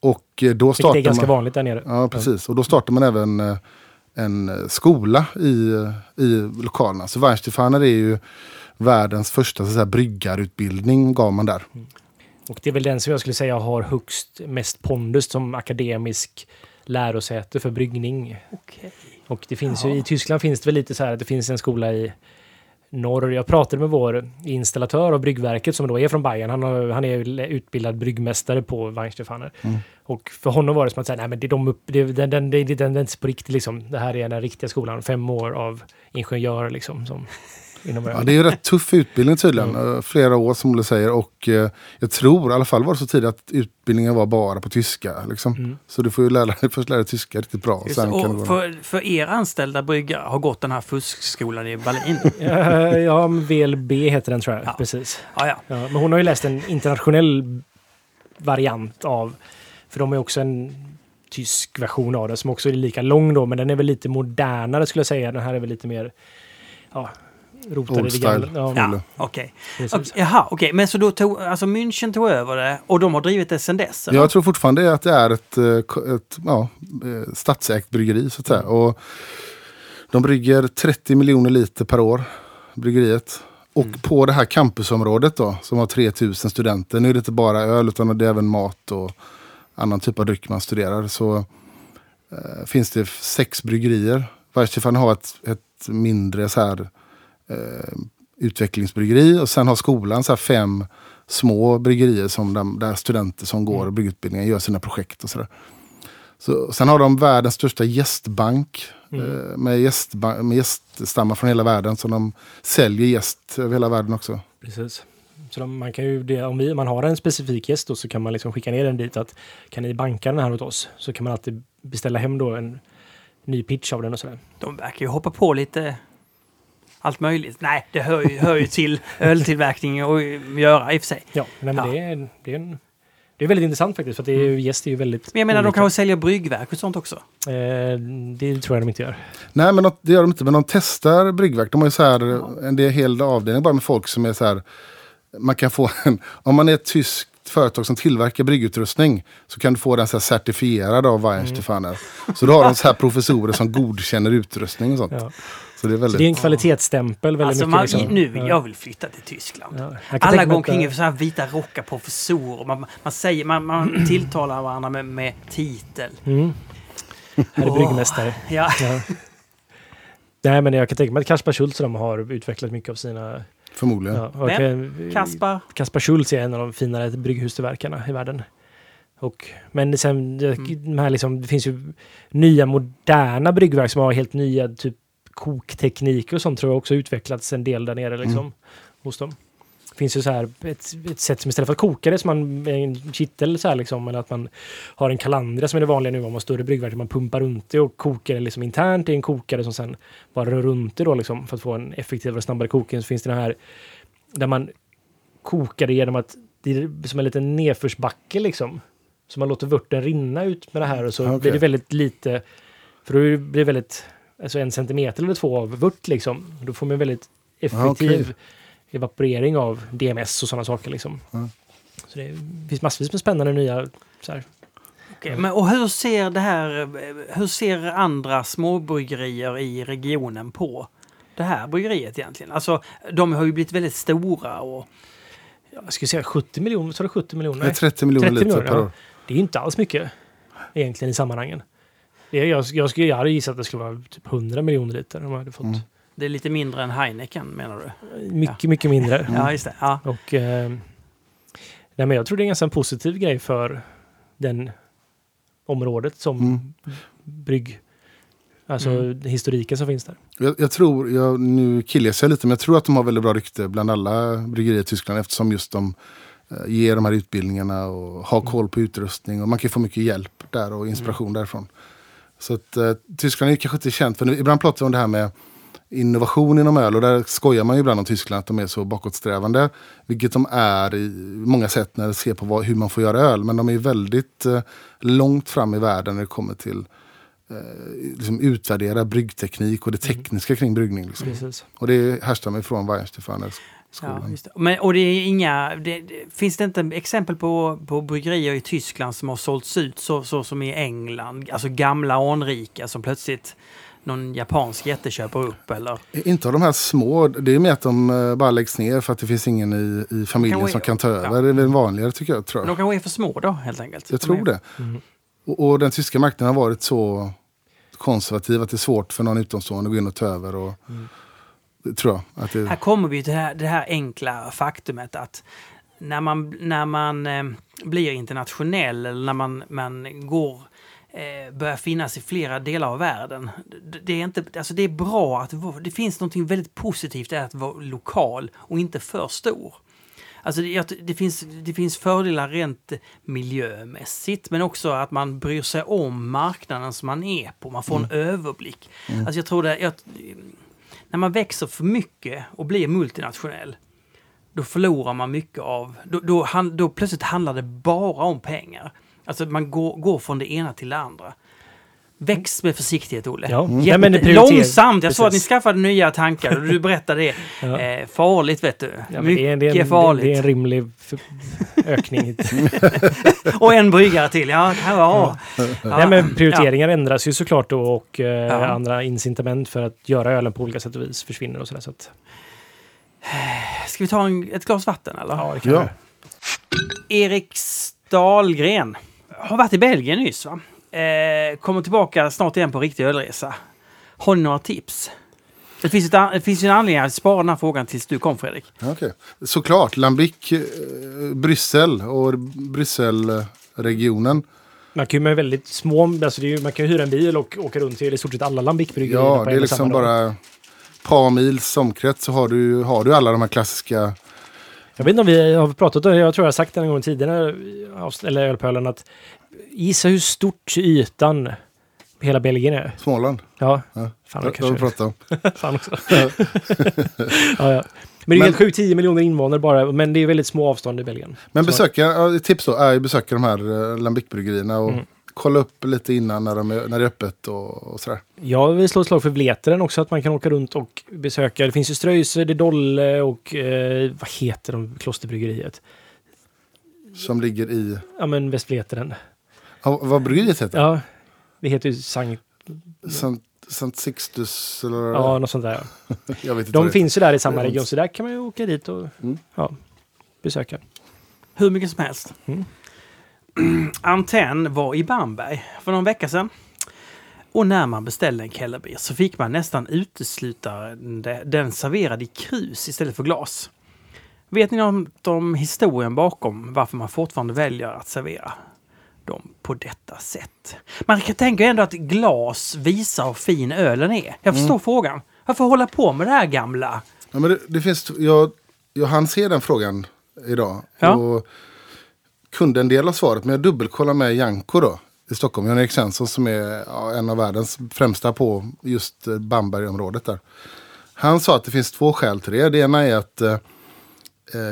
Speaker 4: Och eh, då
Speaker 2: Vilket är
Speaker 4: startade
Speaker 2: ganska
Speaker 4: man...
Speaker 2: vanligt där nere.
Speaker 4: Ja, precis. Och då startade man även eh, en skola i, i lokalerna. Så Weinstefaner är ju världens första så att säga, bryggarutbildning gav man där.
Speaker 2: Och det är väl den som jag skulle säga har högst mest pondus som akademisk lärosäte för bryggning.
Speaker 1: Okej.
Speaker 2: Och det finns ju,
Speaker 1: Jaha.
Speaker 2: i Tyskland finns det väl lite så här att det finns en skola i norr. Jag pratade med vår installatör av bryggverket som då är från Bayern. Han, har, han är utbildad bryggmästare på Weinstefaner.
Speaker 4: Mm.
Speaker 2: Och för honom var det som att säga, nej men det är de upp, det, den, den, den, den, den är inte på riktigt liksom. Det här är den riktiga skolan. Fem år av ingenjör liksom. Som, inom
Speaker 4: Ja, det är ju rätt tuff utbildning tydligen. Eh, Flera år som Olle säger. Och eh, jag tror, i alla fall var det så tidigt att utbildningen var bara på tyska. Liksom.
Speaker 2: Mm.
Speaker 4: Så du får ju lära dig, först lära dig tyska riktigt bra. Och
Speaker 1: Just
Speaker 4: du
Speaker 1: Och
Speaker 4: vara...
Speaker 1: för, för er anställda bryggare har gått den här fuskskolan i Berlin.
Speaker 2: Ja, ja, VLB heter den tror jag.
Speaker 1: Ja.
Speaker 2: Precis.
Speaker 1: ja, ja.
Speaker 2: Ja, men hon har ju läst en internationell variant av, för de är också en tysk version av det som också är lika lång då, men den är väl lite modernare skulle jag säga. Den här är väl lite mer ja, rotad
Speaker 4: Old
Speaker 2: i det gamla. Ja,
Speaker 1: ja okej. Okay. Jaha, okej. Men så då tog, alltså München tog över det och de har drivit det sedan dess? eller?
Speaker 4: Jag tror fortfarande att det är ett, eh, ett ja, eh, statsägt bryggeri så att säga. Och de brygger 30 miljoner liter per år, bryggeriet. Och på det här campusområdet då, som har 3000 studenter. Nu är det inte bara öl utan det är även mat och annan typ av dryck man studerar. Så eh, finns det sex bryggerier Weissstefan har ett, ett mindre så här, eh, utvecklingsbryggeri och sen har skolan så här fem små bryggerier som de, där studenter som går
Speaker 2: Mm.
Speaker 4: bryggutbildningar gör sina projekt och sådär. Så, sen har de världens största gästbank
Speaker 2: Mm.
Speaker 4: eh, med, gästba- med gäststammar från hela världen som de säljer gäst över hela världen också.
Speaker 2: Precis. Så de, man kan ju, det, om vi, man har en specifik gäst då, så kan man liksom skicka ner den dit att kan ni banka den här åt oss? Så kan man alltid beställa hem då en ny pitch av den och sådär.
Speaker 1: De verkar ju hoppa på lite allt möjligt. Nej, det hör ju, hör ju till öltillverkning och göra i och för sig.
Speaker 2: Ja, nej, men
Speaker 1: Ja.
Speaker 2: Det, är, det, är en, det är väldigt intressant faktiskt för att det är, gäst är ju väldigt
Speaker 1: Men jag menar, de
Speaker 2: olika.
Speaker 1: kanske säljer bryggverk och sånt också.
Speaker 2: Eh, det tror jag de inte gör.
Speaker 4: Nej, men de, det gör de inte. Men de testar bryggverk. De har ju så här, en del hel avdelning bara med folk som är så här. Man kan få en, om man är ett företag som tillverkar bryggutrustning så kan du få den så här certifierad av Weinstefaner. Så då har de så här professorer som godkänner utrustning och sånt.
Speaker 2: Ja.
Speaker 4: Så det är
Speaker 2: Så
Speaker 4: väldigt...
Speaker 2: det är en kvalitetsstämpel väldigt
Speaker 1: Alltså,
Speaker 2: mycket.
Speaker 1: man,
Speaker 2: liksom.
Speaker 1: nu jag vill flytta till Tyskland.
Speaker 2: Ja.
Speaker 1: Alla går omkring i
Speaker 2: eh,
Speaker 1: så här vita rockar, professorer. Man, man, säger, man, man tilltalar varandra med, med titel.
Speaker 2: Mm. Här är
Speaker 1: Åh.
Speaker 2: bryggmästare.
Speaker 1: Ja.
Speaker 2: Ja. Nej, men jag kan tänka mig att Kaspar Schultz och de har utvecklat mycket av sina...
Speaker 4: Förmodligen.
Speaker 2: Ja, och
Speaker 1: Vem? Kaspar.
Speaker 2: Kaspar Schultz är en av de finare brygghustillverkarna i världen. Och, men sen, det-
Speaker 1: Mm.
Speaker 2: de här liksom, det finns ju nya moderna bryggverk som har helt nya typ koktekniker och sånt tror jag också utvecklats en del där nere liksom,
Speaker 4: Mm.
Speaker 2: hos dem. Finns ju så här ett, ett sätt som istället för att koka det som man med en kittel så här liksom, eller att man har en kalandra som är det vanliga nu om man har större bryggverk, man pumpar runt det och kokar det liksom internt i en kokare som sen bara rör runt det då liksom för att få en effektivare och snabbare kokning. Så finns det den här där man kokar det genom att det är som en liten nedförsbacke liksom. Så man låter vörten rinna ut med det här och så
Speaker 4: Okej.
Speaker 2: blir det väldigt lite, för då blir det väldigt, alltså en centimeter eller två av vört liksom. Då får man väldigt effektiv
Speaker 4: okej.
Speaker 2: Evaporering av DMS och sådana saker liksom.
Speaker 4: Ja.
Speaker 2: Så det finns massvis med spännande nya så här.
Speaker 1: Okej, Men, och hur ser det här, hur ser andra småbryggerier i regionen på det här bryggeriet egentligen? Alltså, de har ju blivit väldigt stora och
Speaker 2: Jag skulle säga 70 miljoner, så det 70 miljoner?
Speaker 4: Det är 30 miljoner
Speaker 2: 30
Speaker 4: liter per
Speaker 2: ja.
Speaker 4: år.
Speaker 2: Det är ju inte alls mycket egentligen i sammanhangen. Jag, jag, skulle, jag hade gissat att det skulle vara typ 100 miljoner liter de hade fått.
Speaker 4: Mm.
Speaker 1: Det är lite mindre än Heineken menar du?
Speaker 2: Mycket, mycket mindre.
Speaker 1: Ja, just det. Ja.
Speaker 2: Och, eh, nej, men jag tror det är en ganska positiv grej för den området som
Speaker 4: Mm.
Speaker 2: brygg. Alltså
Speaker 1: Mm.
Speaker 2: historiken som finns där.
Speaker 4: Jag, jag tror, jag, nu killar jag lite, men jag tror att de har väldigt bra rykte bland alla bryggerier i Tyskland eftersom just de eh, ger de här utbildningarna och har koll på utrustning och man kan få mycket hjälp där och inspiration därifrån. Så att eh, Tyskland är kanske inte känt för, nu- ibland pratar vi om det här med innovation inom öl och där skojar man ju ibland om Tyskland att de är så bakåtsträvande. Vilket de är i många sätt när det ser på vad, hur man får göra öl. Men de är väldigt eh, långt fram i världen när det kommer till eh, liksom utvärdera bryggteknik och det tekniska kring bryggning. Liksom.
Speaker 2: Precis.
Speaker 4: Och det härstammar från Weihenstefaner
Speaker 1: Ja, just det. Men, och det är inga, det, det, finns det inte exempel på, på bryggerier i Tyskland som har sålts ut så, så som i England? Alltså gamla anrika som plötsligt någon japansk jätte köper upp eller?
Speaker 4: Inte av de här små, det är mer att de eh, bara läggs ner för att det finns ingen i, i familjen som kan ta
Speaker 1: ja.
Speaker 4: över. Det är väl vanligare tycker jag. Tror jag.
Speaker 1: de kanske är för små då helt enkelt?
Speaker 4: jag tror det.
Speaker 2: Mm.
Speaker 4: Och, och den tyska marknaden har varit så konservativ att det är svårt för någon utomstående att gå in och ta över. Och,
Speaker 2: Mm.
Speaker 4: tror jag. Att det,
Speaker 1: Här kommer vi till det här, det här enkla faktumet att när man, när man eh, blir internationell eller när man, man går eh, börjar finnas i flera delar av världen. Det, är, inte, alltså det är bra att det finns något väldigt positivt i att vara lokal och inte för stor. Alltså det, det, finns, det finns fördelar rent miljömässigt men också att man bryr sig om marknaden som man är på. Man får en överblick. Alltså jag tror det, jag, när man växer för mycket och blir multinationell då förlorar man mycket av... Då, då, då plötsligt handlar det bara om pengar. Alltså man går, går från det ena till det andra. Väx med försiktighet, Olle.
Speaker 2: Ja. Mm.
Speaker 1: Jätte-
Speaker 2: Ja, men
Speaker 1: långsamt! Jag såg att ni skaffade nya tankar och du berättade det.
Speaker 2: Ja.
Speaker 1: Eh, farligt, vet du.
Speaker 2: Ja,
Speaker 1: Mycket
Speaker 2: det, är, det, är en,
Speaker 1: farligt.
Speaker 2: det är en rimlig ökning.
Speaker 1: Och en bryggare till. Ja, ja. ja.
Speaker 2: Nej, men prioriteringar ändras ju såklart då och eh,
Speaker 1: Ja.
Speaker 2: andra incitament för att göra ölen på olika sätt och vis försvinner och sådär. Så att,
Speaker 1: Ska vi ta en, ett glas vatten eller?
Speaker 2: ja, det kan
Speaker 4: Ja.
Speaker 2: vi.
Speaker 1: Erik Stahlgren har varit i Belgien nyss va? Eh, kommer tillbaka snart igen på riktig ölresa. Har ni några tips? Det finns, ett, det finns ju en anledning att spara den här frågan tills du kom Fredrik.
Speaker 4: Okej. Såklart, Lambic, eh, Bryssel och Brysselregionen.
Speaker 2: Man kan ju med väldigt små, alltså det är ju, man kan ju hyra en bil och åka runt till i stort sett alla Lambic-bryggerierna
Speaker 4: Ja,
Speaker 2: på
Speaker 4: det är liksom bara ett par mils omkrets så har du, har du alla de här klassiska.
Speaker 2: Jag vet inte om vi har pratat om det, jag tror jag har sagt det en gång tidigare, eller Ölpölen, att gissa hur stort ytan hela Belgien är.
Speaker 4: Småland.
Speaker 2: Ja,
Speaker 4: Ja.
Speaker 2: fan
Speaker 4: Det
Speaker 2: det
Speaker 4: har vi pratat om.
Speaker 2: fan också. ja, ja. Men det är
Speaker 4: Men-
Speaker 2: helt sjukt, 10 miljoner invånare bara, men det är väldigt små avstånd i Belgien.
Speaker 4: Men besöka, tips då är besöka de här eh, Lambic-bryggerierna och
Speaker 2: Mm.
Speaker 4: Kolla upp lite innan när, de är, när det är öppet och, och sådär.
Speaker 2: Jag vill slå ett slag för Vleteren också, att man kan åka runt och besöka. Det finns ju Ströjse, det är Dolle och eh, vad heter de, klosterbryggeriet?
Speaker 4: Som ligger i,
Speaker 2: Ja men Västvleteren.
Speaker 4: ja, vad bryggeriet heter?
Speaker 2: Ja, det heter ju Sankt...
Speaker 4: Sant, Sant Sixtus eller?
Speaker 2: Ja, något sånt där.
Speaker 4: jag vet inte
Speaker 2: De finns ju där i samma
Speaker 4: Mm.
Speaker 2: region, så där kan man ju åka dit och
Speaker 4: Mm.
Speaker 2: ja, besöka.
Speaker 1: Hur mycket som helst.
Speaker 2: Mm.
Speaker 1: Antenn var i Bamberg för någon vecka sedan. Och när man beställde en Kellerbier så fick man nästan uteslutande den serverad i krus istället för glas. Vet ni något om historien bakom varför man fortfarande väljer att servera dem på detta sätt? Man kan tänka ändå att glas visar hur fin ölen är. Jag förstår frågan. Varför hålla på med det här gamla?
Speaker 4: Ja, men det, det finns, jag, jag hann se den frågan idag.
Speaker 1: Ja.
Speaker 4: Och kunde en del av svaret, men jag dubbelkollade med Janko då. I Stockholm, Jan-Erik Svensson som är ja, en av världens främsta på just eh, Bambergområdet där. Han sa att det finns två skäl till det. Det ena är att eh, eh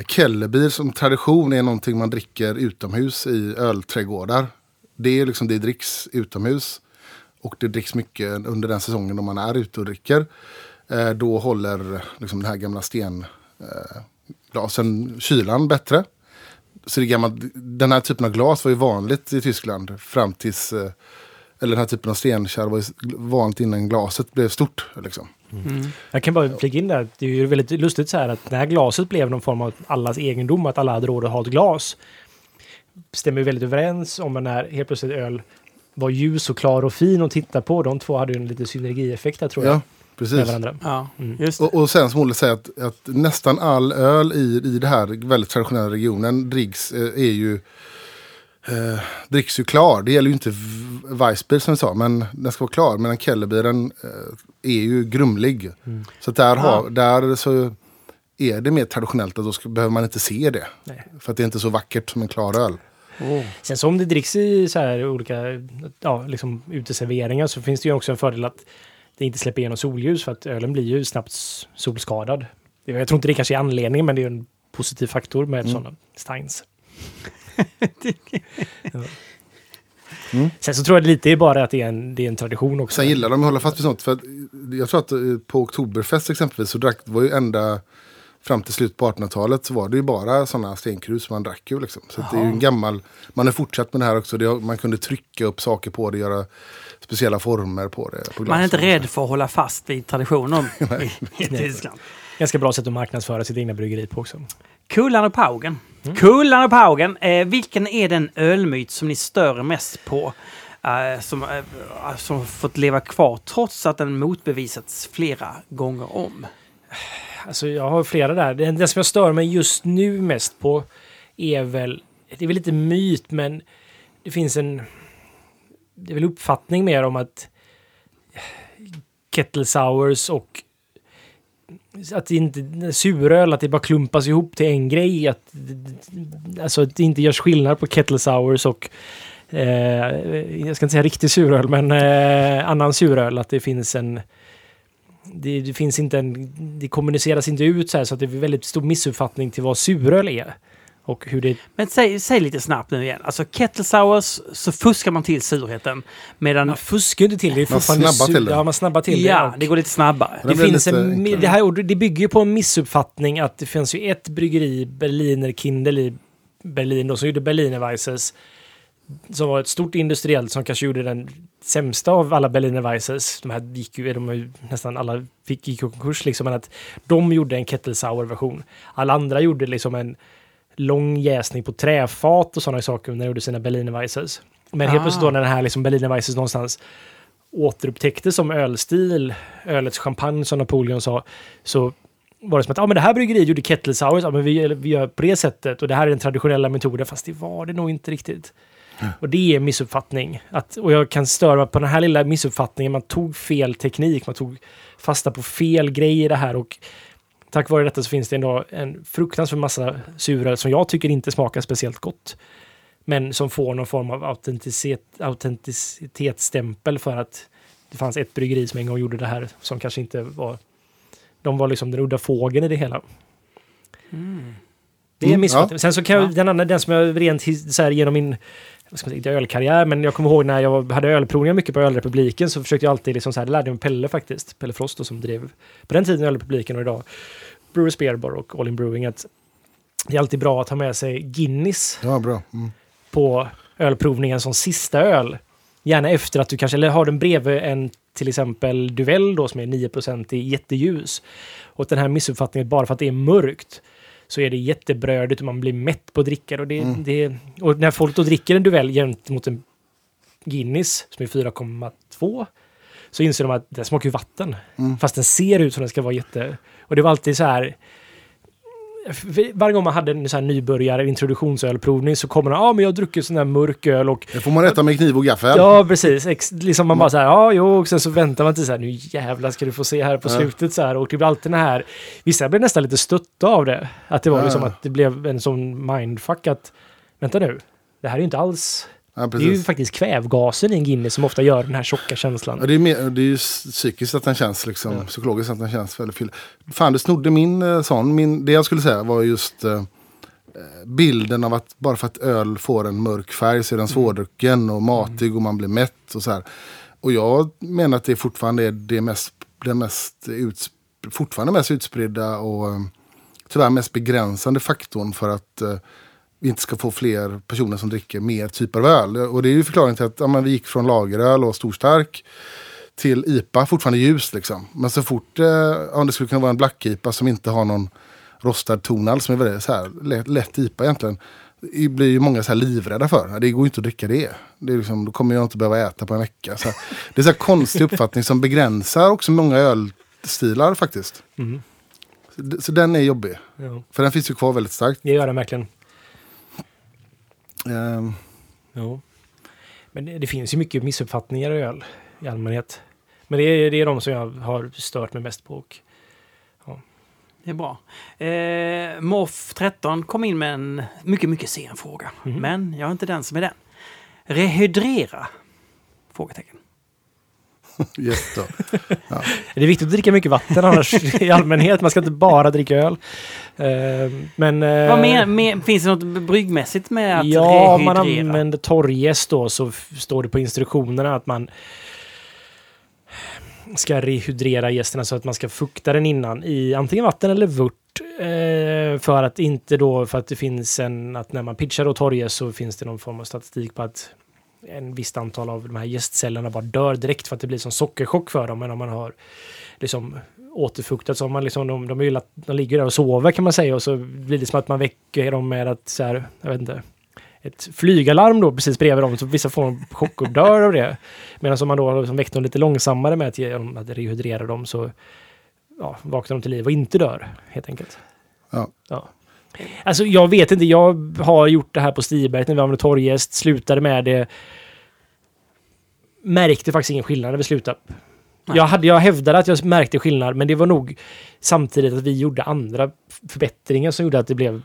Speaker 4: Kellerbier som tradition är någonting man dricker utomhus i ölträdgårdar. Det är liksom det dricks utomhus. Och det dricks mycket under den säsongen då man är ute och dricker. Eh, då håller liksom den här gamla stenglasen eh, kylan bättre. Så det är gammalt, den här typen av glas var ju vanligt i Tyskland fram tills... Eh, eller den här typen av stenkärl var ju vanligt innan glaset blev stort. Liksom.
Speaker 2: Jag kan bara flika in där, det är ju väldigt lustigt så här att när glaset blev någon form av allas egendom, att alla hade råd att ha ett glas, stämmer ju väldigt överens om när helt plötsligt öl var ljus och klar och fin att titta på. De två hade ju en lite synergieffekt där tror jag.
Speaker 4: Ja,
Speaker 2: Med
Speaker 4: precis.
Speaker 2: varandra.
Speaker 1: Ja,
Speaker 2: Mm.
Speaker 4: Och, och sen som Olle säger att, att nästan all öl i, i det här väldigt traditionella regionen dricks, eh, är ju eh, dricks ju klar. Det gäller ju inte Weissbier som vi sa, men den ska vara klar. Men Kellerbieren eh, är ju grumlig.
Speaker 2: Mm.
Speaker 4: Så att där, har, där så är det mer traditionellt att då ska, behöver man inte se det.
Speaker 2: Nej.
Speaker 4: För att det är inte så vackert som en klar öl.
Speaker 2: Sen så om det dricks i så här olika ja, liksom uteserveringar så finns det ju också en fördel att det inte släpper igenom solljus för att ölen blir ju snabbt solskadad. Jag tror inte det kanske är anledningen men det är en positiv faktor med
Speaker 4: Mm.
Speaker 2: sådana steins. ja.
Speaker 4: Mm.
Speaker 2: Sen så tror jag lite är bara att det är en, det är en tradition också.
Speaker 4: Sen gillar de att hålla fast vid sånt. För jag tror att eh, på Oktoberfest exempelvis så drack, var ju ända fram till slutet på 1800-talet så var det ju bara sådana stenkrus man drack ju liksom. Så det är ju en gammal, man har fortsatt med det här också. Det, man kunde trycka upp saker på det, göra speciella former på det. På
Speaker 1: Man är inte rädd för att hålla fast vid traditionen i, i Tyskland.
Speaker 2: Ganska bra sätt att marknadsföra sitt egna bryggeri på också.
Speaker 1: Kullan och Paugen. Kullan och Paugen. Eh, vilken är den ölmyt som ni stör mest på? Eh, som, eh, som fått leva kvar trots att den motbevisats flera gånger om.
Speaker 2: Alltså jag har flera där. Den, den som jag stör mig just nu mest på är väl, det är väl lite myt men det finns en, det är väl uppfattning mer om att kettle sours och att det inte, suröl, att det bara klumpas ihop till en grej. Att, alltså att det inte görs skillnad på kettle sours och eh, jag ska inte säga riktig suröl, men eh, annan suröl. Att det finns en det, det finns inte en, det kommuniceras inte ut så här så att det är väldigt stor missuppfattning till vad suröl är. Och hur det...
Speaker 1: Men säg, säg lite snabbt nu igen. Alltså kettle sours så fuskar man till surheten. Medan...
Speaker 2: Man fuskar inte till det. det.
Speaker 4: Man snabbar
Speaker 2: sur-
Speaker 4: till det.
Speaker 2: Ja, man snabbar till
Speaker 1: ja,
Speaker 2: det.
Speaker 1: det går lite snabbare.
Speaker 4: Det
Speaker 2: Det, finns
Speaker 4: lite
Speaker 2: en,
Speaker 4: enklare.
Speaker 2: det, här, det bygger ju på en missuppfattning att det finns ju ett bryggeri, Berliner Kindle i Berlin, då, som gjorde Berliner Weisses. Som var ett stort industriellt som kanske gjorde den sämsta av alla Berliner Weisses. De här gick ju, de ju nästan alla fick, gick i konkurs liksom, men att de gjorde en kettle sour version. Alla andra gjorde liksom en lång jäsning på träfat och sådana saker när de gjorde sina Berliner Weisses. Men helt
Speaker 1: Ah.
Speaker 2: plötsligt då när den här liksom Berliner Weisses någonstans återupptäckte som ölstil, ölets champagne som Napoleon sa, så var det som att ah, men det här bryggeriet gjorde kettle sours, ja, men vi, vi gör på det sättet och det här är den traditionella metoden, fast det var det nog inte riktigt. Och det är missuppfattning. Att, och jag kan störa på den här lilla missuppfattningen. Man tog fel teknik, man tog fasta på fel grej i det här och tack vare detta så finns det ändå en fruktansvärd massa suröl som jag tycker inte smakar speciellt gott. Men som får någon form av autenticitet, autenticitetsstämpel för att det fanns ett bryggeri som en gång gjorde det här som kanske inte var... De var liksom den udda fågeln i det hela. Det är
Speaker 4: Mm,
Speaker 2: missuppfattning.
Speaker 4: ja.
Speaker 2: Sen så kan jag,
Speaker 1: Ja.
Speaker 2: den andra, den som jag rent så här, genom min vad ska man säga, inte ölkarriär, men jag kommer ihåg när jag hade ölprovningar mycket på Ölrepubliken så försökte jag alltid, liksom så här, det lärde jag mig Pelle faktiskt, Pelle Frost då, som drev på den tiden Ölrepubliken och idag Brewers Beer Bar och All In Brewing, att det är alltid bra att ha med sig Guinness
Speaker 4: Ja, bra. Mm.
Speaker 2: på ölprovningen som sista öl. Gärna efter att du kanske, eller har den bredvid en till exempel Duvel då som är 9% i jätteljus. Och den här missuppfattningen bara för att det är mörkt så är det jättebrödigt och man blir mätt på att dricka det. Och, det,
Speaker 4: Mm.
Speaker 2: det, och när folk då dricker en Duvel gentemot en Guinness som är 4,2 så inser de att den smakar ju vatten.
Speaker 4: Mm.
Speaker 2: Fast den ser ut som den ska vara jätte... Och det var alltid så här... Varje gång man hade en så här nybörjare introduktionsölprovning så kommer de ja ah, men jag har druckit sån här mörk öl och
Speaker 4: Det får man äta med kniv och gaffel.
Speaker 2: Ja, precis. Ex liksom man bara så här, ja, jo, och sen så väntar man till så här, nu jävlar ska du få se här på slutet så här. Och det blir alltid den här, vissa blev nästan lite stötta av det. Att det var liksom att det blev en sån mindfuck att, vänta nu, det här är ju inte alls,
Speaker 4: Ja,
Speaker 2: det är ju faktiskt kvävgasen i en Guinness som ofta gör den här tjocka känslan.
Speaker 4: Ja, det, är mer, det är ju psykiskt att den känns, liksom,
Speaker 2: Ja.
Speaker 4: psykologiskt att den känns väldigt fylld. Fan, det snodde min eh, sån. Min, det jag skulle säga var just eh, bilden av att bara för att öl får en mörk färg så är den svårdrucken och matig och man blir mätt och så här. Och jag menar att det fortfarande är det mest, den mest uts, fortfarande mest utspridda och eh, tyvärr mest begränsande faktorn för att eh, vi inte ska få fler personer som dricker mer typer av öl. Och det är ju förklaringen till att ja, men vi gick från lageröl och storstark till IPA, fortfarande ljus liksom. Men så fort, eh, om det skulle kunna vara en black IPA som inte har någon rostad tonal som är väldigt så här, lätt, lätt IPA egentligen. Det blir ju många så här livrädda för. Det går ju inte att dricka det. det är liksom, då kommer jag inte behöva äta på en vecka. Så här, det är så här konstig uppfattning som begränsar också många ölstilar faktiskt.
Speaker 2: Mm.
Speaker 4: Så, så den är jobbig.
Speaker 2: Ja,
Speaker 4: För den finns ju kvar väldigt starkt.
Speaker 2: det gör den verkligen.
Speaker 4: Ehm,
Speaker 2: Ja. Men det, det finns ju mycket missuppfattningar i öl i allmänhet. Men det är, det är de som jag har stört mig mest på. Och,
Speaker 1: Det är bra. Eh, Moff 13 kom in med en mycket, mycket sen fråga.
Speaker 2: Mhm.
Speaker 1: Men jag är inte den som är den. Rehydrera? Frågetecken.
Speaker 4: yes då.
Speaker 2: Det är viktigt att dricka mycket vatten annars i allmänhet. Man ska inte bara dricka öl. Eh, men... eh,
Speaker 1: Vad mer, mer, finns det något bryggmässigt med att
Speaker 2: Ja, om man
Speaker 1: rehydrera?
Speaker 2: använder torrjäst då så står det på instruktionerna att man ska rehydrera jästen, så att man ska fukta den innan i antingen vatten eller vört. Eh, för att inte då, för att det finns en, att när man pitchar då torrjäst så finns det någon form av statistik på att en visst antal av de här jästcellerna bara dör direkt för att det blir som sockerchock för dem. Men om man har liksom återfuktat så har man liksom, de, de, är ju, lat- de ligger där och sover kan man säga och så blir det som att man väcker dem med att så här, jag vet inte, ett flygalarm då precis bredvid dem så vissa får en chock och dör av det. Medan om man då liksom väckt dem lite långsammare med att, ge att rehydrera dem så ja, vaknar de till liv och inte dör helt enkelt.
Speaker 4: Ja.
Speaker 2: ja. Alltså jag vet inte, jag har gjort det här på Stiberget när vi använde torrjäst, slutade med det. Märkte faktiskt ingen skillnad när vi slutade.
Speaker 1: Nej.
Speaker 2: Jag, hade, jag hävdade att jag märkte skillnad, men det var nog samtidigt att vi gjorde andra förbättringar som gjorde att det blev...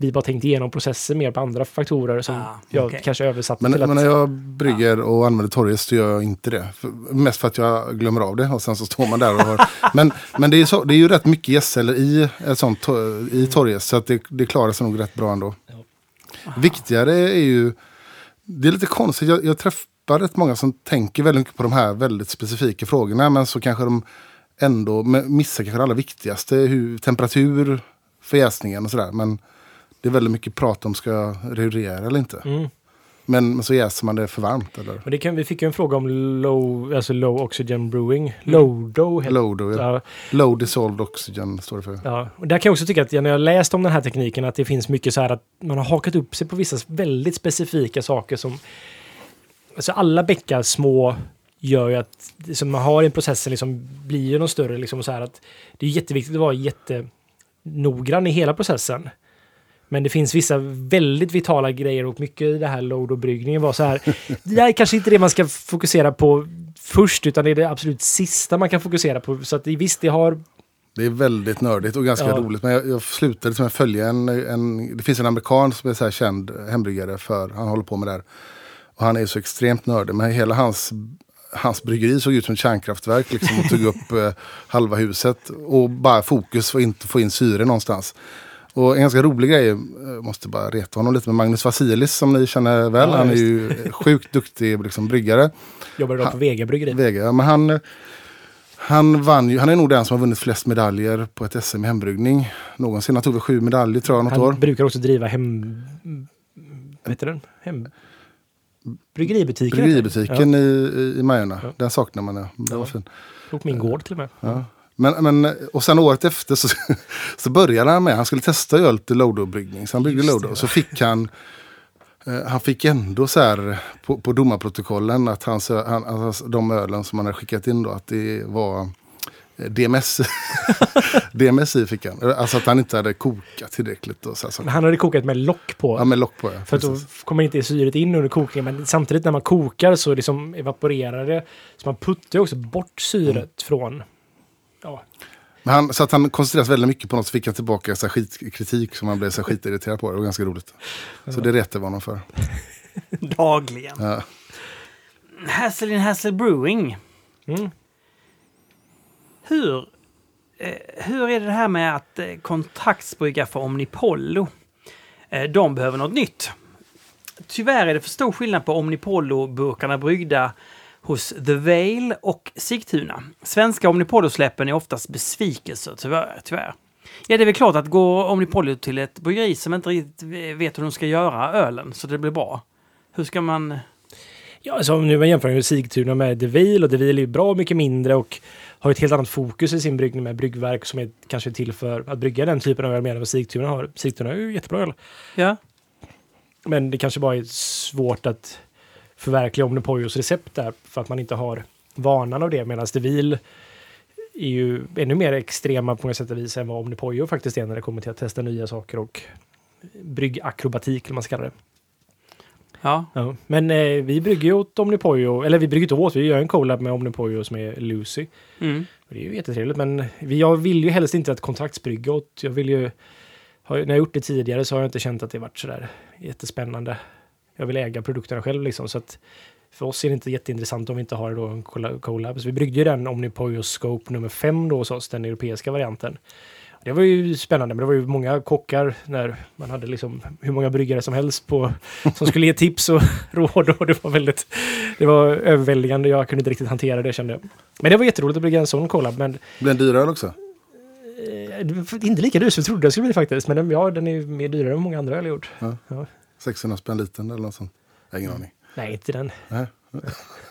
Speaker 2: Vi bara tänkte igenom processen mer på andra faktorer som
Speaker 1: Ah,
Speaker 2: jag kanske översatte
Speaker 4: Men,
Speaker 2: till att...
Speaker 4: men när jag brygger och använder torrjäst så gör jag inte det. För, mest för att jag glömmer av det och sen så står man där och har... Men, men det, är så, det är ju rätt mycket gästceller i, ett sånt, i torrjäst så att det, det klarar sig nog rätt bra ändå. Viktigare är ju... Det är lite konstigt. Jag, jag träffar rätt många som tänker väldigt mycket på de här väldigt specifika frågorna men så kanske de ändå missar kanske det allra viktigaste. Hur, temperatur för jäsningen och sådär. Men det är väldigt mycket prat om ska jag rehydrera eller inte.
Speaker 2: Mm.
Speaker 4: Men, men så jäser man det för varmt eller?
Speaker 2: Men det kan, vi fick ju en fråga om low, alltså low oxygen brewing. Lodo heter
Speaker 4: Low, ja.
Speaker 2: ja.
Speaker 4: Low dissolved oxygen står det för.
Speaker 2: Ja, och där kan jag också tycka att när jag läst om den här tekniken att det finns mycket så här att man har hakat upp sig på vissa väldigt specifika saker som... Alltså alla bäckar små gör ju att som man har i processen liksom blir ju något större. Liksom så här att det är jätteviktigt att vara jättenoggrann i hela processen. Men det finns vissa väldigt vitala grejer och mycket i det här load och bryggningen var så här. Det är kanske inte det man ska fokusera på först utan det är det absolut sista man kan fokusera på. Så att visst, det har...
Speaker 4: Det är väldigt nördigt och ganska
Speaker 2: Ja.
Speaker 4: roligt. Men jag, jag slutade liksom följa en, en... Det finns en amerikan som är så här känd hembryggare för han håller på med det här. Och han är så extremt nördig. Men hela hans, hans bryggeri såg ut som ett kärnkraftverk liksom, och tog upp eh, halva huset. Och bara fokus för att inte få in syre någonstans. Och en ganska rolig grej, jag måste bara reta honom lite, med Magnus Vasilis som ni känner väl.
Speaker 2: Ja,
Speaker 4: han är ju sjukt duktig liksom, bryggare.
Speaker 2: Jobbade då på Vega bryggeri.
Speaker 4: Vega. Ja, men han, han, vann ju, han är nog den som har vunnit flest medaljer på ett SM i hembryggning. Någonsin. Han tog väl sju medaljer tror jag något
Speaker 2: Han
Speaker 4: år.
Speaker 2: brukar också driva hem... Vad heter den? Hem... Bryggeributiken.
Speaker 4: Bryggeributiken i, i, i Majorna.
Speaker 2: Ja.
Speaker 4: Den saknar man. Ja. Den var
Speaker 2: Ja.
Speaker 4: fin.
Speaker 2: Ja, på min gård till och med.
Speaker 4: Ja. Men, men, och sen året efter så, så började han med, han skulle testa göra lite Lodo-bryggning. Så han byggde Lodo. Så fick han, eh, han fick ändå så här på, på domarprotokollen att hans, han, alltså, de ölen som han hade skickat in då, att det var eh, DMS. DMS i fick han. Alltså att han inte hade kokat tillräckligt. Och så
Speaker 2: han hade kokat med lock på.
Speaker 4: Ja, med lock på ja.
Speaker 2: För då kommer inte syret in under kokningen. Men samtidigt när man kokar så liksom evaporerar det. Så man puttar också bort syret
Speaker 4: Mm.
Speaker 2: från... Ja,
Speaker 4: Men han, så att han koncentrerade sig väldigt mycket på något så fick han tillbaka så här, skitkritik som han blev så här, skitirriterad på. Det var ganska roligt. Så det retade vi honom för.
Speaker 1: Dagligen.
Speaker 4: Ja.
Speaker 1: Hassel in Hassel Brewing.
Speaker 2: mm.
Speaker 1: Hur, eh, hur är det här med att eh, kontraktsbrygga för Omnipollo? Eh, de behöver något nytt. Tyvärr är det för stor skillnad på Omnipollo-burkarna bryggda hos The Vale och Sigtuna. Svenska Omnipollo-släppen är oftast besvikelser, tyvärr. tyvärr. Ja, det är väl klart att gå Omnipollo till ett bryggeri som inte riktigt vet hur de ska göra ölen så det blir bra. Hur ska man...
Speaker 2: Ja, alltså om nu man jämför med Sigtuna med Devil och Devil är ju bra mycket mindre och har ett helt annat fokus i sin bryggning med bryggverk som är kanske till för att brygga den typen av öl mer än vad Sigtuna har. Sigtuna är ju jättebra öl.
Speaker 1: Ja,
Speaker 2: Men det kanske bara är svårt att förverkliga Omnipojos recept där för att man inte har vanan av det medan Devil är ju ännu mer extrema på många sätt och vis än vad Omnipojo faktiskt är när det kommer till att testa nya saker och bryggakrobatik, eller man ska kalla det.
Speaker 1: ja.
Speaker 2: Ja. Men eh, vi brygger ju åt Omnipojo, eller vi brygger inte åt, vi gör en collab med Omnipojo som är Lucy.
Speaker 1: Mm.
Speaker 2: Det är ju jättetrevligt, men jag vill ju helst inte att kontraktsbrygga åt. Jag vill ju... Har, när jag gjort det tidigare så har jag inte känt att det varit sådär jättespännande. Jag vill äga produkterna själv liksom, så att för oss är det inte jätteintressant om vi inte har då en colla- collab. Så vi bryggde ju den Omnipojo Scope nummer 5 då hos oss, den europeiska varianten. Det var ju spännande, men det var ju många kockar när man hade liksom hur många bryggare som helst på, som skulle ge tips och råd. Och det var väldigt, det var överväldigande. Jag kunde inte riktigt hantera det kände jag. Men det var jätteroligt att brygga en sån collab. Men
Speaker 4: Blir den dyrare också?
Speaker 2: eh, inte lika dyr som jag trodde det skulle bli faktiskt. Men den, ja, den är mer dyrare än många andra öl jag gjort.
Speaker 4: 600 spänn liten eller något sånt? Jag har ingen aning.
Speaker 2: Nej, inte den.
Speaker 4: Nej.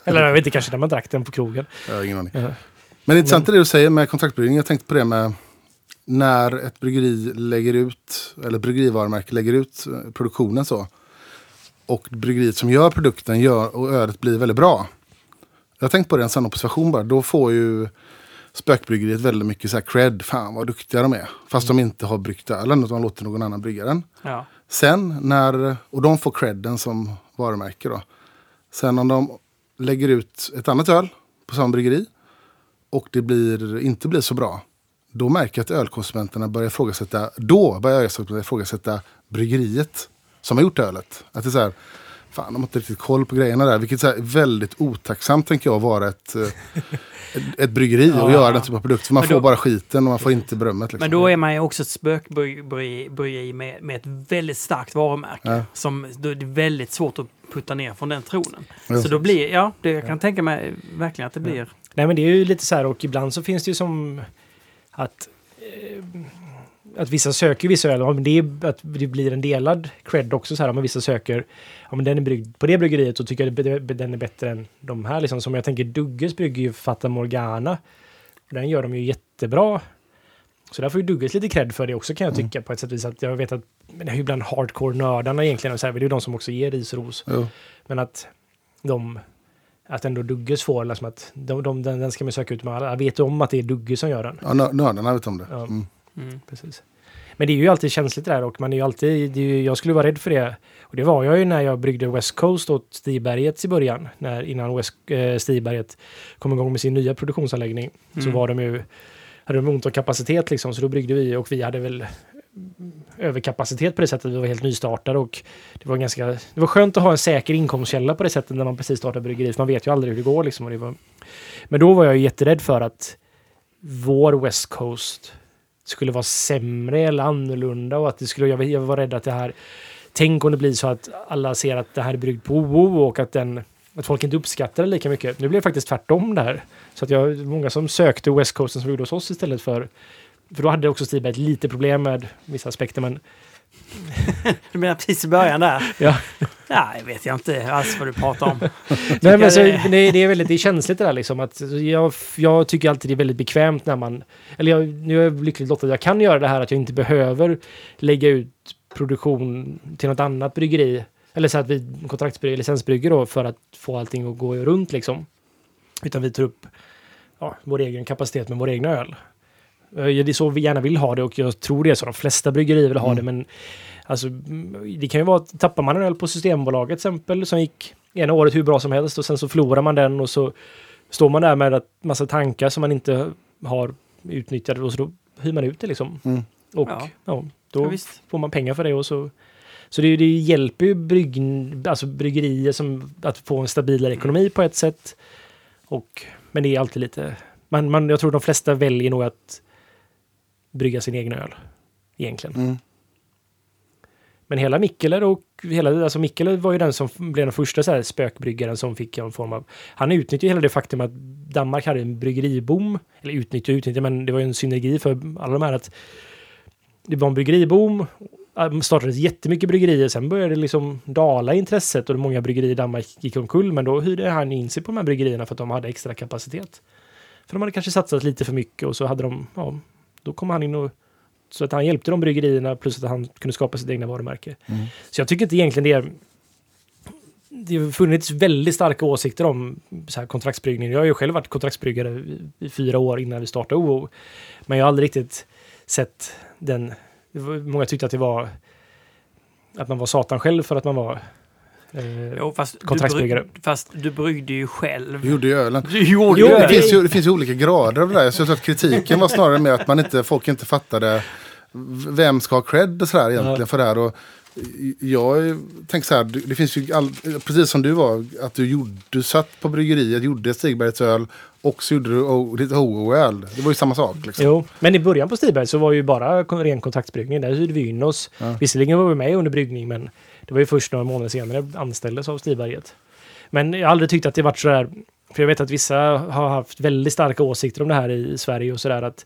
Speaker 2: Eller jag vet inte, kanske när man drack den på krogen.
Speaker 4: Jag har ingen aning.
Speaker 2: Ja.
Speaker 4: Men intressant är det du säger med kontraktbryggning. Jag tänkte på det med när ett bryggeri lägger ut, eller bryggerivarumärke lägger ut eh, produktionen så. Och bryggeriet som gör produkten gör, och ölet blir väldigt bra. Jag har tänkt på det en sån observation bara. Då får ju spökbryggeriet väldigt mycket så här cred. Fan vad duktiga de är. Fast de inte har bryggt ölen utan låter någon annan brygga den.
Speaker 1: Ja.
Speaker 4: Sen när, och de får credden som varumärke då. Sen om de lägger ut ett annat öl på samma bryggeri och det blir, inte blir så bra. Då märker jag att ölkonsumenterna börjar ifrågasätta, då börjar jag ifrågasätta bryggeriet som har gjort ölet. Att det är så här, fan de har inte riktigt koll på grejerna där. Vilket är väldigt otacksamt tänker jag att vara ett, eh, ett, ett bryggeri och
Speaker 1: Ja.
Speaker 4: göra den typen av produkt. För man
Speaker 1: Men
Speaker 4: får
Speaker 1: då-
Speaker 4: bara skiten och man får inte berömmet. Liksom.
Speaker 1: Men då är man ju också ett spökbryggeri med, med ett väldigt starkt varumärke.
Speaker 4: Ja.
Speaker 1: Som, då är det väldigt svårt att putta ner från den tronen.
Speaker 4: Ja.
Speaker 1: Så då blir, ja, det, jag kan tänka mig verkligen att det blir...
Speaker 2: Nej, men det är ju lite så här och ibland så finns det ju som att eh, att vissa söker vissa öl, ja, men det är att det blir en delad cred också så här, om vissa söker, ja men den är bryggd på det bryggeriet och tycker det- den är bättre än de här liksom. Som jag tänker Dugges brygger ju Fata Morgana. Den gör de ju jättebra. Så där får ju Dugges lite cred för det också kan jag tycka på ett sätt vis. Att jag vet att, det är ju bland hardcore-nördarna egentligen, och så här, det är ju de som också ger ris och ros.
Speaker 4: Jo.
Speaker 2: Men att de att ändå Dugges får, liksom att de, de, den, den ska man söka ut med alla. Vet du om att det är Dugge som gör den?
Speaker 4: Ja, nö- nördarna vet om det. Mm.
Speaker 1: Mm.
Speaker 2: Precis. Men det är ju alltid känsligt där och man är ju alltid, är ju, jag skulle vara rädd för det. Och det var jag ju när jag bryggde West Coast åt Stiberget i början. När, innan West, eh, Stiberget kom igång med sin nya produktionsanläggning. Så
Speaker 1: Mm.
Speaker 2: var de ju, hade de ont om kapacitet liksom. Så då bryggde vi och vi hade väl överkapacitet på det sättet. Vi var helt nystartade och det var ganska, det var skönt att ha en säker inkomstkälla på det sättet när man precis startar bryggeri. För man vet ju aldrig hur det går liksom. Det var, men då var jag ju jätterädd för att vår West Coast skulle vara sämre eller annorlunda och att det skulle, jag, jag var rädd att det här, tänk om det blir så att alla ser att det här är bryggt på OO och att den att folk inte uppskattar det lika mycket. Nu blev det faktiskt tvärtom där. Så att jag, många som sökte West Coasten som gjorde hos oss istället för för då hade också Stiberg ett lite problem med vissa aspekter men
Speaker 1: Du menar precis i början där?
Speaker 2: Ja.
Speaker 1: Ja, jag vet jag inte alls vad du pratar om.
Speaker 2: Nej, men så,
Speaker 1: det-
Speaker 2: det, det är väldigt det är känsligt det där liksom. Att jag, jag tycker alltid det är väldigt bekvämt när man... Eller jag, nu är jag lyckligt lottad att jag kan göra det här att jag inte behöver lägga ut produktion till något annat bryggeri. Eller så att vi kontraktsbrygger, licensbrygger då för att få allting att gå runt liksom. Utan vi tar upp ja, vår egen kapacitet med vår egna öl. Eh, Det är så vi gärna vill ha det och jag tror det är så de flesta bryggerier vill ha det men Alltså, mm, det kan ju vara att tappar man en öl på Systembolaget till exempel som gick ena året hur bra som helst och sen så förlorar man den och så står man där med en massa tankar som man inte har utnyttjat och så då hyr man ut det liksom.
Speaker 4: Mm.
Speaker 2: Och
Speaker 1: Ja.
Speaker 2: ja.
Speaker 1: Ja,
Speaker 2: då
Speaker 1: visst.
Speaker 2: får man pengar för det och så så det, det hjälper ju brygg, alltså bryggerier som att få en stabilare ekonomi på ett sätt. Och, men det är alltid lite... Man, man, jag tror de flesta väljer nog att brygga sin egen öl. Egentligen.
Speaker 4: Mm.
Speaker 2: Men hela Mikkeler och hela, alltså Mikkeler var ju den som blev den första så här spökbryggaren som fick en form av... Han utnyttjade hela det faktum att Danmark hade en bryggeriboom. Eller utnyttjade utnyttjade, men det var ju en synergi för alla de här att det var en bryggeriboom. Det startades jättemycket bryggerier, sen började det liksom dala intresset och många bryggerier i Danmark gick omkull. Men då hyrde han in sig på de här bryggerierna för att de hade extra kapacitet. För de hade kanske satsat lite för mycket och så hade de, ja, då kom han in och så att han hjälpte de bryggerierna plus att han kunde skapa sitt egna varumärke.
Speaker 4: Mm.
Speaker 2: Så jag tycker inte egentligen det är... Det har funnits väldigt starka åsikter om så här kontraktsbryggning. Jag har ju själv varit kontraktsbryggare i, fyra år innan vi startade OO. Men jag har aldrig riktigt sett den... Många tyckte att det var... Att man var satan själv för att man var... Eh,
Speaker 1: Jo, fast, du
Speaker 2: Kontraktsbryggare.
Speaker 1: bryg, fast du bryggde ju själv.
Speaker 4: Vi gjorde ju ölen.
Speaker 1: Du gjorde
Speaker 2: Jo,
Speaker 4: Det finns, ju, det finns ju olika grader av det där. Så jag tror att kritiken var snarare med att man inte, folk inte fattade vem ska ha cred och sådär egentligen
Speaker 2: Ja.
Speaker 4: för det här. Och jag tänker så här, det finns ju all, precis som du var, att du, gjorde, du satt på bryggeriet, gjorde Stigbergets öl och så gjorde du o- lite HO-öl. Det var ju samma sak. Liksom.
Speaker 2: Jo, men i början på Stiberg så var ju bara ren kontraktsbryggning. Där hyrde vi in oss.
Speaker 4: Ja.
Speaker 2: Visserligen var vi med under bryggning, men det var ju först några månader senare anställdes av Stiberget. Men jag har aldrig tyckt att det varit så där. För jag vet att vissa har haft väldigt starka åsikter om det här i Sverige och sådär att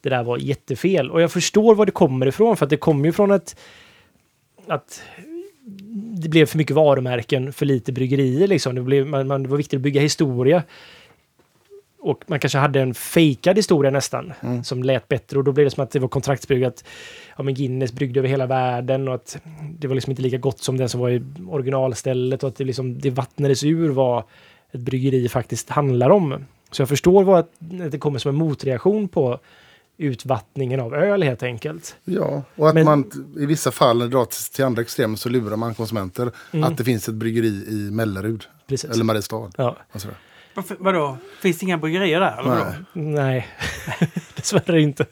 Speaker 2: det där var jättefel. Och jag förstår var det kommer ifrån, för att det kommer ju från ett att det blev för mycket varumärken, för lite bryggerier liksom. Det, blev, man, man, det var viktigt att bygga historia. Och man kanske hade en fejkad historia nästan,
Speaker 4: Mm.
Speaker 2: som lät bättre. Och då blev det som att det var kontraktsbryggat. Ja, men Guinness bryggde över hela världen och att det var liksom inte lika gott som den som var i originalstället. Och att det, liksom, det vattnades ur vad ett bryggeri faktiskt handlar om. Så jag förstår vad att det kommer som en motreaktion på utvattningen av öl helt enkelt.
Speaker 4: Ja, och att
Speaker 2: Men-
Speaker 4: man i vissa fall när det dras till andra extremer så lurar man konsumenter
Speaker 2: Mm.
Speaker 4: att det finns ett bryggeri i Mellerud
Speaker 2: Precis.
Speaker 4: eller Mariestad.
Speaker 2: Ja.
Speaker 1: Varför, vadå? Finns det inga bryggerier där? Eller vadå?
Speaker 4: Nej,
Speaker 2: dessvärre inte.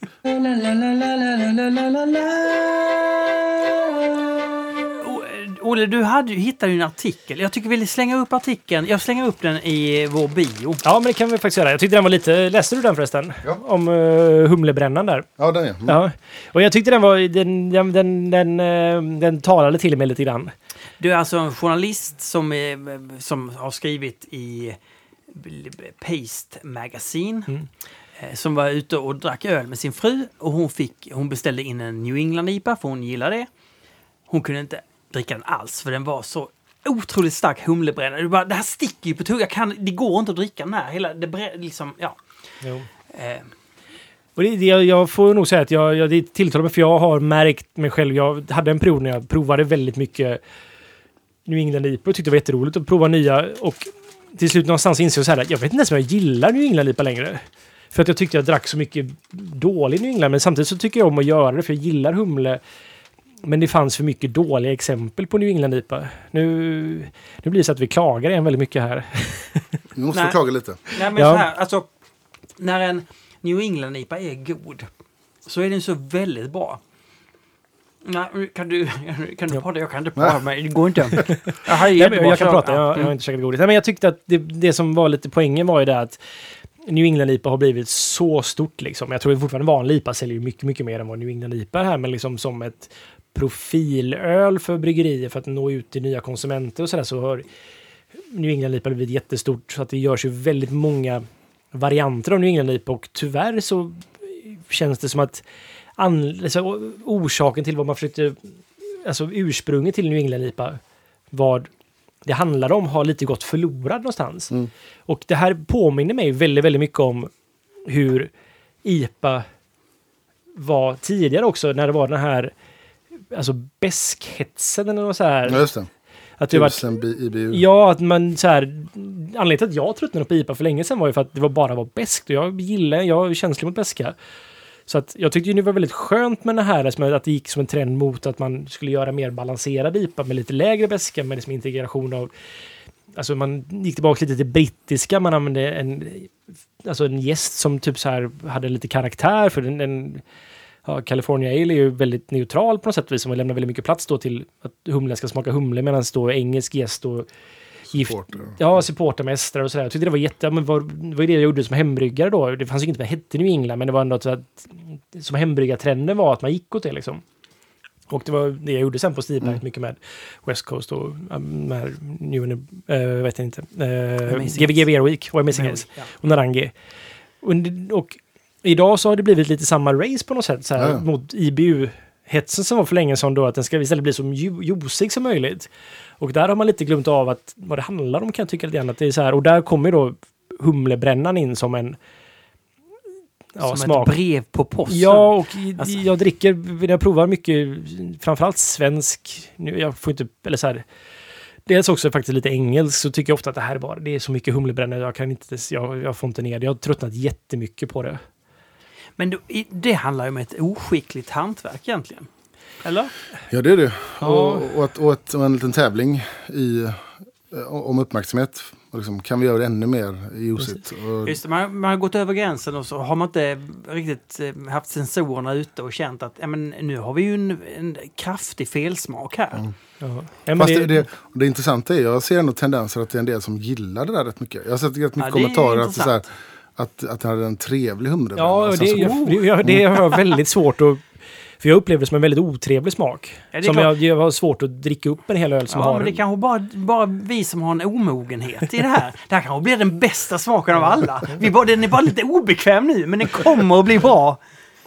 Speaker 1: Olle, du hade, hittade ju en artikel. Jag tycker vi slänger upp artikeln. Jag slänger upp den i vår bio.
Speaker 2: Ja, men det kan vi faktiskt göra. Jag tyckte den var lite... Läste du den förresten?
Speaker 4: Ja.
Speaker 2: Om uh, humlebrännan där.
Speaker 4: Ja, den ja. Mm.
Speaker 2: ja. Och jag tyckte den var... Den, den, den, den, eh, den talade till mig lite grann.
Speaker 1: Du är alltså en journalist som, eh, som har skrivit i Paste Magazine.
Speaker 2: Mm.
Speaker 1: eh, Som var ute och drack öl med sin fru. Och hon, fick, hon beställde in en New England-IPA för hon gillar det. Hon kunde inte dricka den alls för den var så otroligt stark humlebrännare. Du bara, Det här sticker ju på tungan. Det går inte att dricka den här. Hela, det brä, liksom, ja. Eh,
Speaker 2: Och det, det, jag får nog säga att jag, jag, det tilltalar mig för jag har märkt mig själv. Jag hade en period när jag provade väldigt mycket New England IPA och tyckte det var jätteroligt att prova nya. Och till slut någonstans insåg jag så här att jag vet inte ens om jag gillar New England-IPA längre. För att jag tyckte jag drack så mycket dålig New England. Men samtidigt så tycker jag om att göra det för jag gillar humle. Men det fanns för mycket dåliga exempel på New England-IPA. Nu, nu blir det så att vi klagar igen väldigt mycket här.
Speaker 4: Nu måste
Speaker 1: Nej.
Speaker 4: vi klaga lite.
Speaker 1: Nej men
Speaker 2: Ja.
Speaker 1: så här, alltså. När en New England-IPA är god så är den så väldigt bra. Nej, kan du, kan du
Speaker 2: Ja.
Speaker 1: prata? Jag kan inte prata, men det går inte. Jag, har
Speaker 2: Nej,
Speaker 1: jättebra
Speaker 2: jag kan
Speaker 1: kör-
Speaker 2: prata, jag, jag
Speaker 1: Mm.
Speaker 2: har inte käkat godis. Nej, men jag tyckte att det, det som var lite poängen var ju det att New England-IPA har blivit så stort liksom. Jag tror att fortfarande vanlig IPA säljer mycket, mycket mer än vad New England-IPA är här, men liksom som ett profilöl för bryggerier för att nå ut till nya konsumenter och sådär så har New England-IPA blivit jättestort så att det görs ju väldigt många varianter av New England-IPA och tyvärr så känns det som att an, o- orsaken till vad man försökte, alltså ursprunget till New England-IPA, vad det handlade om har lite gått förlorad någonstans.
Speaker 4: Mm.
Speaker 2: Och det här påminner mig väldigt, väldigt mycket om hur IPA var tidigare också, när det var den här alltså bäskhetsen eller något så här.
Speaker 4: Ja, just det.
Speaker 2: att det var,
Speaker 4: IBU.
Speaker 2: Ja, att man så här... Anledningen till att jag tröttnade på IPA för länge sedan var ju för att det var bara var bäst. Och jag gillar, jag är känslig mot bäska. Så att jag tyckte ju det var väldigt skönt med det här, att det gick som en trend mot att man skulle göra mer balanserad IPA med lite lägre bäska, med liksom integration av... Alltså man gick tillbaka lite till brittiska, man använde en, alltså en gäst som typ så här hade lite karaktär för den, den ja, California Ale är ju väldigt neutral på något sätt, och vis, som lämnar väldigt mycket plats då till att humlen ska smaka humle, medan då engelsk gäst och gift,
Speaker 4: Supporter.
Speaker 2: Ja, supportermästare och sådär. Jag tyckte det var jätte... Men vad, vad var det jag gjorde som hembryggare då? Det fanns ju inget som hette New England, men det var ändå så att som hembryggartrenden var att man gick åt det liksom. Och det var det jag gjorde sen på Stiberg,
Speaker 4: Mm.
Speaker 2: mycket med West Coast och um, med New... Uh, vet jag inte. Uh,
Speaker 1: Amazing
Speaker 2: GVG Beer Week och Amazing Hills
Speaker 1: Ja.
Speaker 2: och Narangi. Och, och idag så har det blivit lite samma race på något sätt så här,
Speaker 4: Ja.
Speaker 2: mot IBU-hetsen som var för länge sedan då, att den ska istället bli så ju- juicig som möjligt. Och där har man lite glömt av att vad det handlar om kan jag tycka lite grann. Att det är så här, och där kommer då humlebrännan in som en ja,
Speaker 1: Som
Speaker 2: smak.
Speaker 1: ett brev på posten.
Speaker 2: Ja, och
Speaker 1: Alltså.
Speaker 2: jag dricker, jag provar mycket, framförallt svensk, nu, jag får inte, eller så här, dels också faktiskt lite engelsk, så tycker jag ofta att det här är bara, det är så mycket humlebränna, jag kan inte, jag, jag får inte ner det. Jag har tröttnat jättemycket på det.
Speaker 1: Men i- det handlar ju om ett oskickligt hantverk egentligen. Eller?
Speaker 4: Ja, det är det.
Speaker 2: Ja.
Speaker 4: Och, och, att, och, att, och en liten tävling i, eh, om uppmärksamhet. Och liksom, kan vi göra det ännu mer juicigt? Och,
Speaker 1: Just det, man, man har gått över gränsen och så har man inte riktigt eh, haft sensorerna ute och känt att ja, men nu har vi ju en, en kraftig felsmak här.
Speaker 4: Mm.
Speaker 2: Ja.
Speaker 4: Fast
Speaker 2: det,
Speaker 4: det, det, intressanta är, jag ser ändå tendenser att det är en del som gillar det där rätt mycket. Jag har sett rätt mycket kommentarer att, det är så här, att, att det hade en trevlig humlebränna.
Speaker 2: ja,
Speaker 4: sen
Speaker 2: det,
Speaker 4: så-
Speaker 2: jag, det, jag, det har jag väldigt svårt att... För jag upplever det som en väldigt otrevlig smak.
Speaker 1: Ja,
Speaker 2: som jag, jag har svårt att dricka upp en hel öl som
Speaker 1: Ja,
Speaker 2: har...
Speaker 1: men det är kanske bara, bara vi som har en omogenhet i det här. Det här kanske blir den bästa smaken av alla. Vi bara, den är bara lite obekväm nu, men den kommer att bli bra.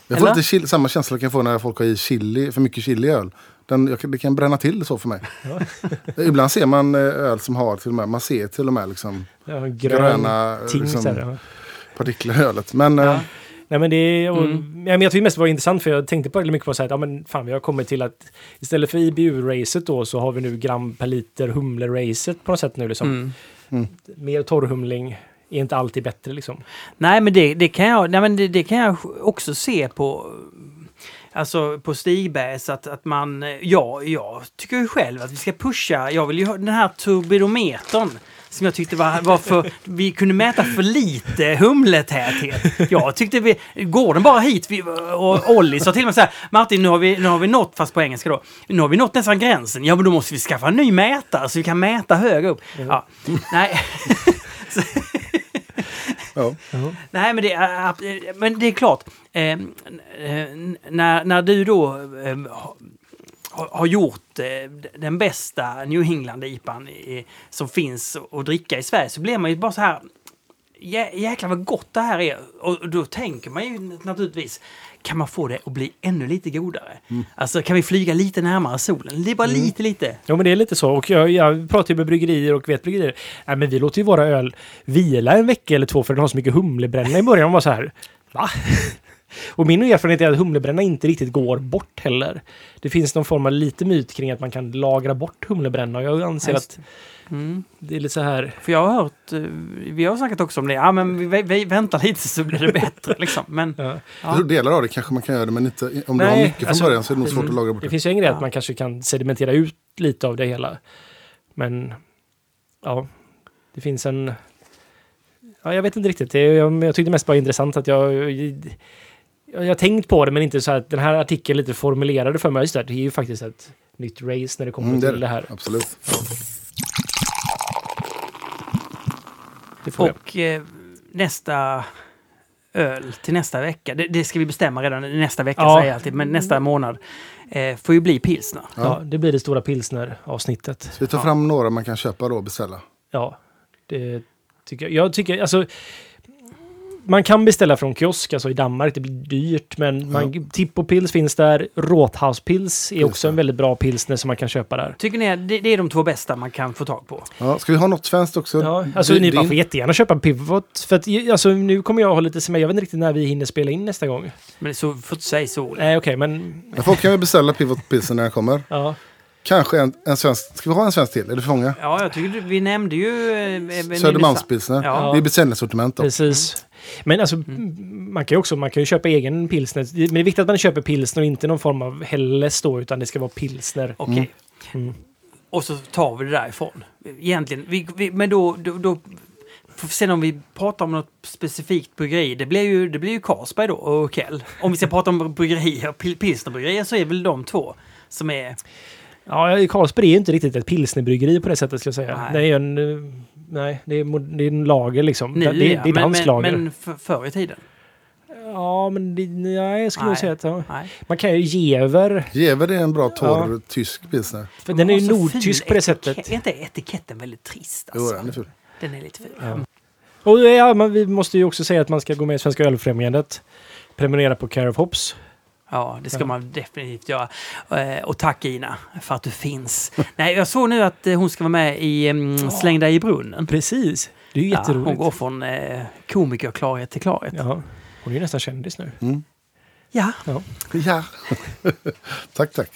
Speaker 4: Jag får
Speaker 1: Eller?
Speaker 4: lite chili, samma känsla kan jag få när folk har i chili, för mycket chili i öl. Den, jag, det kan bränna till så för mig. Ibland ser man eh, öl som har till och med, man ser till och med liksom
Speaker 2: ja, grön
Speaker 4: gröna
Speaker 2: ting.
Speaker 4: liksom, partiklar i ölet. Men eh,
Speaker 1: Ja.
Speaker 2: Nej men det och,
Speaker 1: Mm.
Speaker 2: ja, men jag tycker mest det var intressant för jag tänkte på det mycket på att säga att ja, men fan vi har kommit till att istället för IBU-racet då så har vi nu gram per liter humle-racet på något sätt nu liksom.
Speaker 1: Mm.
Speaker 2: Mer torrhumling är inte alltid bättre liksom.
Speaker 1: Nej, men det, det, kan jag, nej, men det, det kan jag också se på Alltså på Stigbergs att, att man, ja, jag tycker ju själv att vi ska pusha, jag vill ju ha den här turbidometern som jag tyckte var, var för, vi kunde mäta för lite humletäthet. Jag tyckte vi, går den bara hit, vi, och Olli sa till och med så här, Martin nu har, vi, nu har vi nått, fast på engelska då, nu har vi nått nästan gränsen, ja men då måste vi skaffa en ny mätare så vi kan mäta högre upp. Ja, nej.
Speaker 4: ja.
Speaker 1: Nej, men det är, ab- men det är klart. Eh, eh, när, när du då eh, har, gjort eh, den bästa New England-IPan som finns att dricka i Sverige så blir man ju bara så här "Jä- Jäklar vad gott det här är. Och då tänker man ju naturligtvis kan man få det att bli ännu lite godare? Alltså kan vi flyga lite närmare solen? Det är bara lite, lite.
Speaker 2: Ja men det är lite så och jag, jag pratar ju med bryggerier och vet bryggerier. Nej men vi låter ju våra öl vila en vecka eller två för den har så mycket humlebränna i början. Och var så här, va? Och min erfarenhet är att humlebränna inte riktigt går bort heller. Det finns någon form av lite myt kring att man kan lagra bort humlebränna och jag anser
Speaker 1: Just
Speaker 2: att
Speaker 1: Mm.
Speaker 2: det är lite så här...
Speaker 1: För jag har hört, eh, vi har snackat också om det, ja men vi, vi väntar lite så blir det bättre liksom. Men
Speaker 2: Ja.
Speaker 4: Jag tror delar av det kanske man kan göra det, men inte, om du
Speaker 2: Nej,
Speaker 4: har mycket från
Speaker 2: alltså,
Speaker 4: början så är det nog svårt
Speaker 2: mm.
Speaker 4: att lagra bort
Speaker 2: Det
Speaker 4: det.
Speaker 2: finns ju en grej
Speaker 1: Ja.
Speaker 2: att man kanske kan sedimentera ut lite av det hela. Men ja, det finns en... Ja, jag vet inte riktigt. Det, jag, jag tyckte mest bara intressant att jag, jag... Har tänkt på det men inte så att den här artikeln lite formulerade för mig. Just det, det är ju faktiskt ett nytt race när det kommer
Speaker 4: Mm, det
Speaker 2: till det här.
Speaker 4: Absolut.
Speaker 2: Det får jag.
Speaker 1: och eh, nästa öl till nästa vecka, det, det ska vi bestämma redan nästa vecka
Speaker 2: Ja.
Speaker 1: säger jag alltid, men nästa månad eh, får ju bli pilsner.
Speaker 2: Ja, det blir det stora pilsner-avsnittet.
Speaker 4: Så vi tar fram några man kan köpa då och beställa.
Speaker 2: Ja, det tycker jag. Jag tycker, alltså... Man kan beställa från kiosk, alltså i Danmark. Det blir dyrt, men man, Tippopils finns där. Råthauspils är också
Speaker 4: det.
Speaker 2: en väldigt bra pilsner som man kan köpa där.
Speaker 1: Tycker ni att det, det är de två bästa man kan få tag på?
Speaker 4: Ja, ska vi ha något svenskt också?
Speaker 2: Ja, alltså ni man får jättegärna köpa en Pivot. För att alltså, nu kommer jag ha lite semester. Jag vet inte riktigt när vi hinner spela in nästa gång.
Speaker 1: Men så, får inte säga så.
Speaker 2: Nej, okej, men...
Speaker 4: Folk kan väl beställa Pivot Pilsen när den kommer.
Speaker 2: Ja.
Speaker 4: Kanske en, en svensk. Ska vi ha en svensk till? Är det för många?
Speaker 1: Ja, jag tycker du- vi nämnde ju... Eh,
Speaker 4: Södermalmspilsner.
Speaker 1: Ja.
Speaker 4: Det är beställningssortiment.
Speaker 2: Precis. Men alltså, man kan ju också man kan ju köpa egen pilsner. Men det är viktigt att man köper pilsner och inte någon form av Helles då, utan det ska vara pilsner.
Speaker 1: Okej.
Speaker 2: Mm.
Speaker 1: Och så tar vi det därifrån. Egentligen, vi, vi, men då, då, då får vi se om vi pratar om något specifikt bryggeri. Det blir ju, det blir ju Carlsberg då och Kell. Om vi ska prata om bryggerier, pil, pilsnerbryggerier så är väl de två som är...
Speaker 2: Ja, Carlsberg är ju inte riktigt ett pilsnerbryggeri på det sättet skulle jag säga.
Speaker 1: Nej.
Speaker 2: Det är ju en... Nej, det är, det är en lager liksom.
Speaker 1: Nu,
Speaker 2: det, det,
Speaker 1: ja.
Speaker 2: det är
Speaker 1: men,
Speaker 2: dansk
Speaker 1: men, men för, förr i tiden?
Speaker 2: Ja, men det, nej, jag skulle
Speaker 1: Nej.
Speaker 2: säga att... Ja. Man kan ju Jever.
Speaker 4: Jever är en bra torr tysk pilsner.
Speaker 2: För den är ju nordtysk på det sättet.
Speaker 1: Är inte etiketten väldigt trist?
Speaker 4: Jo,
Speaker 1: Alltså?
Speaker 4: den är ful.
Speaker 1: Den är lite ful.
Speaker 2: Ja. Och ja, men vi måste ju också säga att man ska gå med i Svenska Ölfrämjandet. Prenumerera på Care of Hops.
Speaker 1: Ja, det ska
Speaker 2: Ja.
Speaker 1: man definitivt göra. Eh, Och tack Ina för att du finns. Nej, jag såg nu att hon ska vara med i um, Släng dig i brunnen.
Speaker 2: Precis. Det är ju
Speaker 1: Ja,
Speaker 2: jätteroligt.
Speaker 1: hon går från eh, komikerklarhet till klarhet.
Speaker 2: Ja. Hon är ju nästan kändis nu.
Speaker 4: Mm.
Speaker 1: Ja.
Speaker 4: Ja. tack, tack.